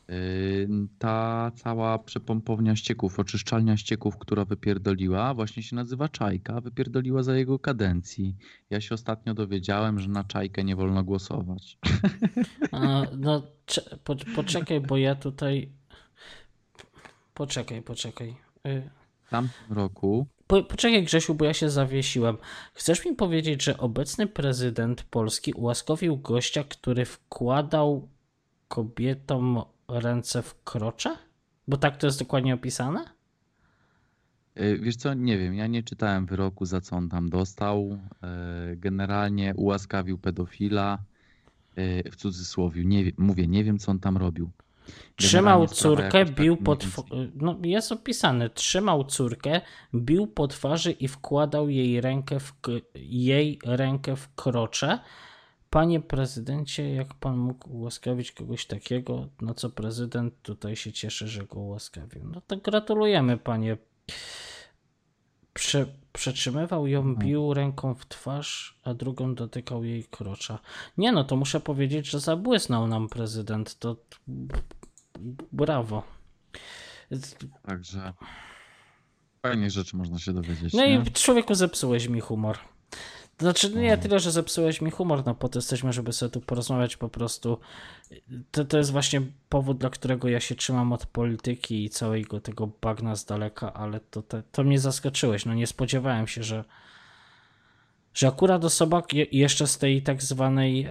Yy, Ta cała przepompownia ścieków, oczyszczalnia ścieków, która wypierdoliła, właśnie się nazywa Czajka. Wypierdoliła za jego kadencji. Ja się ostatnio dowiedziałem, że na Czajkę nie wolno głosować. A, no, cze- po, poczekaj, bo ja tutaj. Poczekaj, poczekaj. Y, W tamtym roku Po, poczekaj, Grzesiu, bo ja się zawiesiłem. Chcesz mi powiedzieć, że obecny prezydent Polski ułaskowił gościa, który wkładał kobietom ręce w krocze? Bo tak to jest dokładnie opisane? Yy, Wiesz co, nie wiem, ja nie czytałem wyroku, za co on tam dostał. Yy, Generalnie ułaskawił pedofila, yy, w cudzysłowie. Nie, mówię, nie wiem, co on tam robił. Trzymał córkę, tak bił mniej po tw- No, jest opisane. Trzymał córkę, bił po twarzy i wkładał jej rękę w, jej rękę w krocze. Panie prezydencie, jak pan mógł ułaskawić kogoś takiego? No co prezydent tutaj się cieszy, że go ułaskawił. No to gratulujemy, panie. Prze, przetrzymywał ją, bił ręką w twarz, a drugą dotykał jej krocza. Nie no, to muszę powiedzieć, że zabłysnął nam prezydent. To brawo. Także fajnych rzeczy można się dowiedzieć. No nie? i człowieku zepsułeś mi humor. Znaczy nie tyle, że zepsułeś mi humor, no po to jesteśmy, żeby sobie tu porozmawiać po prostu. To, to jest właśnie powód, dla którego ja się trzymam od polityki i całego tego bagna z daleka, ale to, to, to mnie zaskoczyłeś. No nie spodziewałem się, że że akurat osoba je- jeszcze z tej tak zwanej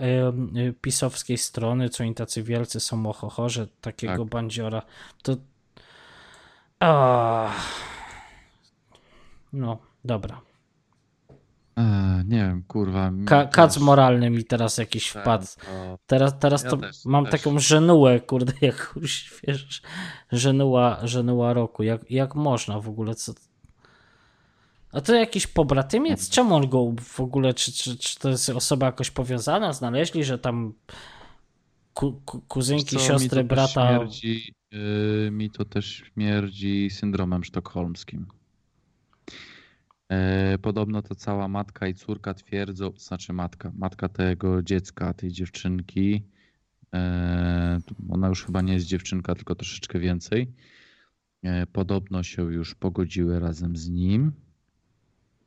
pisowskiej strony, co oni tacy wielcy są ohoho, że takiego Tak. bandziora, to Ah. No, dobra. Eee, nie wiem, kurwa. mi Ka- też- kac moralny mi teraz jakiś ten, wpadł. to- Teraz, teraz Ja to też, mam też. taką żenułę, kurde, jak już wiesz, żenuła, żenuła roku. Jak, jak można w ogóle? Co... A to jakiś pobratymiec? Czemu on go w ogóle, czy, czy, czy to jest osoba jakoś powiązana? Znaleźli, że tam ku, ku, kuzynki, co, mi siostry, też brata. Śmierdzi, yy, mi to też śmierdzi syndromem sztokholmskim. E, podobno to cała matka i córka twierdzą, znaczy matka, matka tego dziecka, tej dziewczynki, e, ona już chyba nie jest dziewczynka, tylko troszeczkę więcej. E, podobno się już pogodziły razem z nim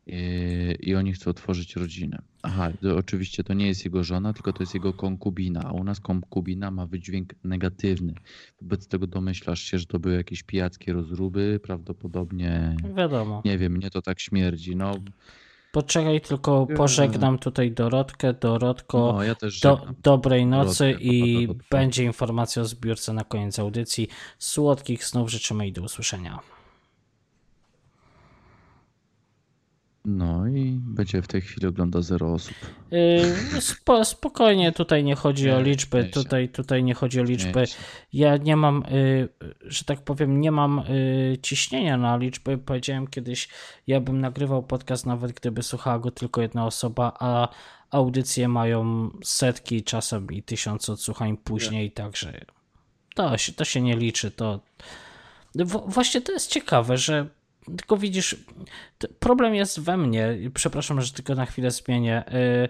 e, i oni chcą otworzyć rodzinę. Aha, to oczywiście to nie jest jego żona, tylko to jest jego konkubina, a u nas konkubina ma wydźwięk negatywny. Wobec tego domyślasz się, że to były jakieś pijackie rozruby, prawdopodobnie, Wiadomo. nie wiem, mnie to tak śmierdzi. No, Poczekaj, tylko pożegnam tutaj Dorotkę. Dorotko, no ja do, dobrej nocy Dorotkę, i będzie informacja o zbiórce na koniec audycji. Słodkich snów życzymy i do usłyszenia. No i będzie w tej chwili ogląda zero osób. Spo, spokojnie, tutaj nie chodzi o liczby, tutaj, tutaj nie chodzi o liczby. Ja nie mam, yy, że tak powiem, nie mam yy, ciśnienia na liczby. Powiedziałem kiedyś, ja bym nagrywał podcast nawet gdyby słuchała go tylko jedna osoba, a audycje mają setki, czasem i tysiące odsłuchań później, także to się, to się nie liczy. To w, właśnie to jest ciekawe, że tylko widzisz, problem jest we mnie. Przepraszam, że tylko na chwilę zmienię. Y,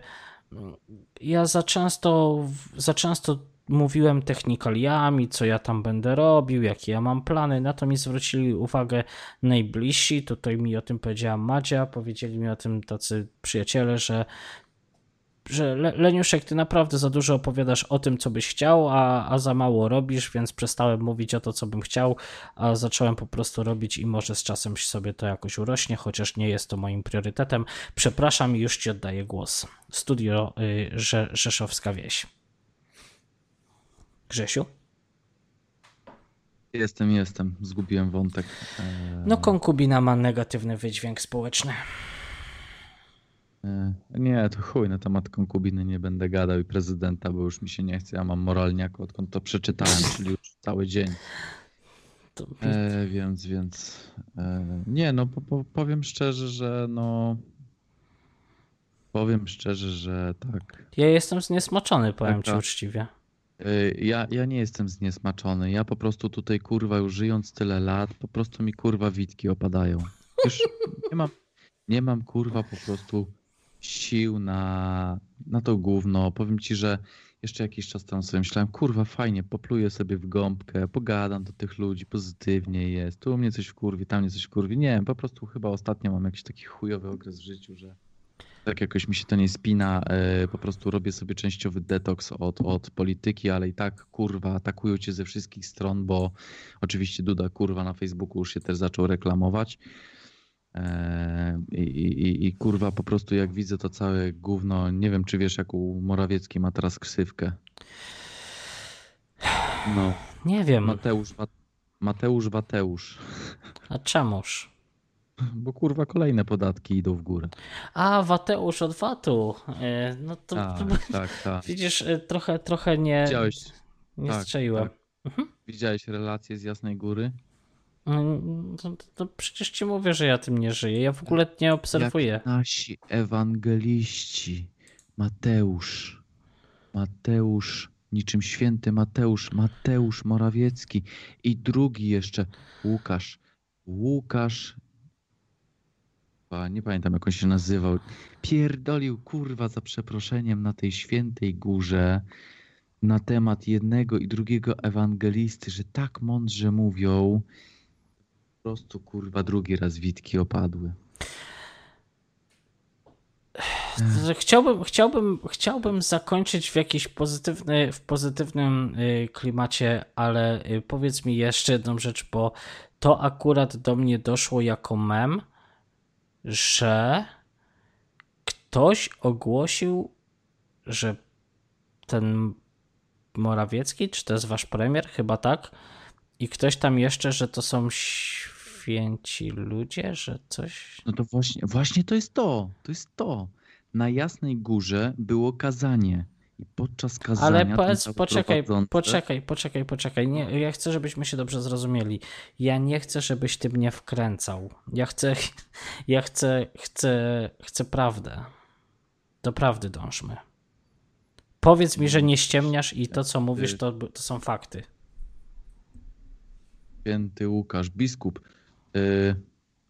Ja za często, za często mówiłem technikaliami, co ja tam będę robił, jakie ja mam plany. Na to mi zwrócili uwagę najbliżsi. Tutaj mi o tym powiedziała Madzia, powiedzieli mi o tym tacy przyjaciele, że że Le- Leniuszek, ty naprawdę za dużo opowiadasz o tym, co byś chciał, a, a za mało robisz, więc przestałem mówić o to, co bym chciał, a zacząłem po prostu robić i może z czasem sobie to jakoś urośnie, chociaż nie jest to moim priorytetem. Przepraszam i już ci oddaję głos. Studio y, Rze- Rzeszowska Wieś. Grzesiu? Jestem, jestem. Zgubiłem wątek. No konkubina ma negatywny wydźwięk społeczny. E, nie, to chuj, na temat konkubiny nie będę gadał i prezydenta, bo już mi się nie chce. Ja mam moralniaka, odkąd to przeczytałem, czyli już cały dzień. E, więc, więc e, nie, no po, po, powiem szczerze, że no powiem szczerze, że tak. ja jestem zniesmaczony, powiem ci Taka- uczciwie. E, Ja, ja nie jestem zniesmaczony. Ja po prostu tutaj kurwa już żyjąc tyle lat, po prostu mi kurwa witki opadają. Już nie mam, nie mam kurwa po prostu sił na, na to gówno. Powiem ci, że jeszcze jakiś czas temu sobie myślałem, kurwa fajnie, popluję sobie w gąbkę, pogadam do tych ludzi, pozytywnie jest. Tu mnie coś wkurwi, tam mnie coś wkurwi. Nie wiem, po prostu chyba ostatnio mam jakiś taki chujowy okres w życiu, że tak jakoś mi się to nie spina. e, Po prostu robię sobie częściowy detoks od, od polityki, ale i tak kurwa atakują cię ze wszystkich stron, bo oczywiście Duda kurwa na Facebooku już się też zaczął reklamować. E, I, i, I kurwa po prostu jak widzę to całe gówno, nie wiem czy wiesz jaką Morawiecki ma teraz ksywkę. No, Nie wiem, Mateusz, Mateusz Wateusz. a czemuż? Bo kurwa kolejne podatki idą w górę. A, Wateusz od Watu. E, No to, to Tak, tak, tak. widzisz, e, trochę, trochę nie, Widziałeś, nie tak, strzeliłem. widziałeś relacje z Jasnej Góry? Mm, To, to przecież ci mówię, że ja tym nie żyję. Ja w ogóle nie obserwuję. Jak nasi ewangeliści. Mateusz. Mateusz, niczym święty Mateusz, Mateusz Morawiecki i drugi jeszcze, Łukasz. Łukasz. Nie pamiętam jak on się nazywał. Pierdolił kurwa za przeproszeniem na tej świętej górze na temat jednego i drugiego ewangelisty, że tak mądrze mówią. Prostu kurwa drugi raz witki opadły. Chciałbym, chciałbym, chciałbym zakończyć w jakiś pozytywny, w pozytywnym y, klimacie, ale y, powiedz mi jeszcze jedną rzecz, bo to akurat do mnie doszło jako mem, że ktoś ogłosił, że ten Morawiecki, czy to jest wasz premier, chyba tak, i ktoś tam jeszcze, że to są święci ludzie, że coś. No to właśnie, właśnie to jest to. To jest to. Na Jasnej Górze było kazanie. I podczas kazania. Ale powiedz, poczekaj, prowadzący- poczekaj, poczekaj, poczekaj. Nie, ja chcę, żebyśmy się dobrze zrozumieli. Ja nie chcę, żebyś ty mnie wkręcał. Ja chcę, ja chcę, chcę, chcę prawdę. Do prawdy dążmy. Powiedz mi, że nie ściemniasz i to, co mówisz, to, to są fakty. Święty Łukasz, biskup. Y,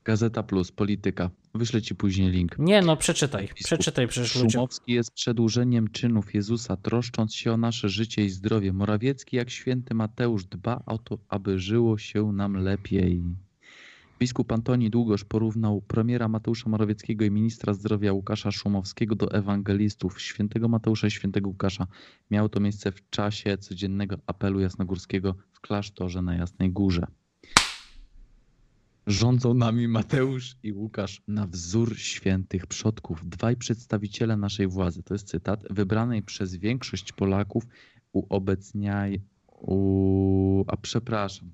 Gazeta Plus, polityka. Wyślę ci później link. Nie, no przeczytaj, przeczytaj przecież ludziom. Szumowski jest przedłużeniem czynów Jezusa, troszcząc się o nasze życie i zdrowie. Morawiecki, jak święty Mateusz, dba o to, aby żyło się nam lepiej. Biskup Antoni Długosz porównał premiera Mateusza Morawieckiego i ministra zdrowia Łukasza Szumowskiego do ewangelistów świętego Mateusza i świętego Łukasza. Miało to miejsce w czasie codziennego apelu jasnogórskiego w klasztorze na Jasnej Górze. Rządzą nami Mateusz i Łukasz na wzór świętych przodków, dwaj przedstawiciele naszej władzy. To jest cytat, wybranej przez większość Polaków uobecniaj. U... A przepraszam,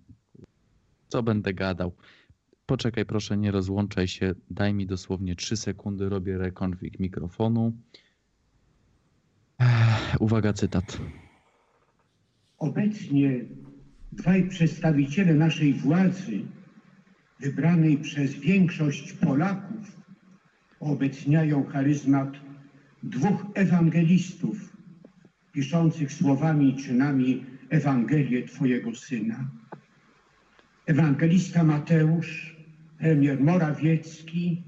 co będę gadał? Poczekaj, proszę, nie rozłączaj się. Daj mi dosłownie 3 sekundy, robię rekonfig mikrofonu. Uwaga, cytat. Obecnie dwaj przedstawiciele naszej władzy, wybranej przez większość Polaków, obecniają charyzmat dwóch ewangelistów, piszących słowami i czynami Ewangelię Twojego Syna. Ewangelista Mateusz, premier Morawiecki,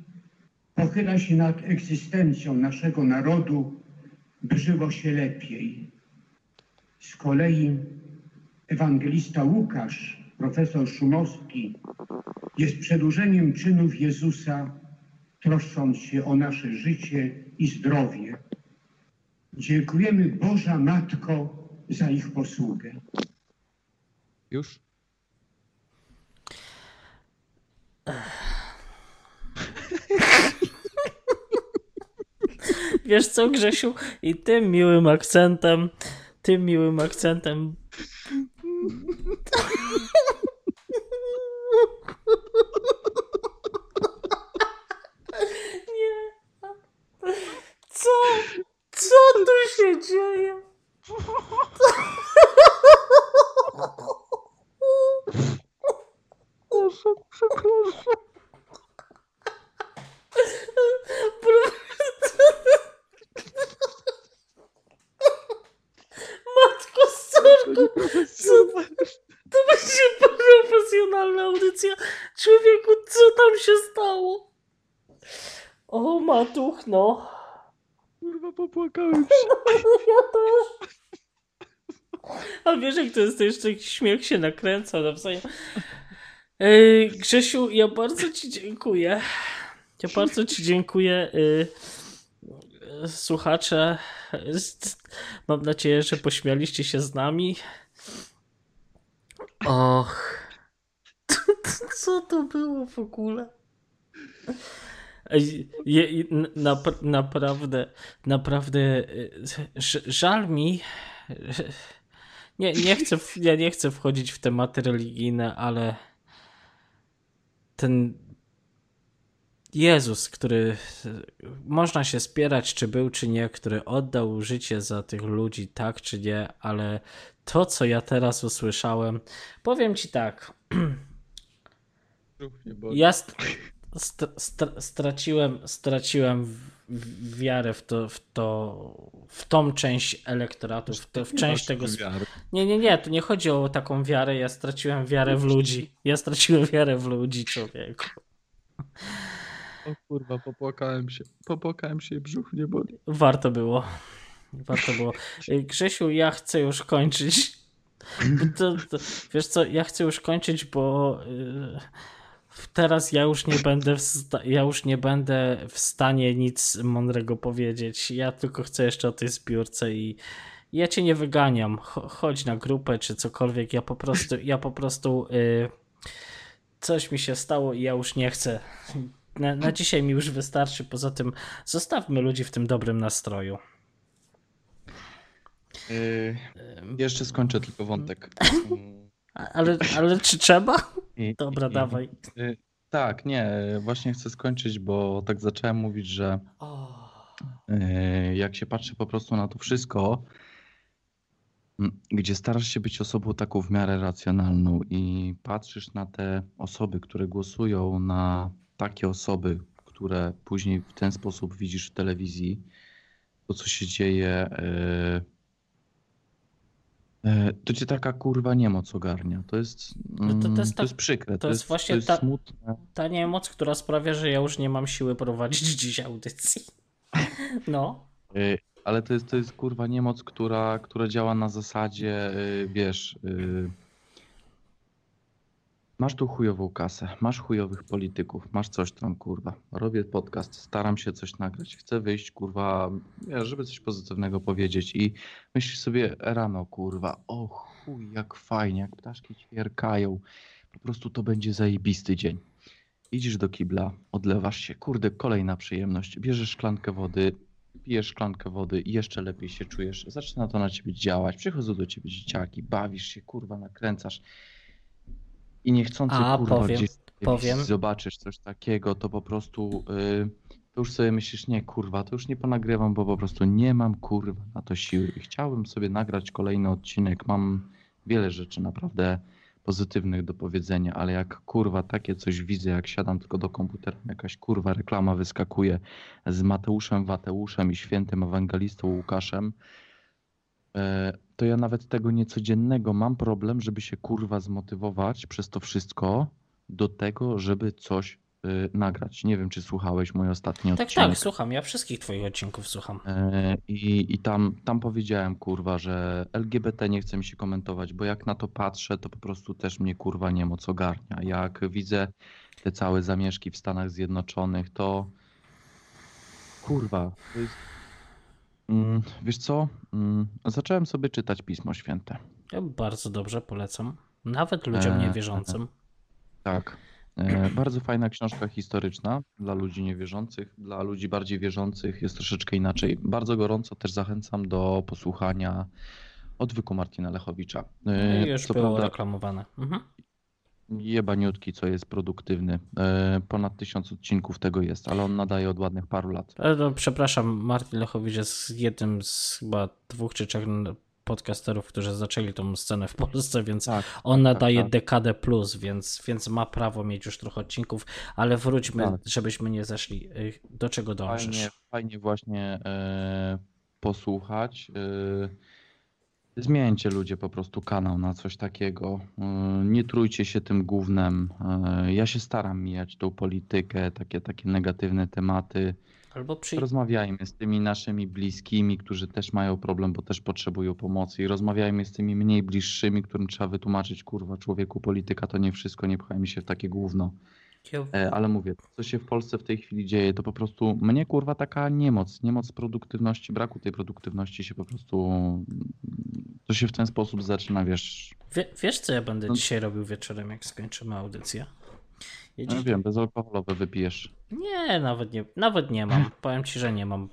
pochyla się nad egzystencją naszego narodu, by żyło się lepiej. Z kolei ewangelista Łukasz, profesor Szumowski, jest przedłużeniem czynów Jezusa, troszcząc się o nasze życie i zdrowie. Dziękujemy Boża Matko za ich posługę. Już? Wiesz co, Grzesiu? I tym miłym akcentem, tym miłym akcentem. Nie. Co? Co tu się dzieje? Matko Sorko, co to będzie profesjonalna audycja. Człowieku, co tam się stało? O, matuch, no. Kurwa, popłakałem się. Ja też. A wiesz, jak to jest, to jeszcze śmiech się nakręca nawzajem. Ej, Grzesiu, ja bardzo ci dziękuję. Ja bardzo ci dziękuję. Słuchacze, mam nadzieję, że pośmialiście się z nami. Och. Co to było w ogóle? Naprawdę, naprawdę y, żal mi. Nie, nie chcę, ja nie chcę wchodzić w tematy religijne, ale ten Jezus, który można się spierać, czy był, czy nie, który oddał życie za tych ludzi, tak czy nie, ale to, co ja teraz usłyszałem, powiem ci tak. Ja st- st- st- straciłem, straciłem wiarę w to, w to, w tą część elektoratu, w, to, w część tego. Nie, nie, nie, tu nie chodzi o taką wiarę, ja straciłem wiarę w ludzi. Ja straciłem wiarę w ludzi, człowieku. O kurwa, popłakałem się. Popłakałem się i brzuch nie boli. Warto było. Warto było. Ej, Grzesiu, ja chcę już kończyć. To, to, wiesz co, ja chcę już kończyć, bo y, teraz ja już nie będę ja już nie będę w stanie nic mądrego powiedzieć. Ja tylko chcę jeszcze o tej zbiórce i ja cię nie wyganiam. Cho- Chodź na grupę czy cokolwiek. Ja po prostu ja po prostu y, coś mi się stało i ja już nie chcę. Na, na dzisiaj mi już wystarczy. Poza tym zostawmy ludzi w tym dobrym nastroju. Yy, jeszcze skończę tylko wątek. Ale, ale czy trzeba? Dobra, dawaj. yy, Tak, nie, właśnie chcę skończyć, bo tak zacząłem mówić, że yy, jak się patrzy po prostu na to wszystko, mm, gdzie starasz się być osobą taką w miarę racjonalną i patrzysz na te osoby, które głosują na takie osoby, które później w ten sposób widzisz w telewizji, to co się dzieje, yy, yy, to cię taka kurwa niemoc ogarnia. To jest, No to- to mm, jest to jest przykre, to jest właśnie to jest ta- smutne. Ta niemoc, która sprawia, że ja już nie mam siły prowadzić dziś audycji. No. Y, Ale to jest, to jest kurwa niemoc, która, która działa na zasadzie, wiesz, y, masz tu chujową kasę, masz chujowych polityków, masz coś tam, kurwa. Robię podcast, staram się coś nagrać, chcę wyjść, kurwa, żeby coś pozytywnego powiedzieć i myślisz sobie rano, kurwa, o chuj, jak fajnie, jak ptaszki ćwierkają, po prostu to będzie zajebisty dzień. Idziesz do kibla, odlewasz się, kurde, kolejna przyjemność, bierzesz szklankę wody, pijesz szklankę wody i jeszcze lepiej się czujesz. Zaczyna to na ciebie działać. Przychodzą do ciebie dzieciaki, bawisz się, kurwa, nakręcasz. I niechcący A, kurwa powiem, gdzieś powiem. zobaczysz coś takiego, to po prostu y, to już sobie myślisz, nie kurwa, to już nie ponagrywam, bo po prostu nie mam kurwa na to siły. I chciałbym sobie nagrać kolejny odcinek. Mam wiele rzeczy naprawdę pozytywnych do powiedzenia, ale jak kurwa takie coś widzę, jak siadam tylko do komputera, jakaś kurwa reklama wyskakuje z Mateuszem Wateuszem i świętym ewangelistą Łukaszem, to ja nawet tego niecodziennego mam problem, żeby się kurwa zmotywować przez to wszystko do tego, żeby coś y, nagrać. Nie wiem, czy słuchałeś mój ostatni Tak, odcinek. tak, słucham. Ja wszystkich twoich odcinków słucham. E, I, i tam, tam powiedziałem, kurwa, że LGBT nie chce mi się komentować, bo jak na to patrzę, to po prostu też mnie kurwa niemoc ogarnia. Jak widzę te całe zamieszki w Stanach Zjednoczonych, to kurwa, to jest... Mm, wiesz co? Mm, zacząłem sobie czytać Pismo Święte. Ja bardzo dobrze polecam. Nawet ludziom E, niewierzącym. Tak. E, Bardzo fajna książka historyczna dla ludzi niewierzących. Dla ludzi bardziej wierzących jest troszeczkę inaczej. Bardzo gorąco też zachęcam do posłuchania odwyku Martina Lechowicza. E, I już Co było prawda reklamowane. Mhm. Jebaniutki, co jest produktywny. E, Ponad tysiąc odcinków tego jest, ale on nadaje od ładnych paru lat. Ale no, przepraszam, Martin Lechowicz jest jednym z chyba dwóch czy trzech podcasterów, którzy zaczęli tą scenę w Polsce, więc Tak, on tak, nadaje tak. dekadę plus, więc, więc ma prawo mieć już trochę odcinków, ale wróćmy, Tak. żebyśmy nie zeszli. Y, Do czego dążysz? Fajnie, fajnie właśnie e, posłuchać. E, zmieńcie ludzie po prostu kanał na coś takiego. E, nie trójcie się tym gównem. E, ja się staram mijać tą politykę, takie, takie negatywne tematy. Albo przy... Rozmawiajmy z tymi naszymi bliskimi, którzy też mają problem, bo też potrzebują pomocy. I rozmawiajmy z tymi mniej bliższymi, którym trzeba wytłumaczyć, kurwa, człowieku, polityka to nie wszystko, nie pchajmy się w takie gówno. E, Ale mówię, co się w Polsce w tej chwili dzieje, to po prostu mnie kurwa taka niemoc, niemoc produktywności, braku tej produktywności się po prostu, to się w ten sposób zaczyna, wiesz, Wie, wiesz, co ja będę No. dzisiaj robił wieczorem, jak skończymy audycję? No dziś... wiem, bezalkoholowe wypijesz. Nie, nawet nie, nawet nie mam. Powiem ci, że nie mam,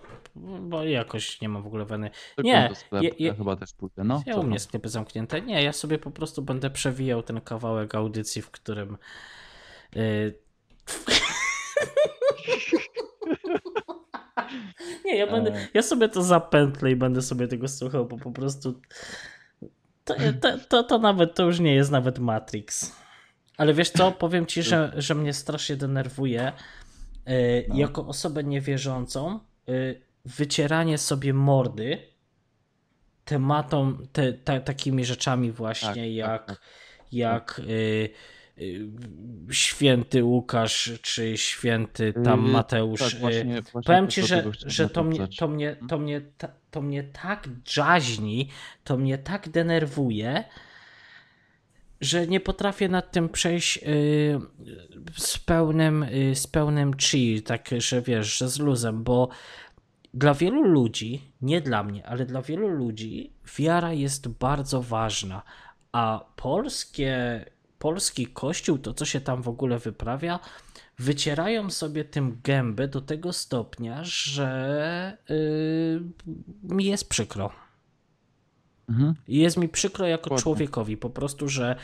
bo jakoś nie mam w ogóle weny. Nie, sklepu, je- je- ja chyba też pójdę, no. Ja u mnie sklepy zamknięte. Nie, ja sobie po prostu będę przewijał ten kawałek audycji, w którym. Y, Nie, ja będę. E. Ja sobie to zapętlę i będę sobie tego słuchał, bo po prostu. To, to, to, to nawet to już nie jest nawet Matrix. Ale wiesz co, powiem ci, że, że mnie strasznie denerwuje. y, No. Jako osobę niewierzącą, wycieranie sobie mordy tematom, te, takimi rzeczami właśnie Tak, tak, jak, tak. jak y, y, święty Łukasz czy święty tam Yy, Mateusz. Tak, y, właśnie, właśnie Powiem ci, że, że to, mnie, to, mnie, to, mnie, to mnie tak dżaźni, to mnie tak denerwuje, że nie potrafię nad tym przejść y, z pełnym, y, z pełnym chi, tak, że wiesz, że z luzem, bo dla wielu ludzi, nie dla mnie, ale dla wielu ludzi wiara jest bardzo ważna, a polskie, polski kościół, to co się tam w ogóle wyprawia, wycierają sobie tym gębę do tego stopnia, że yy, mi jest przykro. Mhm. Jest mi przykro jako człowiekowi po prostu, że,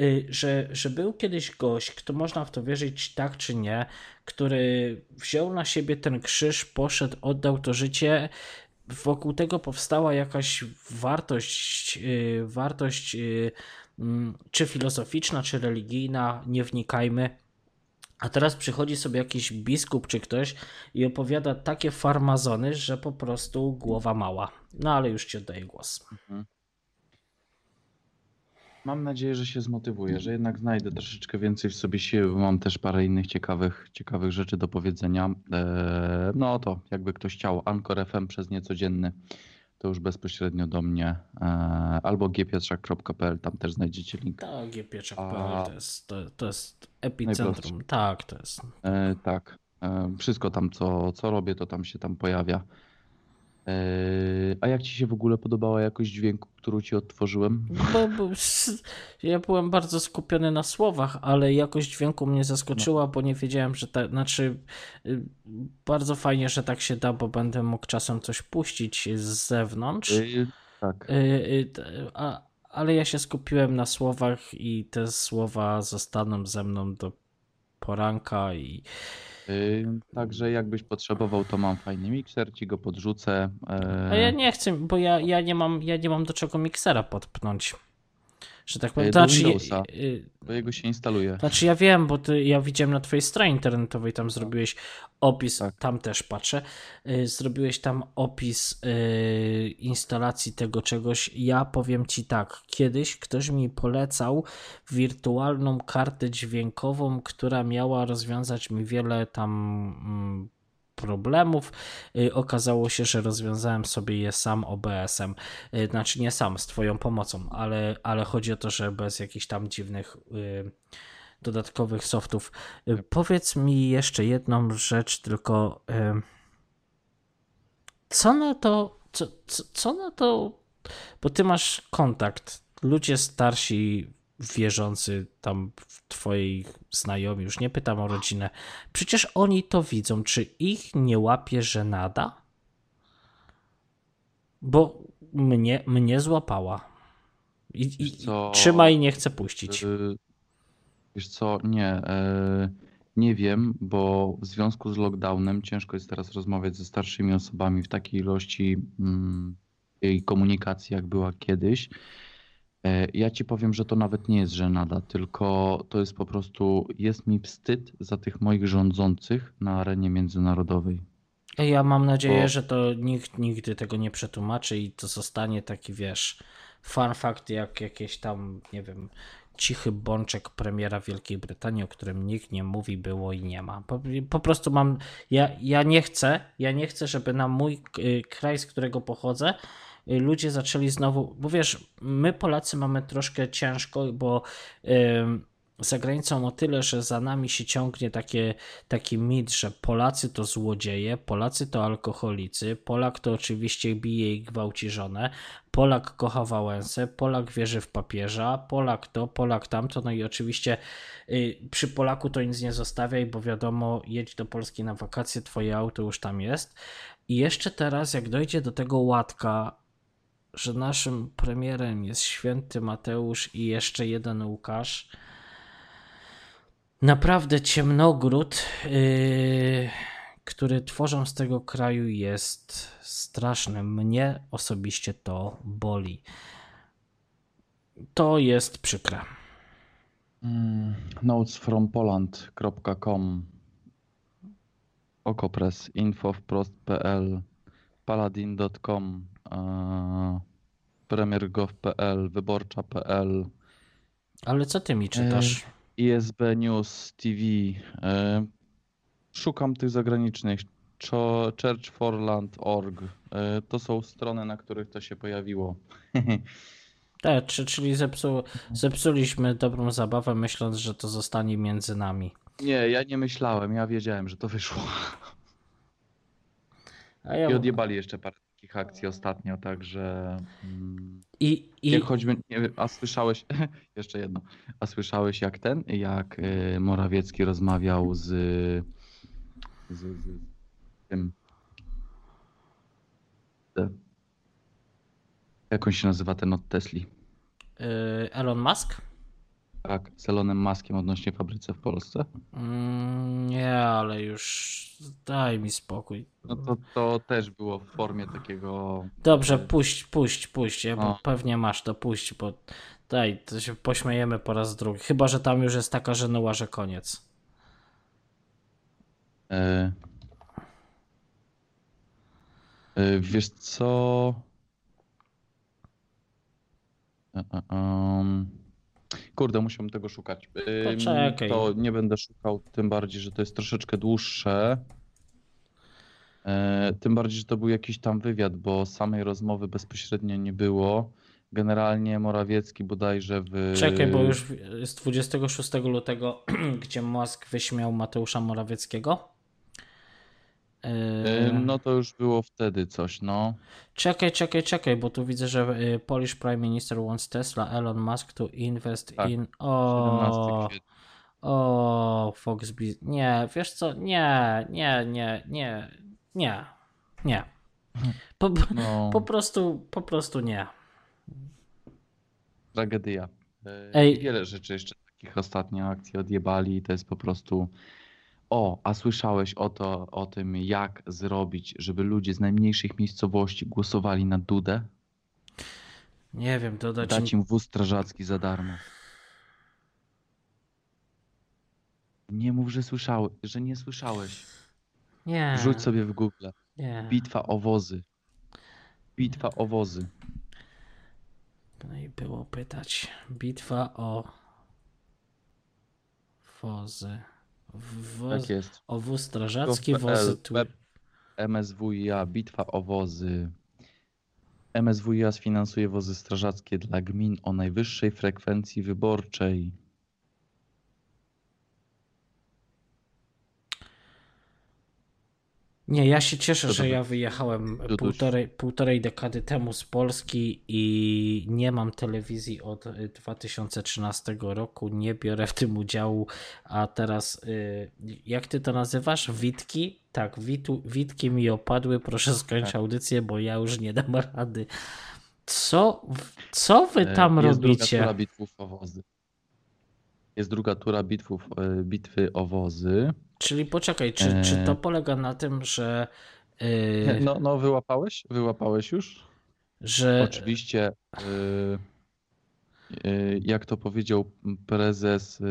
y, że, że był kiedyś gość, kto można w to wierzyć tak czy nie, który wziął na siebie ten krzyż, poszedł, oddał to życie. Wokół tego powstała jakaś wartość, y, wartość y, czy filozoficzna, czy religijna, nie wnikajmy. A teraz przychodzi sobie jakiś biskup czy ktoś i opowiada takie farmazony, że po prostu głowa mała. No ale już ci oddaję głos. Mam nadzieję, że się zmotywuję, że jednak znajdę troszeczkę więcej w sobie siły, bo mam też parę innych ciekawych, ciekawych rzeczy do powiedzenia. Eee, no to jakby ktoś chciał, Anchor FM przez niecodzienny, to już bezpośrednio do mnie, eee, albo gpietrzak.pl, tam też znajdziecie link. Tak, G-Pieczak.pl A- to jest, to, to jest epicentrum. Tak, to jest. Eee, tak, eee, wszystko tam, co, co robię, to tam się tam pojawia. Eee, a jak ci się w ogóle podobała jakość dźwięku, którą ci odtworzyłem? Bo, bo, ja byłem bardzo skupiony na słowach, ale jakość dźwięku mnie zaskoczyła, bo nie wiedziałem, że tak. Znaczy, y, bardzo fajnie, że tak się da, bo będę mógł czasem coś puścić z zewnątrz. Eee, tak. Y, y, A, ale ja się skupiłem na słowach i te słowa zostaną ze mną do poranka i Także jakbyś potrzebował, to mam fajny mikser, ci go podrzucę. A ja nie chcę, bo ja, ja, nie mam, ja nie mam do czego miksera podpnąć. Że tak powiem. E, do Znaczy, Windowsa. y, Bo jego się instaluje. znaczy ja wiem, bo ty, ja widziałem na twojej stronie internetowej, tam zrobiłeś opis, Tak. tam też patrzę, zrobiłeś tam opis instalacji tego czegoś. Ja powiem ci tak, kiedyś ktoś mi polecał wirtualną kartę dźwiękową, która miała rozwiązać mi wiele tam mm, problemów. Y, Okazało się, że rozwiązałem sobie je sam OBS-em. Y, Znaczy nie sam, z Twoją pomocą, ale, ale chodzi o to, że bez jakichś tam dziwnych y, dodatkowych softów. Powiedz mi jeszcze jedną rzecz, tylko co na to, co, co, co na to, bo Ty masz kontakt, ludzie starsi, wierzący tam w Twojej znajomi, już nie pytam o rodzinę, przecież oni to widzą, czy ich nie łapie żenada? Bo mnie, mnie złapała. I, i, Wiesz co? i trzyma i nie chce puścić. Yy, Wiesz co, nie. yy, Nie wiem, bo w związku z lockdownem ciężko jest teraz rozmawiać ze starszymi osobami w takiej ilości mm, jej komunikacji, jak była kiedyś. E, Ja ci powiem, że to nawet nie jest żenada, tylko to jest po prostu, jest mi wstyd za tych moich rządzących na arenie międzynarodowej. Ja mam nadzieję, Bo- że to nikt nigdy tego nie przetłumaczy i to zostanie taki, wiesz, fun fact jak jakieś tam, nie wiem, cichy bączek premiera Wielkiej Brytanii, o którym nikt nie mówi, było i nie ma. Po, po prostu mam, ja, ja nie chcę, ja nie chcę, żeby na mój y, kraj, z którego pochodzę, ludzie zaczęli znowu, bo wiesz, my Polacy mamy troszkę ciężko, bo za granicą o tyle, że za nami się ciągnie takie, taki mit, że Polacy to złodzieje, Polacy to alkoholicy, Polak to oczywiście bije i gwałci żonę, Polak kocha Wałęsę, Polak wierzy w papieża, Polak to, Polak tamto, no i oczywiście y, przy Polaku to nic nie zostawiaj, bo wiadomo, jedź do Polski na wakacje, twoje auto już tam jest. I jeszcze teraz, jak dojdzie do tego łatka, że naszym premierem jest święty Mateusz i jeszcze jeden Łukasz, naprawdę ciemnogród, yy, który tworzą z tego kraju jest straszny. Mnie osobiście to boli. To jest przykre. Mm, Notesfrompoland.com Okopres, info.wprost.pl paladin.com e, premiergov.pl wyborcza.pl Ale co ty mi czytasz? ISB News TV e, szukam tych zagranicznych. Churchforland.org e, to są strony, na których to się pojawiło. Tak, czy, czyli zepsu, zepsuliśmy dobrą zabawę, myśląc, że to zostanie między nami. nie, ja nie myślałem, ja wiedziałem, że to wyszło. A ja, I odjebali jeszcze parę takich akcji ostatnio, także. mm, i, i, Jak choćby. Nie, wiem, a słyszałeś. Jeszcze jedno. A słyszałeś jak ten? Jak y, Morawiecki rozmawiał z. z, z tym. Jak on się nazywa ten od Tesli? y, Elon Musk? Tak, z Elonem Maskiem odnośnie fabryce w Polsce. Mm, nie, ale już daj mi spokój. No to, to też było w formie takiego. Dobrze, puść, puść, puść, ja, No. pewnie masz to puść, bo daj, to się pośmiejemy po raz drugi. Chyba, że tam już jest taka żenuła, że koniec. E, e, wiesz co? Em. Kurde, musiałbym tego szukać. Poczekaj. To nie będę szukał, tym bardziej, że to jest troszeczkę dłuższe. E, Tym bardziej, że to był jakiś tam wywiad, bo samej rozmowy bezpośrednio nie było. Generalnie Morawiecki bodajże w. Czekaj, bo już jest 26 lutego, gdzie Musk wyśmiał Mateusza Morawieckiego. E, No to już było wtedy coś, no. Czekaj, czekaj, czekaj, bo tu widzę, że y, Polish Prime Minister wants Tesla, Elon Musk to invest Tak, in... 17 O, o, Fox Biz... Nie, wiesz co, nie, nie, nie, nie, nie, nie. Po, No. po prostu, po prostu nie. tragedia. E, Ej. Wiele rzeczy jeszcze takich ostatnio akcji odjebali i to jest po prostu... O, a słyszałeś o, to, o tym, jak zrobić, żeby ludzie z najmniejszych miejscowości głosowali na Dudę? Nie wiem, dodać Dać im wóz strażacki za darmo. Nie mów, że słyszałeś, że nie słyszałeś. Nie, Rzuć sobie w Google. nie. Bitwa o wozy. Bitwa o wozy. No i było pytać. Bitwa o wozy. Woz... Tak jest. O wóz strażacki, wozy tu. MSWiA, bitwa o wozy. MSWiA sfinansuje wozy strażackie dla gmin o najwyższej frekwencji wyborczej. Nie, ja się cieszę, To że ja wyjechałem półtorej, półtorej dekady temu z Polski i nie mam telewizji od y, 2013 roku, nie biorę w tym udziału, a teraz y, jak ty to nazywasz? Witki? Tak, witu, witki mi opadły, proszę skończyć Tak. audycję, bo ja już nie dam rady. Co, co wy tam E, Jest druga robicie? tura bitwów o wozy. Jest druga tura bitwów, e, bitwy o wozy. Czyli poczekaj, czy, czy to E. polega na tym, że, y, No, no wyłapałeś? Wyłapałeś już? że Oczywiście, y, y, jak to powiedział prezes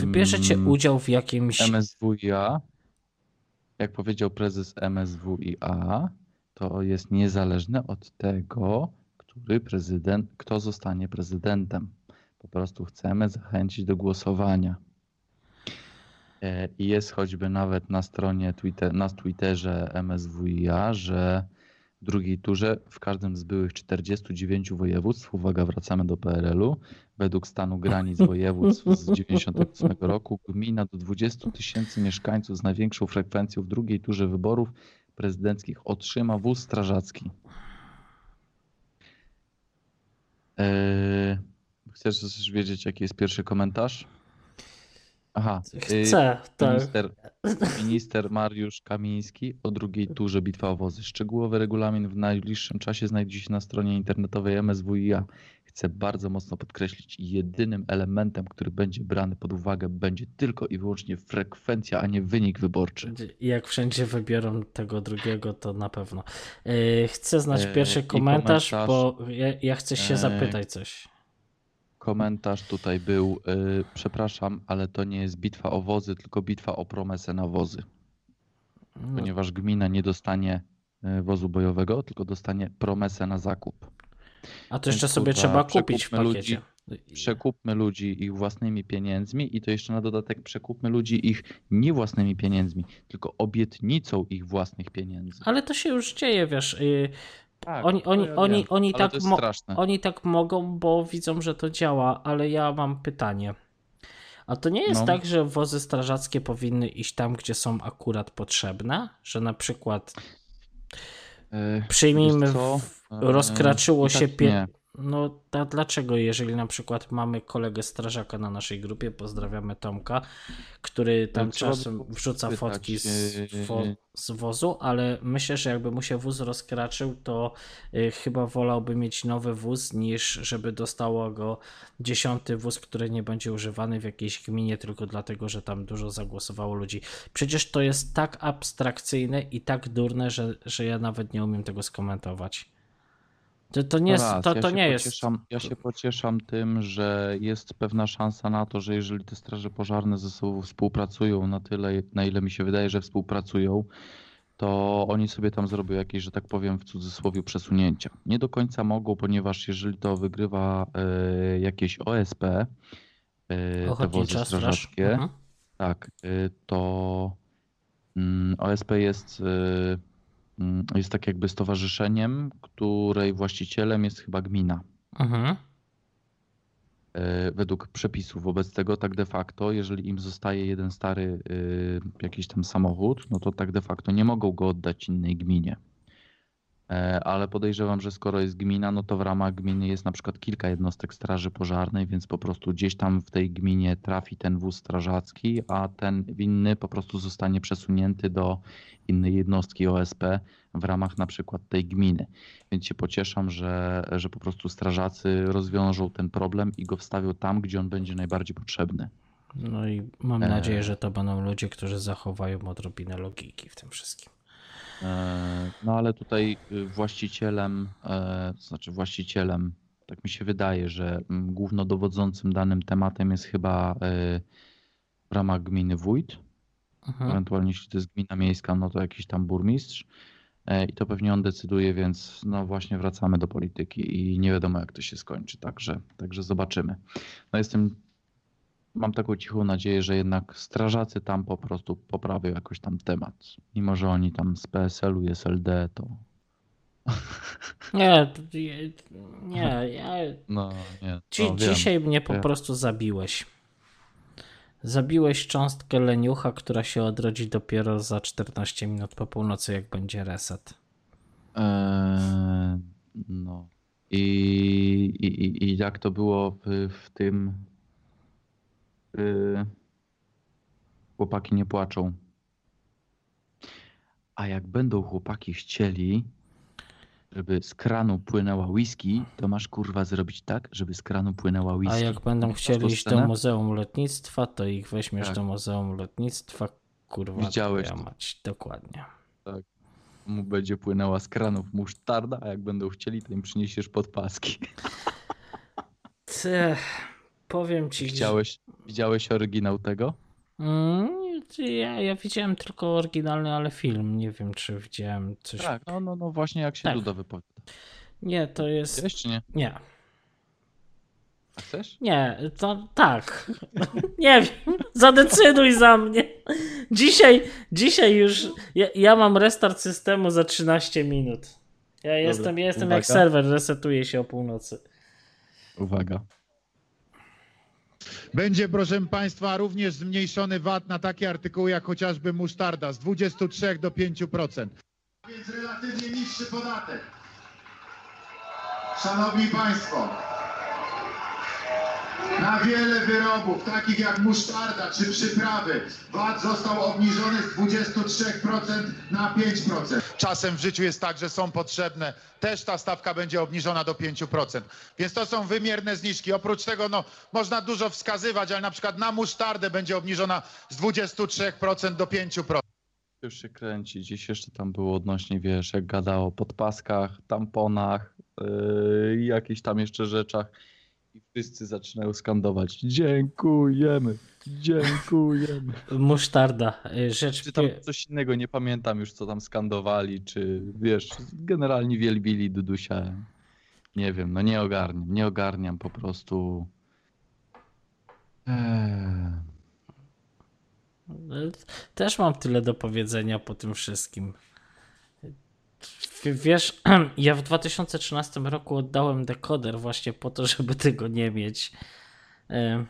wybierzecie mm, udział w jakimś MSWiA, jak powiedział prezes MSWiA, to jest niezależne od tego, który prezydent, kto zostanie prezydentem. Po prostu chcemy zachęcić do głosowania. E, I jest choćby nawet na stronie Twitter, na Twitterze MSWiA, że w drugiej turze w każdym z byłych 49 województw, uwaga, wracamy do PRL-u, według stanu granic województw z 98 roku, gmina do 20 tysięcy mieszkańców z największą frekwencją w drugiej turze wyborów prezydenckich otrzyma wóz strażacki. Eee, chcesz wiedzieć, jaki jest pierwszy komentarz? Aha. y, Chcę, tak. Minister, minister Mariusz Kamiński o drugiej turze Bitwa o Wozy. Szczegółowy regulamin w najbliższym czasie znajdzie się na stronie internetowej MSWiA. Chcę bardzo mocno podkreślić, jedynym elementem, który będzie brany pod uwagę, będzie tylko i wyłącznie frekwencja, a nie wynik wyborczy. Jak wszędzie wybiorą tego drugiego, to na pewno. Yy, Chcę znać Yy, pierwszy komentarz, komentarz. bo ja, ja chcę się Yy, zapytać coś. Komentarz tutaj był, y, przepraszam, ale to nie jest bitwa o wozy, tylko bitwa o promesę na wozy. No, Ponieważ gmina nie dostanie y, wozu bojowego, tylko dostanie promesę na zakup. a to jeszcze więc, sobie trzeba kupić w przekupmy pakiecie. Przekupmy ludzi ich własnymi pieniędzmi i to jeszcze na dodatek przekupmy ludzi ich nie własnymi pieniędzmi, tylko obietnicą ich własnych pieniędzy. Ale to się już dzieje, wiesz. Tak, oni, oni, ja oni, wiem, oni, tak oni tak mogą, bo widzą, że to działa, ale ja mam pytanie. A to nie jest No. tak, że wozy strażackie powinny iść tam, gdzie są akurat potrzebne? Że na przykład E, przyjmijmy, w- E, rozkraczyło i się tak pie... No ta, dlaczego, jeżeli na przykład mamy kolegę strażaka na naszej grupie, pozdrawiamy Tomka, który tam No, czasem wrzuca fotki z, yy, wo, z wozu, ale myślę, że jakby mu się wóz rozkraczył, to y, chyba wolałby mieć nowy wóz, niż żeby dostało go dziesiąty wóz, który nie będzie używany w jakiejś gminie tylko dlatego, że tam dużo zagłosowało ludzi. Przecież to jest tak abstrakcyjne i tak durne, że, że ja nawet nie umiem tego skomentować. To, to nie, jest, Raz, to, ja to nie jest. pocieszam, Ja się pocieszam tym, że jest pewna szansa na to, że jeżeli te straże pożarne ze sobą współpracują na tyle, na ile mi się wydaje, że współpracują, to oni sobie tam zrobią jakieś, że tak powiem w cudzysłowie, przesunięcia. Nie do końca mogą, ponieważ jeżeli to wygrywa e, jakieś OSP, e, te wozy strażackie, Mhm. tak, y, to mm, OSP jest, y, jest tak jakby stowarzyszeniem, której właścicielem jest chyba gmina. Mhm. Y, Według przepisów wobec tego, tak de facto, jeżeli im zostaje jeden stary y, jakiś tam samochód, no to tak de facto nie mogą go oddać innej gminie. E, ale podejrzewam, że skoro jest gmina, no to w ramach gminy jest na przykład kilka jednostek straży pożarnej, więc po prostu gdzieś tam w tej gminie trafi ten wóz strażacki, a ten winny po prostu zostanie przesunięty do innej jednostki OSP w ramach na przykład tej gminy. Więc się pocieszam, że, że po prostu strażacy rozwiążą ten problem i go wstawią tam, gdzie on będzie najbardziej potrzebny. No i mam nadzieję, że to będą ludzie, którzy zachowają odrobinę logiki w tym wszystkim. E, No ale tutaj y, właścicielem, e, to znaczy właścicielem, tak mi się wydaje, że mm, głównodowodzącym danym tematem jest chyba e, w ramach gminy wójt, Mhm. ewentualnie jeśli to jest gmina miejska, no to jakiś tam burmistrz E, i to pewnie on decyduje, więc no właśnie wracamy do polityki i nie wiadomo jak to się skończy, także, także zobaczymy. No jestem, mam taką cichą nadzieję, że jednak strażacy tam po prostu poprawią jakoś tam temat. Mimo, że oni tam z PSL-u i SLD to Nie, nie, ja, no nie. Dzi- no, wiem. dzisiaj mnie po prostu zabiłeś. Zabiłeś cząstkę leniucha, która się odrodzi dopiero za 14 minut po północy, jak będzie reset. Eee, no. I, i, i, I jak to było w, w tym. Y, chłopaki nie płaczą. A jak będą chłopaki chcieli, żeby z kranu płynęła whisky, to masz kurwa zrobić tak, żeby z kranu płynęła whisky. A jak będą chcieli iść do? Muzeum Lotnictwa, to ich weźmiesz Tak. do Muzeum Lotnictwa. Kurwa, Widziałeś to. mać. Dokładnie. Mu będzie płynęła z kranów musztarda, a jak będą chcieli, to im przyniesiesz podpaski. Ty, powiem ci, że- Widziałeś, widziałeś oryginał tego? Mm, ja, ja widziałem tylko oryginalny, ale film. Nie wiem, czy widziałem coś. Tak, no, no, no właśnie jak się Tak. Duda wypowiada. Nie, to jest. Widziałeś czy nie? Nie. A chcesz? Nie, to tak. Nie wiem, zadecyduj za mnie. Dzisiaj, dzisiaj już. Ja, ja mam restart systemu za 13 minut. Ja jestem, ja jestem jak serwer, resetuje się o północy. Uwaga. Będzie, proszę Państwa, również zmniejszony VAT na takie artykuły jak chociażby musztarda z 23 do 5%. Więc relatywnie niższy podatek. Szanowni Państwo, na wiele wyrobów, takich jak musztarda czy przyprawy, VAT został obniżony z 23% na 5%. Czasem w życiu jest tak, że są potrzebne. Też ta stawka będzie obniżona do 5%. Więc to są wymierne zniżki. Oprócz tego no, można dużo wskazywać, ale na przykład na musztardę będzie obniżona z 23% do 5%. Już się kręci. Dziś jeszcze tam było odnośnie, wiesz, jak gadało o podpaskach, tamponach yy, i jakichś tam jeszcze rzeczach. I wszyscy zaczynają skandować. Dziękujemy, dziękujemy. Musztarda. y, Rzecz. Czy tam coś innego, nie pamiętam już, co tam skandowali, czy wiesz, generalnie wielbili Dudusia. Nie wiem, no nie ogarniam, nie ogarniam po prostu. Eee. Też mam tyle do powiedzenia po tym wszystkim. Wiesz, ja w 2013 roku oddałem dekoder właśnie po to, żeby tego nie mieć. E,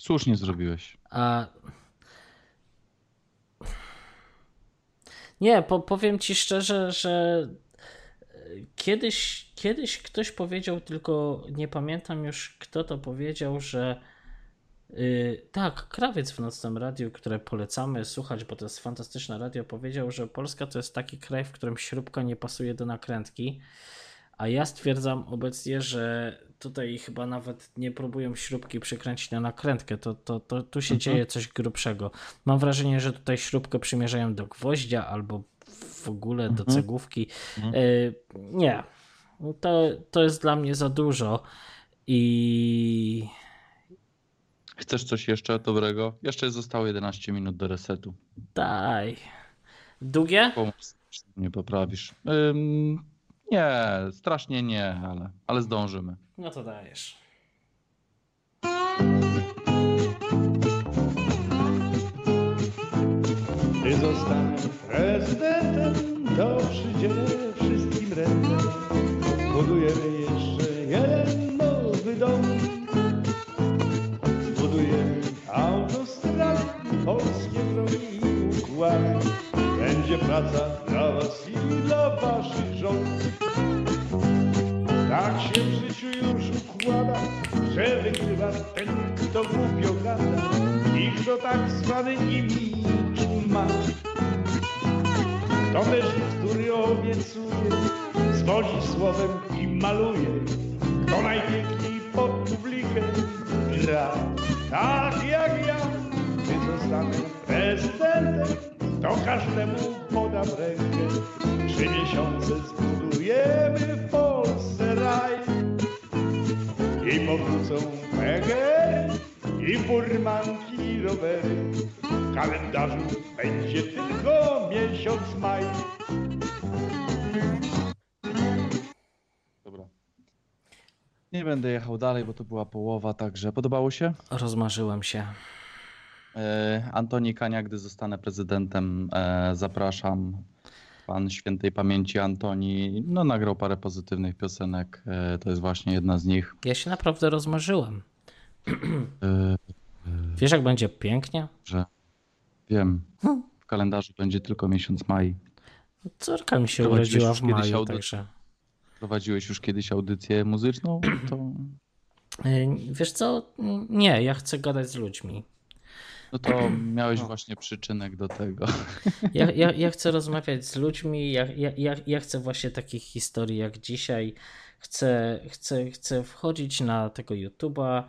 Słusznie zrobiłeś. A. Nie, po, powiem ci szczerze, że e, kiedyś, kiedyś ktoś powiedział, tylko nie pamiętam już kto to powiedział, że yy, tak, krawiec w nocnym radiu, które polecamy słuchać, bo to jest fantastyczne radio, powiedział, że Polska to jest taki kraj, w którym śrubka nie pasuje do nakrętki. A ja stwierdzam obecnie, że tutaj chyba nawet nie próbują śrubki przykręcić na nakrętkę. To, to, to tu się Mhm. dzieje coś grubszego. Mam wrażenie, że tutaj śrubkę przymierzają do gwoździa albo w ogóle do Mhm. cegłówki. Mhm. Y, nie. To, to jest dla mnie za dużo. I Chcesz coś jeszcze dobrego? Jeszcze zostało 11 minut do resetu. daj. Długie? Nie poprawisz. Ym, nie, strasznie nie, ale, ale zdążymy. No to dajesz. Gdy zostanę prezydentem, to przydzielę wszystkim rentę. Budujemy jeszcze jeden nowy dom. Polskie drogi i układy. Będzie praca dla was i dla waszych żon. Tak się w życiu już układa, że wygrywa ten, kto głupio gada i kto tak zwany imidż ma. To też, który obiecuje, zwodzi słowem i maluje, kto najpiękniej pod publikę gra. Tak jak ja, zostanę prezydentem, to każdemu podam rękę. Trzy miesiące zbudujemy w Polsce raj. I powrócą PGR, i furmanki, i rowery. W kalendarzu będzie tylko miesiąc maj. Nie będę jechał dalej, bo to była połowa, także podobało się. Rozmarzyłem się. E, Antoni Kania, gdy zostanę prezydentem, e, zapraszam. Pan świętej pamięci Antoni, no nagrał parę pozytywnych piosenek, e, to jest właśnie jedna z nich. Ja się naprawdę rozmarzyłem. Wiesz, jak będzie pięknie? że wiem, w kalendarzu będzie tylko miesiąc maj. Córka mi się urodziła w kiedyś maju, audyt- także... Prowadziłeś już kiedyś audycję muzyczną? To, Wiesz co? Nie, ja chcę gadać z ludźmi. No to miałeś właśnie przyczynek do tego. Ja, ja, ja chcę rozmawiać z ludźmi, ja, ja, ja, ja chcę właśnie takich historii jak dzisiaj. Chcę, chcę, chcę wchodzić na tego YouTube'a,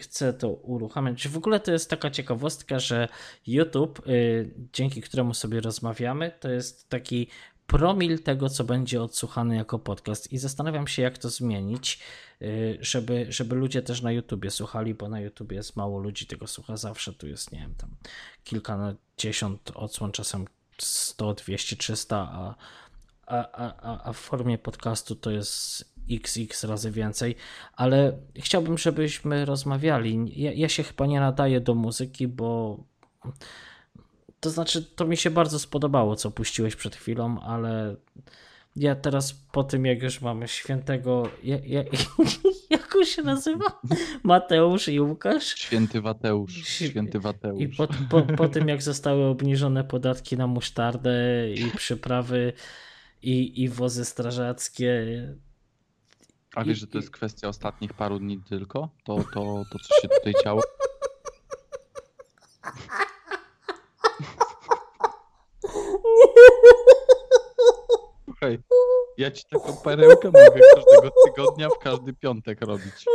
chcę to uruchamiać. W ogóle to jest taka ciekawostka, że YouTube, y, dzięki któremu sobie rozmawiamy, to jest taki promil tego, co będzie odsłuchane jako podcast. I zastanawiam się, jak to zmienić, y, żeby, żeby ludzie też na YouTubie słuchali, bo na YouTubie jest mało ludzi, tego słucha zawsze. Tu jest, nie wiem, tam kilkadziesiąt odsłon, czasem 100, 200, 300, a, a, a, a w formie podcastu to jest xx razy więcej, ale chciałbym, żebyśmy rozmawiali. Ja, ja się chyba nie nadaję do muzyki, bo to znaczy, to mi się bardzo spodobało, co puściłeś przed chwilą, ale ja teraz po tym, jak już mamy świętego, ja, ja, jak on się nazywa? Mateusz i Łukasz? Święty Wateusz, Świ- święty Wateusz. I po, po, po tym, jak zostały obniżone podatki na musztardę i przyprawy i, i wozy strażackie. A wiesz, że to jest kwestia ostatnich paru dni tylko? To, to, to co się tutaj działo? Słuchaj, ja ci taką perełkę mogę każdego tygodnia w każdy piątek robić.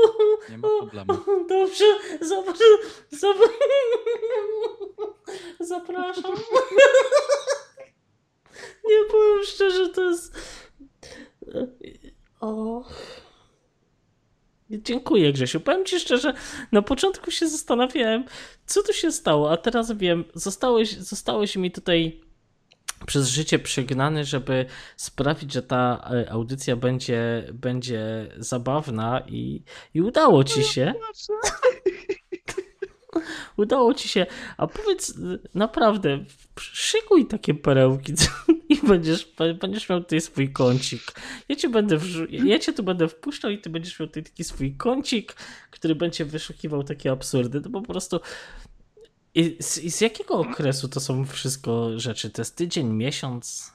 Nie ma problemu. Dobrze, zapraszam. Zapraszam. Nie powiem szczerze, to jest. O. Dziękuję, Grzesiu. Powiem ci szczerze, na początku się zastanawiałem, co tu się stało, a teraz wiem, zostałeś, zostałeś mi tutaj przez życie przygnany, żeby sprawić, że ta e, audycja będzie, będzie zabawna i, i udało ci się. Udało ci się. A powiedz y, naprawdę, szykuj takie perełki i będziesz, będziesz miał tutaj swój kącik. Ja cię będę ja cię tu będę wpuszczał i ty będziesz miał tutaj taki swój kącik, który będzie wyszukiwał takie absurdy. To po prostu i z, I z jakiego okresu to są wszystko rzeczy? To jest tydzień, miesiąc?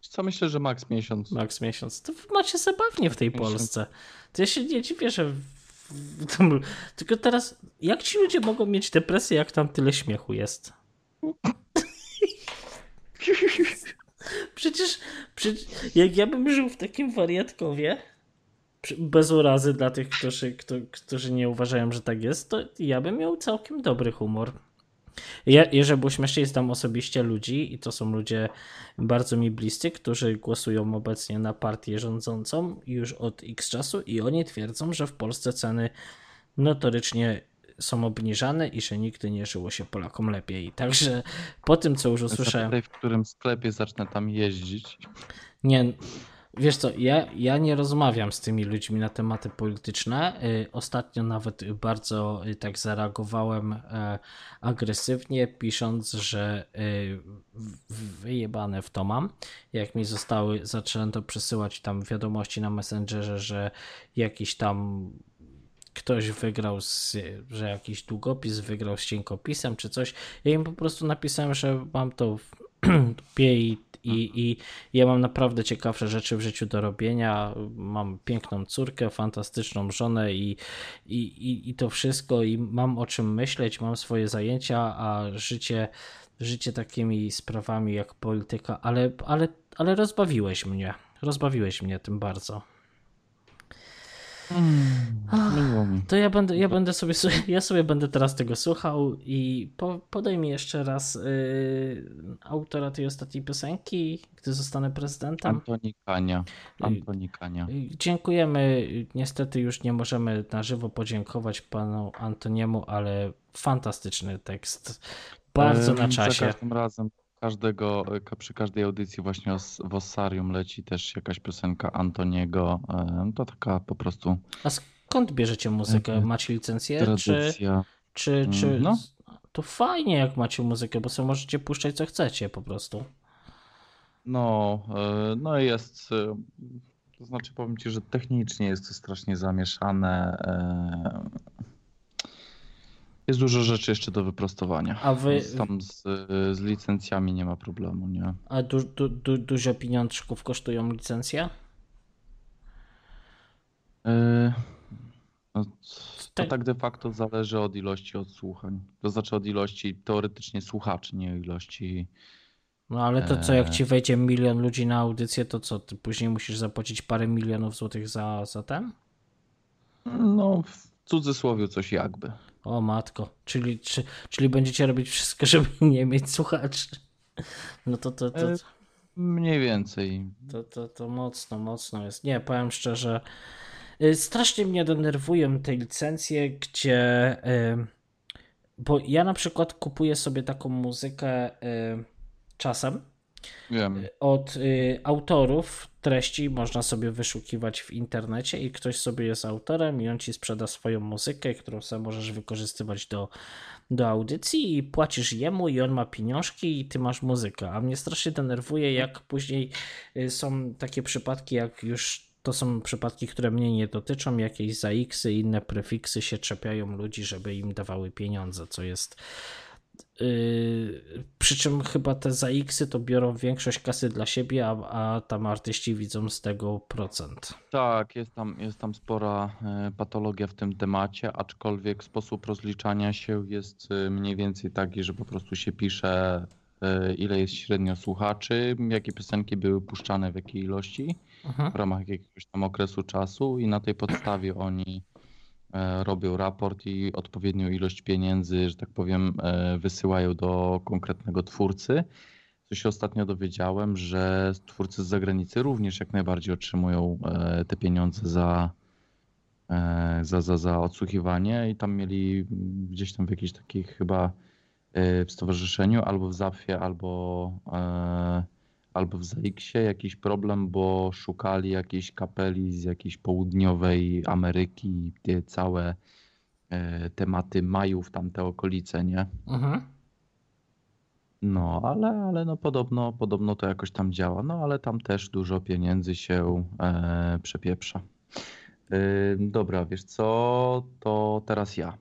Co myślę, że maks miesiąc. Max miesiąc. To macie zabawnie w tej Miesiąc. Polsce. To ja się nie dziwię, że. Tylko teraz, jak ci ludzie mogą mieć depresję, jak tam tyle śmiechu jest? Przecież, przecież jak ja bym żył w takim wariatkowie, bez urazy dla tych, którzy, kto, którzy nie uważają, że tak jest, to ja bym miał całkiem dobry humor. Ja, jeżeli było śmiesznie, znam osobiście ludzi i to są ludzie bardzo mi bliscy, którzy głosują obecnie na partię rządzącą już od x czasu i oni twierdzą, że w Polsce ceny notorycznie są obniżane i że nigdy nie żyło się Polakom lepiej. Także po tym, co już usłyszałem... Zapytaj, w którym sklepie zacznę tam jeździć. Nie, wiesz co, ja, ja nie rozmawiam z tymi ludźmi na tematy polityczne. Y, Ostatnio nawet bardzo y, tak zareagowałem e, agresywnie, pisząc, że y, wyjebane w to mam. Jak mi zostały, zaczęto przesyłać tam wiadomości na Messengerze, że jakiś tam ktoś wygrał, z, że jakiś długopis wygrał z cienkopisem czy coś. Ja im po prostu napisałem, że mam to w dupie i, i, i ja mam naprawdę ciekawsze rzeczy w życiu do robienia. Mam piękną córkę, fantastyczną żonę i, i, i, i to wszystko i mam o czym myśleć, mam swoje zajęcia, a życie życie takimi sprawami jak polityka, ale, ale, ale rozbawiłeś mnie. Rozbawiłeś mnie tym bardzo. Miło mi. To ja będę, ja będę sobie, ja sobie będę teraz tego słuchał i po, podaj mi jeszcze raz yy, autora tej ostatniej piosenki, gdy zostanę prezydentem. Antoni Kania. Antoni Kania. Yy, Dziękujemy. Niestety już nie możemy na żywo podziękować panu Antoniemu, ale fantastyczny tekst. Bardzo na Em, Za czasie. każdym razem, każdego, ka- przy każdej audycji właśnie w Ossarium leci też jakaś piosenka Antoniego. Em, To taka po prostu A skąd bierzecie muzykę? Mhm. Macie licencję? Czy, tradycja. czy, czy No. to fajnie jak macie muzykę, bo sobie możecie puszczać co chcecie po prostu. No, e, no jest, e, to znaczy powiem Ci, że technicznie jest to strasznie zamieszane. E, Jest dużo rzeczy jeszcze do wyprostowania. A wy- Z- Tam z, z licencjami nie ma problemu, nie? A du, du, du, dużo pieniążków kosztują licencje? E, no, to Tak. de facto zależy od ilości odsłuchań. To znaczy od ilości teoretycznie słuchaczy, nie ilości. No ale to co, jak Eee. ci wejdzie milion ludzi na audycję, to co, ty później musisz zapłacić parę milionów złotych za, za ten? No, w cudzysłowie coś jakby. O matko, czyli, czy, czyli będziecie robić wszystko, żeby nie mieć słuchaczy. No to to, to, E, Mniej więcej. to, to, to mocno, mocno jest. Nie, powiem szczerze, y, strasznie mnie denerwują te licencje, gdzie. y, Bo ja na przykład kupuję sobie taką muzykę y, czasem Wiem. od y, autorów treści można sobie wyszukiwać w internecie i ktoś sobie jest autorem i on ci sprzeda swoją muzykę, którą sobie możesz wykorzystywać do, do audycji i płacisz jemu i on ma pieniążki i ty masz muzykę. A mnie strasznie denerwuje, jak później y, są takie przypadki, jak już to są przypadki, które mnie nie dotyczą, jakieś zaiksy inne prefiksy się czepiają ludzi, żeby im dawały pieniądze, co jest Yy, przy czym chyba te ZX-y to biorą większość kasy dla siebie, a, a tam artyści widzą z tego procent. Tak, jest tam, jest tam spora e, patologia w tym temacie, aczkolwiek sposób rozliczania się jest e, mniej więcej taki, że po prostu się pisze, e, ile jest średnio słuchaczy, jakie piosenki były puszczane w jakiej ilości Mhm. w ramach jakiegoś tam okresu czasu i na tej podstawie oni robią raport i odpowiednią ilość pieniędzy, że tak powiem, e, wysyłają do konkretnego twórcy. Co się ostatnio dowiedziałem, że twórcy z zagranicy również jak najbardziej otrzymują e, te pieniądze za, e, za, za, za odsłuchiwanie i tam mieli gdzieś tam w jakiejś takiej chyba e, w stowarzyszeniu albo w Zafie, albo, e, albo w ZX-ie jakiś problem, bo szukali jakiejś kapeli z jakiejś południowej Ameryki, te całe e, tematy Majów, tamte okolice, nie? Mhm. No, ale, ale no podobno, podobno to jakoś tam działa. No, ale tam też dużo pieniędzy się e, przepieprza. E, dobra, wiesz co? To teraz ja.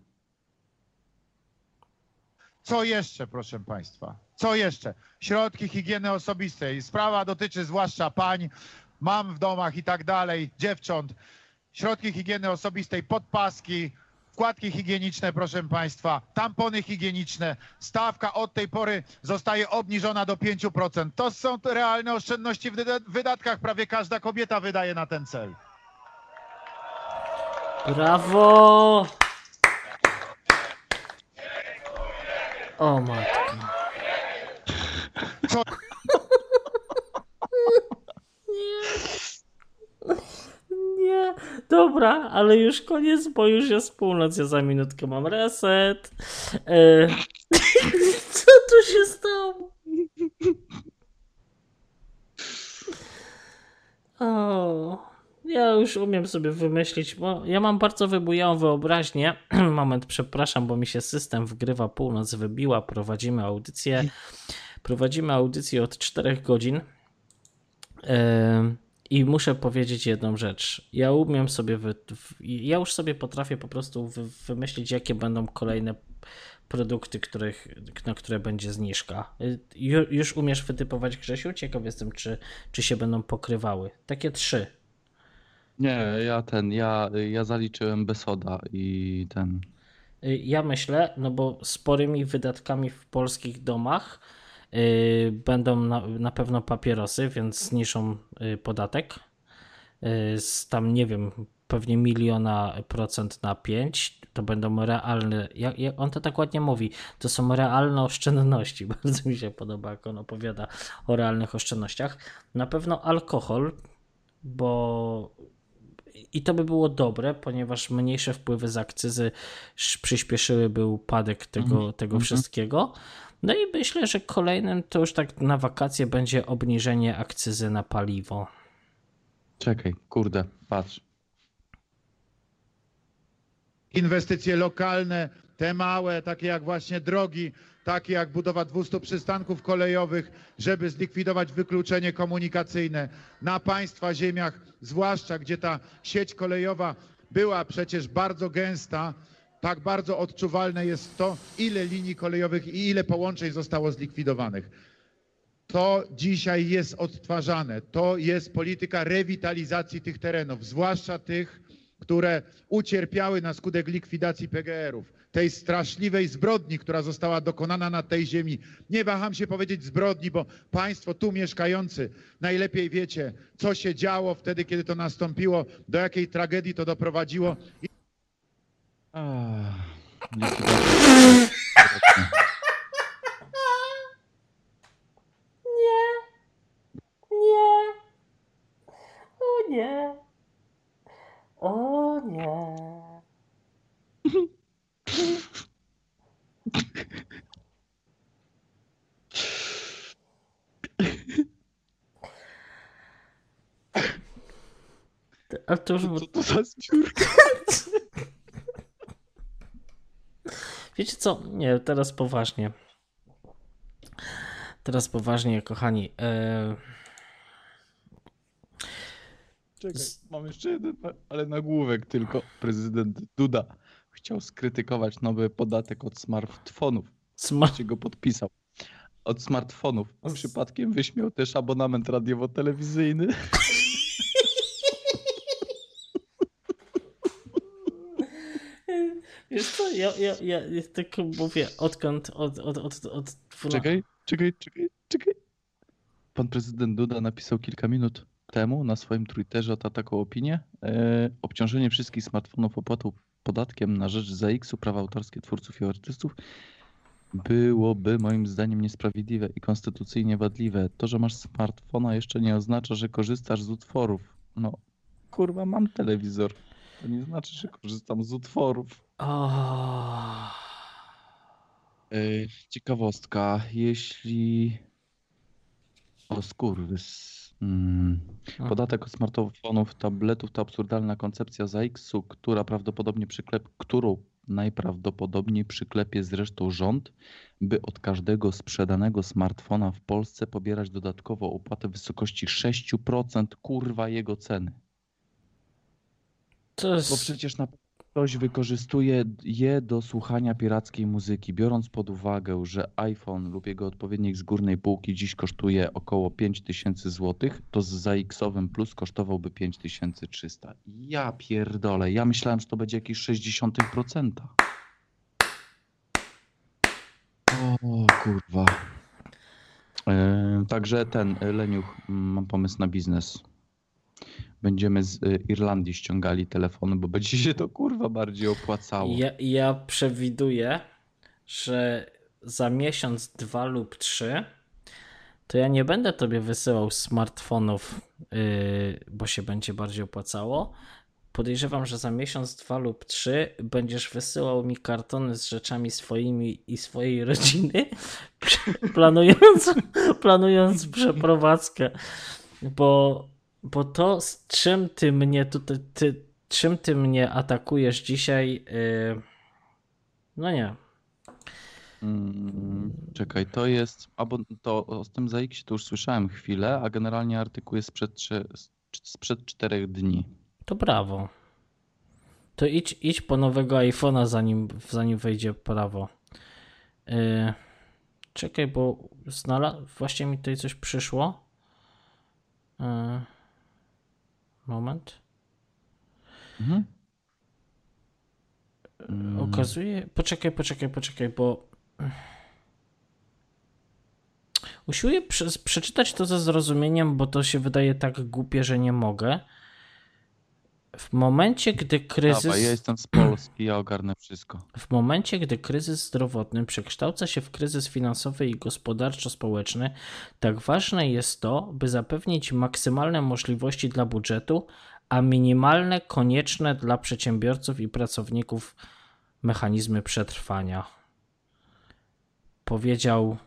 Co jeszcze, proszę Państwa? Co jeszcze? Środki higieny osobistej. Sprawa dotyczy zwłaszcza pań, mam w domach i tak dalej, dziewcząt. Środki higieny osobistej, podpaski, wkładki higieniczne, proszę Państwa, tampony higieniczne. Stawka od tej pory zostaje obniżona do 5%. To są realne oszczędności w wyda- wydatkach. Prawie każda kobieta wydaje na ten cel. Brawo! O matko. Co? Nie, dobra, ale już koniec, bo już jest północ, ja za minutkę mam reset. E... Co tu się stało? O, ja już umiem sobie wymyślić, bo ja mam bardzo wybujałą wyobraźnię. Moment, przepraszam, bo mi się system wgrywa, północ wybiła, prowadzimy audycję. Prowadzimy audycję od 4 godzin. I muszę powiedzieć jedną rzecz. Ja umiem sobie, wy... ja już sobie potrafię po prostu wy... wymyślić, jakie będą kolejne produkty, których, na które będzie zniżka. Ju, już umiesz wytypować, Grzesiu? Ciekaw jestem, czy, czy się będą pokrywały. Takie trzy. Nie, ja ten, ja, ja zaliczyłem Besoda i ten. Ja myślę, no bo sporymi wydatkami w polskich domach będą na, na pewno papierosy, więc zniszą yy, podatek. Yy, z tam, nie wiem, pewnie miliona procent na 5, to będą realne, jak, jak on to tak ładnie mówi, to są realne oszczędności. Bardzo mi się podoba, jak on opowiada o realnych oszczędnościach. Na pewno alkohol, bo i to by było dobre, ponieważ mniejsze wpływy z akcyzy przyspieszyłyby upadek tego, mm. tego mm -hmm. wszystkiego. No i myślę, że kolejnym to już tak na wakacje będzie obniżenie akcyzy na paliwo. Czekaj, kurde, patrz inwestycje lokalne, te małe, takie jak właśnie drogi, takie jak budowa 200 przystanków kolejowych, żeby zlikwidować wykluczenie komunikacyjne na państwa ziemiach, zwłaszcza gdzie ta sieć kolejowa była przecież bardzo gęsta, tak bardzo odczuwalne jest to, ile linii kolejowych i ile połączeń zostało zlikwidowanych. To dzisiaj jest odtwarzane. To jest polityka rewitalizacji tych terenów, zwłaszcza tych, które ucierpiały na skutek likwidacji PGR-ów, tej straszliwej zbrodni, która została dokonana na tej ziemi. Nie waham się powiedzieć zbrodni, bo Państwo tu mieszkający najlepiej wiecie, co się działo wtedy, kiedy to nastąpiło, do jakiej tragedii to doprowadziło. Nie. Nie. O nie. O nie. A to już... Co to za zbiórka? Wiecie co? Nie, teraz poważnie. Teraz poważnie, kochani. E... Czekaj, mam jeszcze jeden, ale nagłówek tylko. Prezydent Duda chciał skrytykować nowy podatek od smartfonów. Smart... go podpisał. Od smartfonów. Przypadkiem wyśmiał też abonament radiowo-telewizyjny. Wiesz co, ja, ja, ja, ja tak mówię, odkąd, od, od, od, od... Czekaj, czekaj, czekaj, czekaj. Pan prezydent Duda napisał kilka minut temu na swoim Twitterze ta taką opinię. E, obciążenie wszystkich smartfonów opłatą podatkiem na rzecz ZX-u prawa autorskie twórców i artystów byłoby moim zdaniem niesprawiedliwe i konstytucyjnie wadliwe. To, że masz smartfona jeszcze nie oznacza, że korzystasz z utworów. No, kurwa, mam telewizor. To nie znaczy, że korzystam z utworów. Oh. Ciekawostka, jeśli... O skurwys Hmm. Podatek od smartfonów, tabletów to absurdalna koncepcja ZAX-u, która prawdopodobnie przyklep, którą najprawdopodobniej przyklepie zresztą rząd, by od każdego sprzedanego smartfona w Polsce pobierać dodatkowo opłatę w wysokości 6% kurwa jego ceny. To jest... Bo przecież na Ktoś wykorzystuje je do słuchania pirackiej muzyki, biorąc pod uwagę, że iPhone lub jego odpowiednik z górnej półki dziś kosztuje około 5000 zł, to z ZX-owym Plus kosztowałby 5300. Ja pierdolę, ja myślałem, że to będzie jakieś 60%. O kurwa. Yy, także ten, Leniuch, mam pomysł na biznes będziemy z y, Irlandii ściągali telefony, bo będzie się to kurwa bardziej opłacało. Ja, ja przewiduję, że za miesiąc, dwa lub trzy, to ja nie będę tobie wysyłał smartfonów, yy, bo się będzie bardziej opłacało. Podejrzewam, że za miesiąc, dwa lub trzy będziesz wysyłał mi kartony z rzeczami swoimi i swojej rodziny, planując, planując przeprowadzkę. Bo bo to, z czym ty mnie tutaj, ty, czym ty mnie atakujesz dzisiaj, yy... no nie. Hmm, czekaj, to jest, albo to z tym ZX to już słyszałem chwilę, a generalnie artykuł jest sprzed sprzed czterech dni. To brawo. To idź, idź po nowego iPhone'a, zanim, zanim wejdzie prawo. Yy, czekaj, bo znalazł. Właśnie mi tutaj coś przyszło. Yy, moment. Mhm. Okazuje. Poczekaj, poczekaj, poczekaj, bo. Usiłuję prze- przeczytać to ze zrozumieniem, bo to się wydaje tak głupie, że nie mogę. W momencie, gdy kryzys. Dawaj, ja jestem z Polski, ja ogarnę wszystko. W momencie, gdy kryzys zdrowotny przekształca się w kryzys finansowy i gospodarczo-społeczny, tak ważne jest to, by zapewnić maksymalne możliwości dla budżetu, a minimalne konieczne dla przedsiębiorców i pracowników mechanizmy przetrwania. Powiedział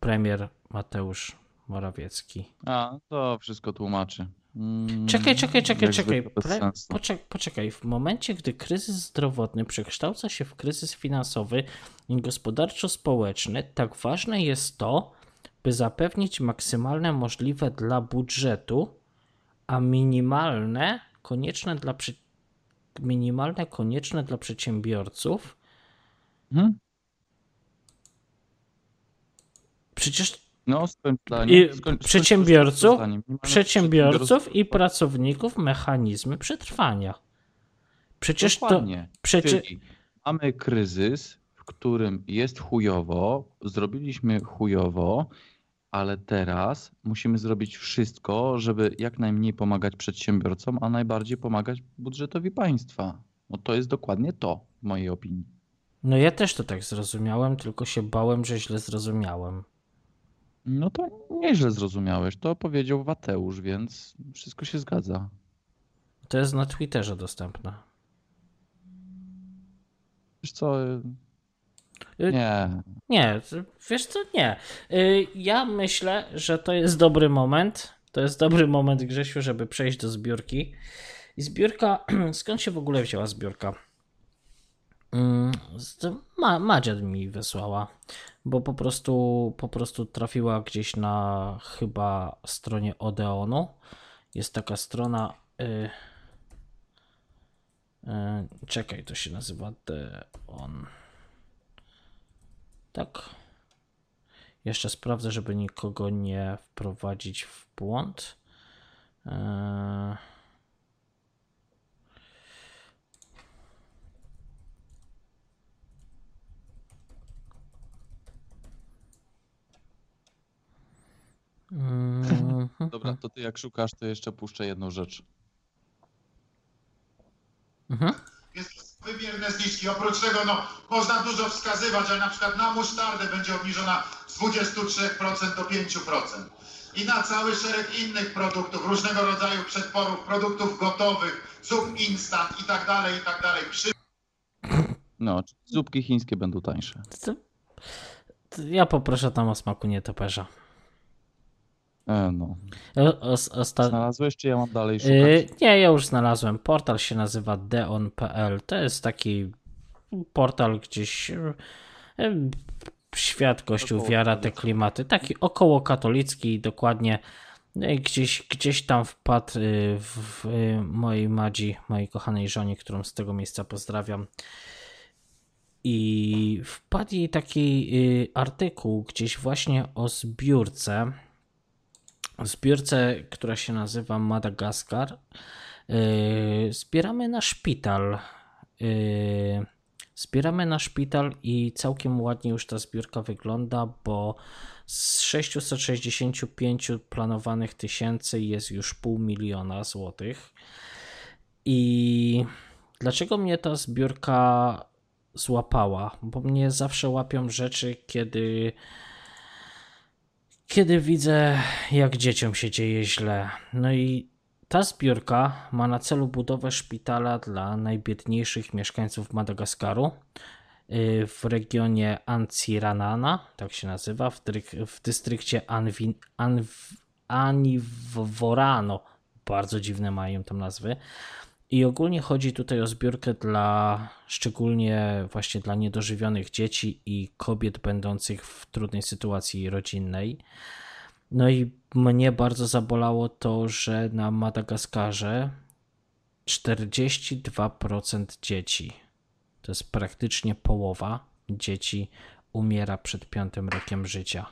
premier Mateusz Morawiecki. A, to wszystko tłumaczy. Mm, Czekaj, czekaj, czekaj, czekaj. Pre- poczek- poczekaj. W momencie, gdy kryzys zdrowotny przekształca się w kryzys finansowy i gospodarczo-społeczny, tak ważne jest to, by zapewnić maksymalne możliwe dla budżetu, a minimalne konieczne dla, przy- minimalne konieczne dla przedsiębiorców. Mhm. Przecież No, skończ zdanie. Przedsiębiorców, zdanie. Przedsiębiorców i pracowników mechanizmy przetrwania. Przecież to. Dokładnie. Przecież, Czyli mamy kryzys, w którym jest chujowo, zrobiliśmy chujowo, ale teraz musimy zrobić wszystko, żeby jak najmniej pomagać przedsiębiorcom, a najbardziej pomagać budżetowi państwa. No to jest dokładnie to, w mojej opinii. No ja też to tak zrozumiałem, tylko się bałem, że źle zrozumiałem. No to nieźle zrozumiałeś. To powiedział Wateusz, więc wszystko się zgadza. To jest na Twitterze dostępne. Wiesz co? Y- Nie. Nie, wiesz co, nie. Y, Ja myślę, że to jest dobry moment. To jest dobry moment, Grzesiu, żeby przejść do zbiórki. I zbiórka, skąd się w ogóle wzięła zbiórka? Mm, Madzia mi wysłała, bo po prostu, po prostu trafiła gdzieś na chyba stronie Odeonu. Jest taka strona. Y, y, czekaj, to się nazywa Deon. Tak. Jeszcze sprawdzę, żeby nikogo nie wprowadzić w błąd. Eee... Dobra, to ty jak szukasz, to jeszcze puszczę jedną rzecz. Mhm. Jest wymierne zniżki. Oprócz tego no, można dużo wskazywać, ale na przykład na musztardę będzie obniżona z 23% do 5%. I na cały szereg innych produktów, różnego rodzaju przetworów, produktów gotowych, zup instant i tak dalej, i tak dalej. Przy... No, zupki chińskie będą tańsze. Ja poproszę tam o smaku nietoperza. E, no. O, osta... Znalazłeś, czy ja mam dalej szukać? Yy, nie, ja już znalazłem. Portal się nazywa deon.pl. To jest taki portal gdzieś. yy, Świat, kościół, wiara, te klimaty. Taki około katolicki, dokładnie. No Gdzieś, gdzieś tam wpadł w mojej Madzi, mojej kochanej żonie, którą z tego miejsca pozdrawiam. I wpadł jej taki artykuł gdzieś właśnie o zbiórce zbiórce, która się nazywa Madagaskar. Yy, Zbieramy na szpital. Yy, Zbieramy na szpital i całkiem ładnie już ta zbiórka wygląda, bo z 665 planowanych tysięcy jest już pół miliona złotych. I dlaczego mnie ta zbiórka złapała? Bo mnie zawsze łapią rzeczy, kiedy kiedy widzę, jak dzieciom się dzieje źle. No i ta zbiórka ma na celu budowę szpitala dla najbiedniejszych mieszkańców Madagaskaru yy, w regionie Anciranana, tak się nazywa, w, dryk- w dystrykcie Anivorano. Bardzo dziwne mają tam nazwy. I ogólnie chodzi tutaj o zbiórkę dla szczególnie właśnie dla niedożywionych dzieci i kobiet będących w trudnej sytuacji rodzinnej. No i mnie bardzo zabolało to, że na Madagaskarze 42% dzieci, to jest praktycznie połowa dzieci, umiera przed piątym rokiem życia.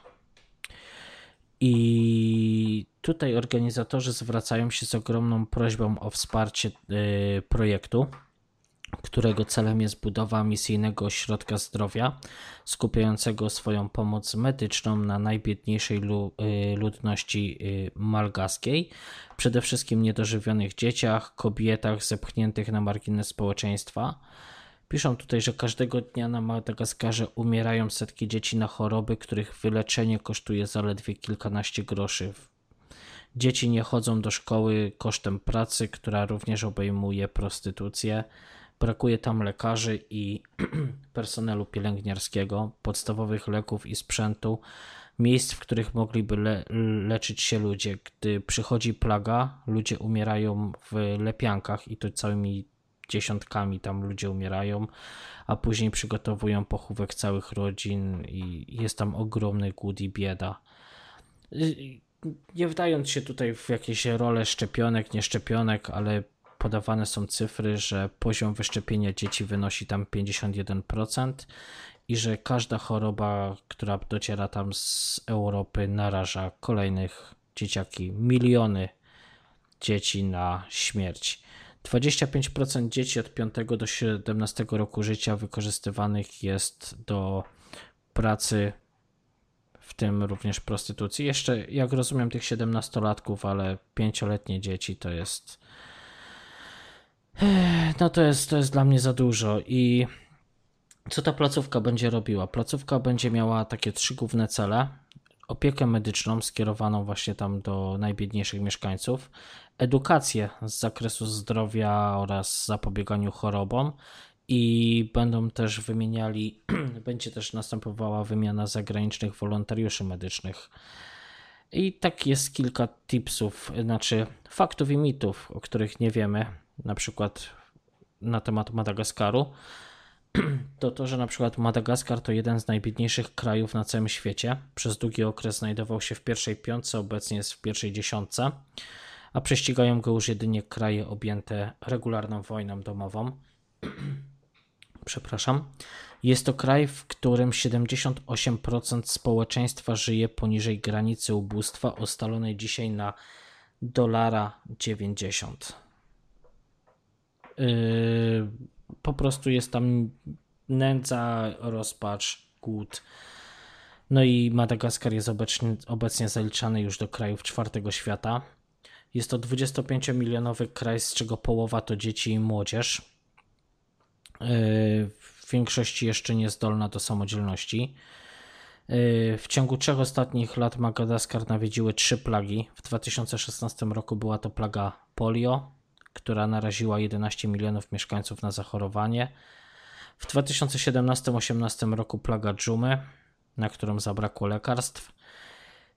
I tutaj organizatorzy zwracają się z ogromną prośbą o wsparcie y, projektu, którego celem jest budowa misyjnego ośrodka zdrowia, skupiającego swoją pomoc medyczną na najbiedniejszej y, ludności y, malgaskiej, przede wszystkim niedożywionych dzieciach, kobietach zepchniętych na margines społeczeństwa. Piszą tutaj, że każdego dnia na Madagaskarze umierają setki dzieci na choroby, których wyleczenie kosztuje zaledwie kilkanaście groszy. Dzieci nie chodzą do szkoły kosztem pracy, która również obejmuje prostytucję. Brakuje tam lekarzy i personelu pielęgniarskiego, podstawowych leków i sprzętu, miejsc, w których mogliby le leczyć się ludzie. Gdy przychodzi plaga, ludzie umierają w lepiankach i to całymi dziesiątkami tam ludzie umierają, a później przygotowują pochówek całych rodzin i jest tam ogromny głód i bieda. Nie wdając się tutaj w jakieś role szczepionek, nieszczepionek, ale podawane są cyfry, że poziom wyszczepienia dzieci wynosi tam 51% i że każda choroba, która dociera tam z Europy, naraża kolejnych dzieciaki, miliony dzieci na śmierć. 25% dzieci od 5 do 17 roku życia wykorzystywanych jest do pracy, w tym również prostytucji. Jeszcze, jak rozumiem, tych 17-latków, ale 5-letnie dzieci to jest. No to jest, to jest dla mnie za dużo. I co ta placówka będzie robiła? Placówka będzie miała takie trzy główne cele: opiekę medyczną skierowaną właśnie tam do najbiedniejszych mieszkańców, edukację z zakresu zdrowia oraz zapobieganiu chorobom i będą też wymieniali, będzie też następowała wymiana zagranicznych wolontariuszy medycznych. I tak jest kilka tipsów, znaczy faktów i mitów, o których nie wiemy, na przykład na temat Madagaskaru. To to, że na przykład Madagaskar to jeden z najbiedniejszych krajów na całym świecie. Przez długi okres znajdował się w pierwszej piątce, obecnie jest w pierwszej dziesiątce a prześcigają go już jedynie kraje objęte regularną wojną domową. Przepraszam. Jest to kraj, w którym 78% społeczeństwa żyje poniżej granicy ubóstwa ustalonej dzisiaj na dolara 90. Yy, po prostu jest tam nędza, rozpacz, głód. No i Madagaskar jest obecnie, obecnie zaliczany już do krajów czwartego świata. Jest to 25-milionowy kraj, z czego połowa to dzieci i młodzież. Yy, w większości jeszcze niezdolna do samodzielności. Yy, w ciągu trzech ostatnich lat Madagaskar nawiedziły trzy plagi. W 2016 roku była to plaga polio, która naraziła 11 milionów mieszkańców na zachorowanie. W 2017-18 roku plaga dżumy, na którą zabrakło lekarstw.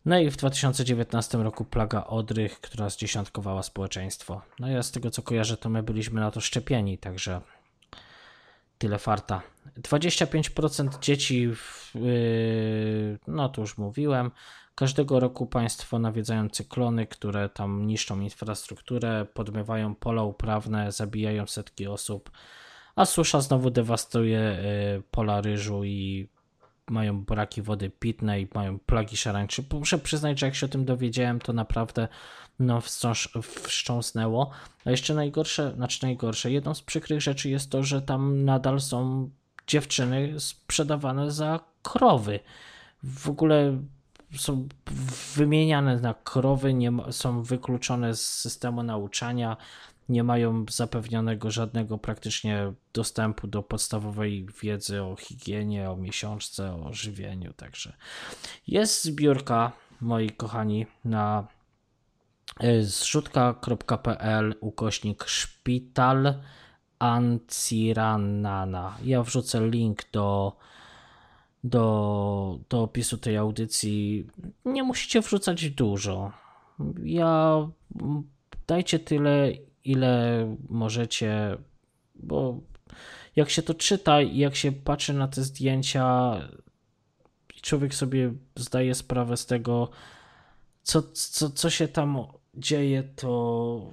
No i w 2019 roku plaga odrych, która zdziesiątkowała społeczeństwo. No ja z tego co kojarzę, to my byliśmy na to szczepieni, także tyle farta. 25% dzieci, w, yy, no to już mówiłem, każdego roku państwo nawiedzają cyklony, które tam niszczą infrastrukturę, podmywają pola uprawne, zabijają setki osób, a susza znowu dewastuje yy, pola ryżu i mają braki wody pitnej, mają plagi szarańczy. Muszę przyznać, że jak się o tym dowiedziałem, to naprawdę no, wstrząs, wstrząsnęło. A jeszcze najgorsze, znaczy najgorsze, jedną z przykrych rzeczy jest to, że tam nadal są dziewczyny sprzedawane za krowy. W ogóle są wymieniane na krowy, nie są wykluczone z systemu nauczania nie mają zapewnionego żadnego praktycznie dostępu do podstawowej wiedzy o higienie, o miesiączce, o żywieniu. Także jest zbiórka, moi kochani, na e, zrzutka.pl ukośnik szpital Anciranana. Ja wrzucę link do, do, do opisu tej audycji. Nie musicie wrzucać dużo. Ja dajcie tyle, ile możecie, bo jak się to czyta i jak się patrzy na te zdjęcia, człowiek sobie zdaje sprawę z tego, co, co, co się tam dzieje, to,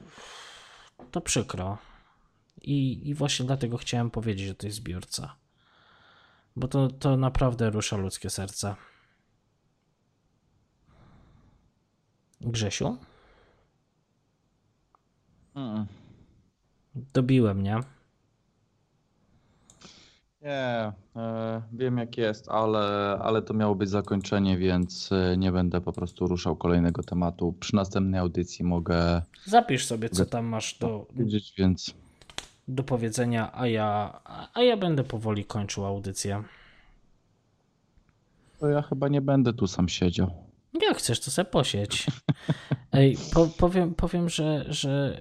to przykro. I, I właśnie dlatego chciałem powiedzieć o tej zbiórce. Bo to, to naprawdę rusza ludzkie serce. Grzesiu? Mm. Dobiłem, nie? Nie, e, wiem jak jest, ale, ale to miało być zakończenie, więc e, nie będę po prostu ruszał kolejnego tematu. Przy następnej audycji mogę Zapisz sobie, co tam masz do, powiedzieć, więc do powiedzenia, a ja, a ja będę powoli kończył audycję. to ja chyba nie będę tu sam siedział. Jak chcesz, to sobie posiedź. Ej, po, powiem, powiem, że, że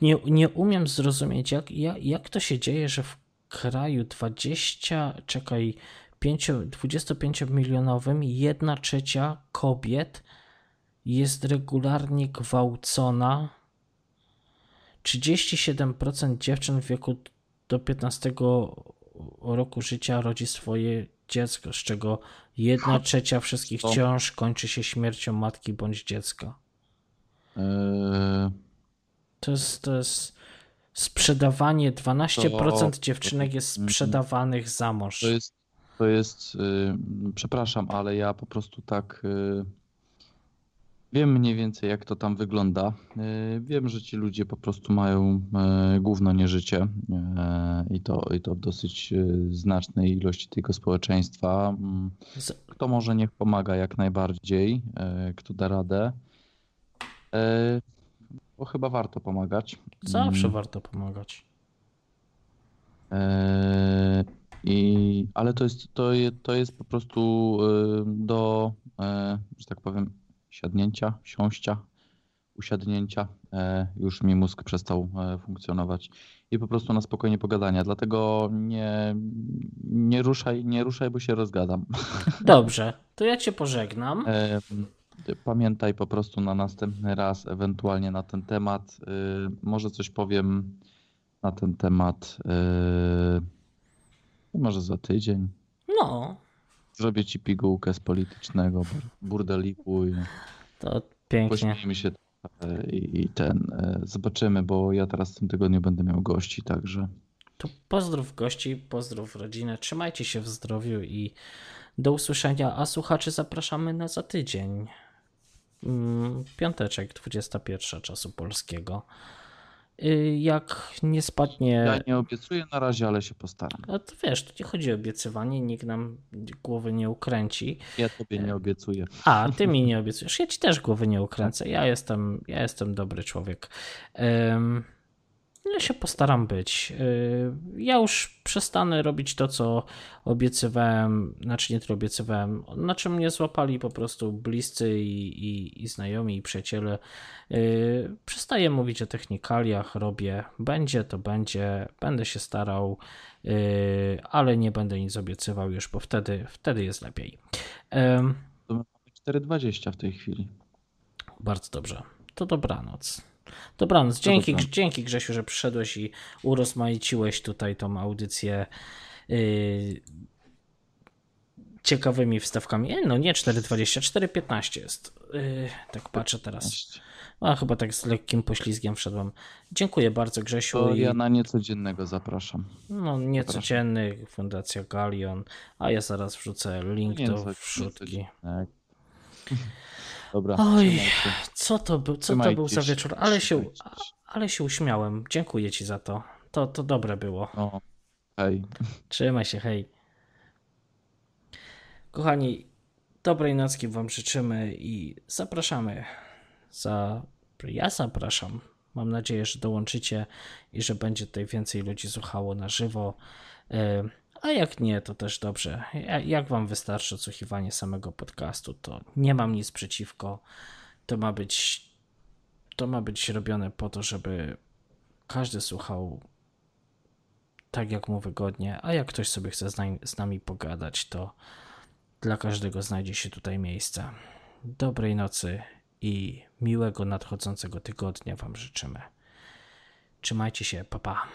nie, nie umiem zrozumieć, jak, jak, jak to się dzieje, że w kraju 20, czekaj, 5, 25 milionowym jedna trzecia kobiet jest regularnie gwałcona. 37% dziewczyn w wieku do 15 roku życia rodzi swoje dziecko, z czego jedna trzecia wszystkich Co? ciąż kończy się śmiercią matki bądź dziecka. To jest, to jest sprzedawanie, 12% To- dziewczynek jest sprzedawanych za mąż. To jest, to jest, y, przepraszam, ale ja po prostu tak y, wiem mniej więcej jak to tam wygląda. Y, wiem, że ci ludzie po prostu mają y, gówno nie życie y, i to, i to w dosyć znacznej ilości tego społeczeństwa. Mm, Kto może niech pomaga jak najbardziej, kto da radę. Y, Bo chyba warto pomagać. Zawsze Mm. warto pomagać. Eee, I, ale to jest, to, to jest po prostu e, do, e, że tak powiem, siadnięcia, siąścia, usiadnięcia. E, Już mi mózg przestał e, funkcjonować i po prostu na spokojnie pogadania. Dlatego nie, nie ruszaj, nie ruszaj, bo się rozgadam. Dobrze, to ja cię pożegnam. E, Pamiętaj po prostu na następny raz, ewentualnie na ten temat. E, Może coś powiem na ten temat. e, Może za tydzień. No, Zrobię ci pigułkę z politycznego bur- burdeliku i to pięknie. pośmiejmy się i, i ten. e, Zobaczymy, bo ja teraz w tym tygodniu będę miał gości, także To pozdrów gości, pozdrów rodzinę, trzymajcie się w zdrowiu i do usłyszenia, a słuchaczy zapraszamy na za tydzień. Mm, Piąteczek, 21 czasu polskiego. Y, Jak nie spadnie... ja nie obiecuję na razie, ale się postaram. A to wiesz, tu nie chodzi o obiecywanie, nikt nam głowy nie ukręci. Ja tobie nie obiecuję. A, ty mi nie obiecujesz. Ja ci też głowy nie ukręcę. Ja jestem, ja jestem dobry człowiek. Ym, ja się postaram być. Yy, ja już przestanę robić to, co obiecywałem, znaczy nie to obiecywałem, na czym mnie złapali po prostu bliscy i, i, i znajomi i przyjaciele. Yy, przestaję mówić o technikaliach, robię, będzie to będzie, będę się starał, yy, ale nie będę nic obiecywał już, bo wtedy, wtedy jest lepiej. Ym, To my mamy 4,20 w tej chwili. bardzo dobrze. To dobranoc. Dobranoc. Dzięki, dobranoc. dzięki Grzesiu, że przyszedłeś i urozmaiciłeś tutaj tą audycję yy, ciekawymi wstawkami. E, No nie 4,20, 4,15 jest. Yy, tak patrzę teraz. A chyba tak z lekkim poślizgiem wszedłem. Dziękuję bardzo Grzesiu. To ja na niecodziennego zapraszam. No niecodzienny, Fundacja Galion, a ja zaraz wrzucę link do wrzutki. Dobra. Oj, co to był, co to był za wieczór, ale się, ale się uśmiałem. Dziękuję ci za to. To, to dobre było. O, hej. Trzymaj się, hej. Kochani, dobrej nocki wam życzymy i zapraszamy. Za... Ja zapraszam. Mam nadzieję, że dołączycie i że będzie tutaj więcej ludzi słuchało na żywo. A jak nie, to też dobrze. Ja- Jak wam wystarczy odsłuchiwanie samego podcastu, to nie mam nic przeciwko. To ma być to ma być robione po to, żeby każdy słuchał tak jak mu wygodnie, a jak ktoś sobie chce z nami, z nami pogadać, to dla każdego znajdzie się tutaj miejsce. Dobrej nocy i miłego nadchodzącego tygodnia Wam życzymy. Trzymajcie się, papa. Pa.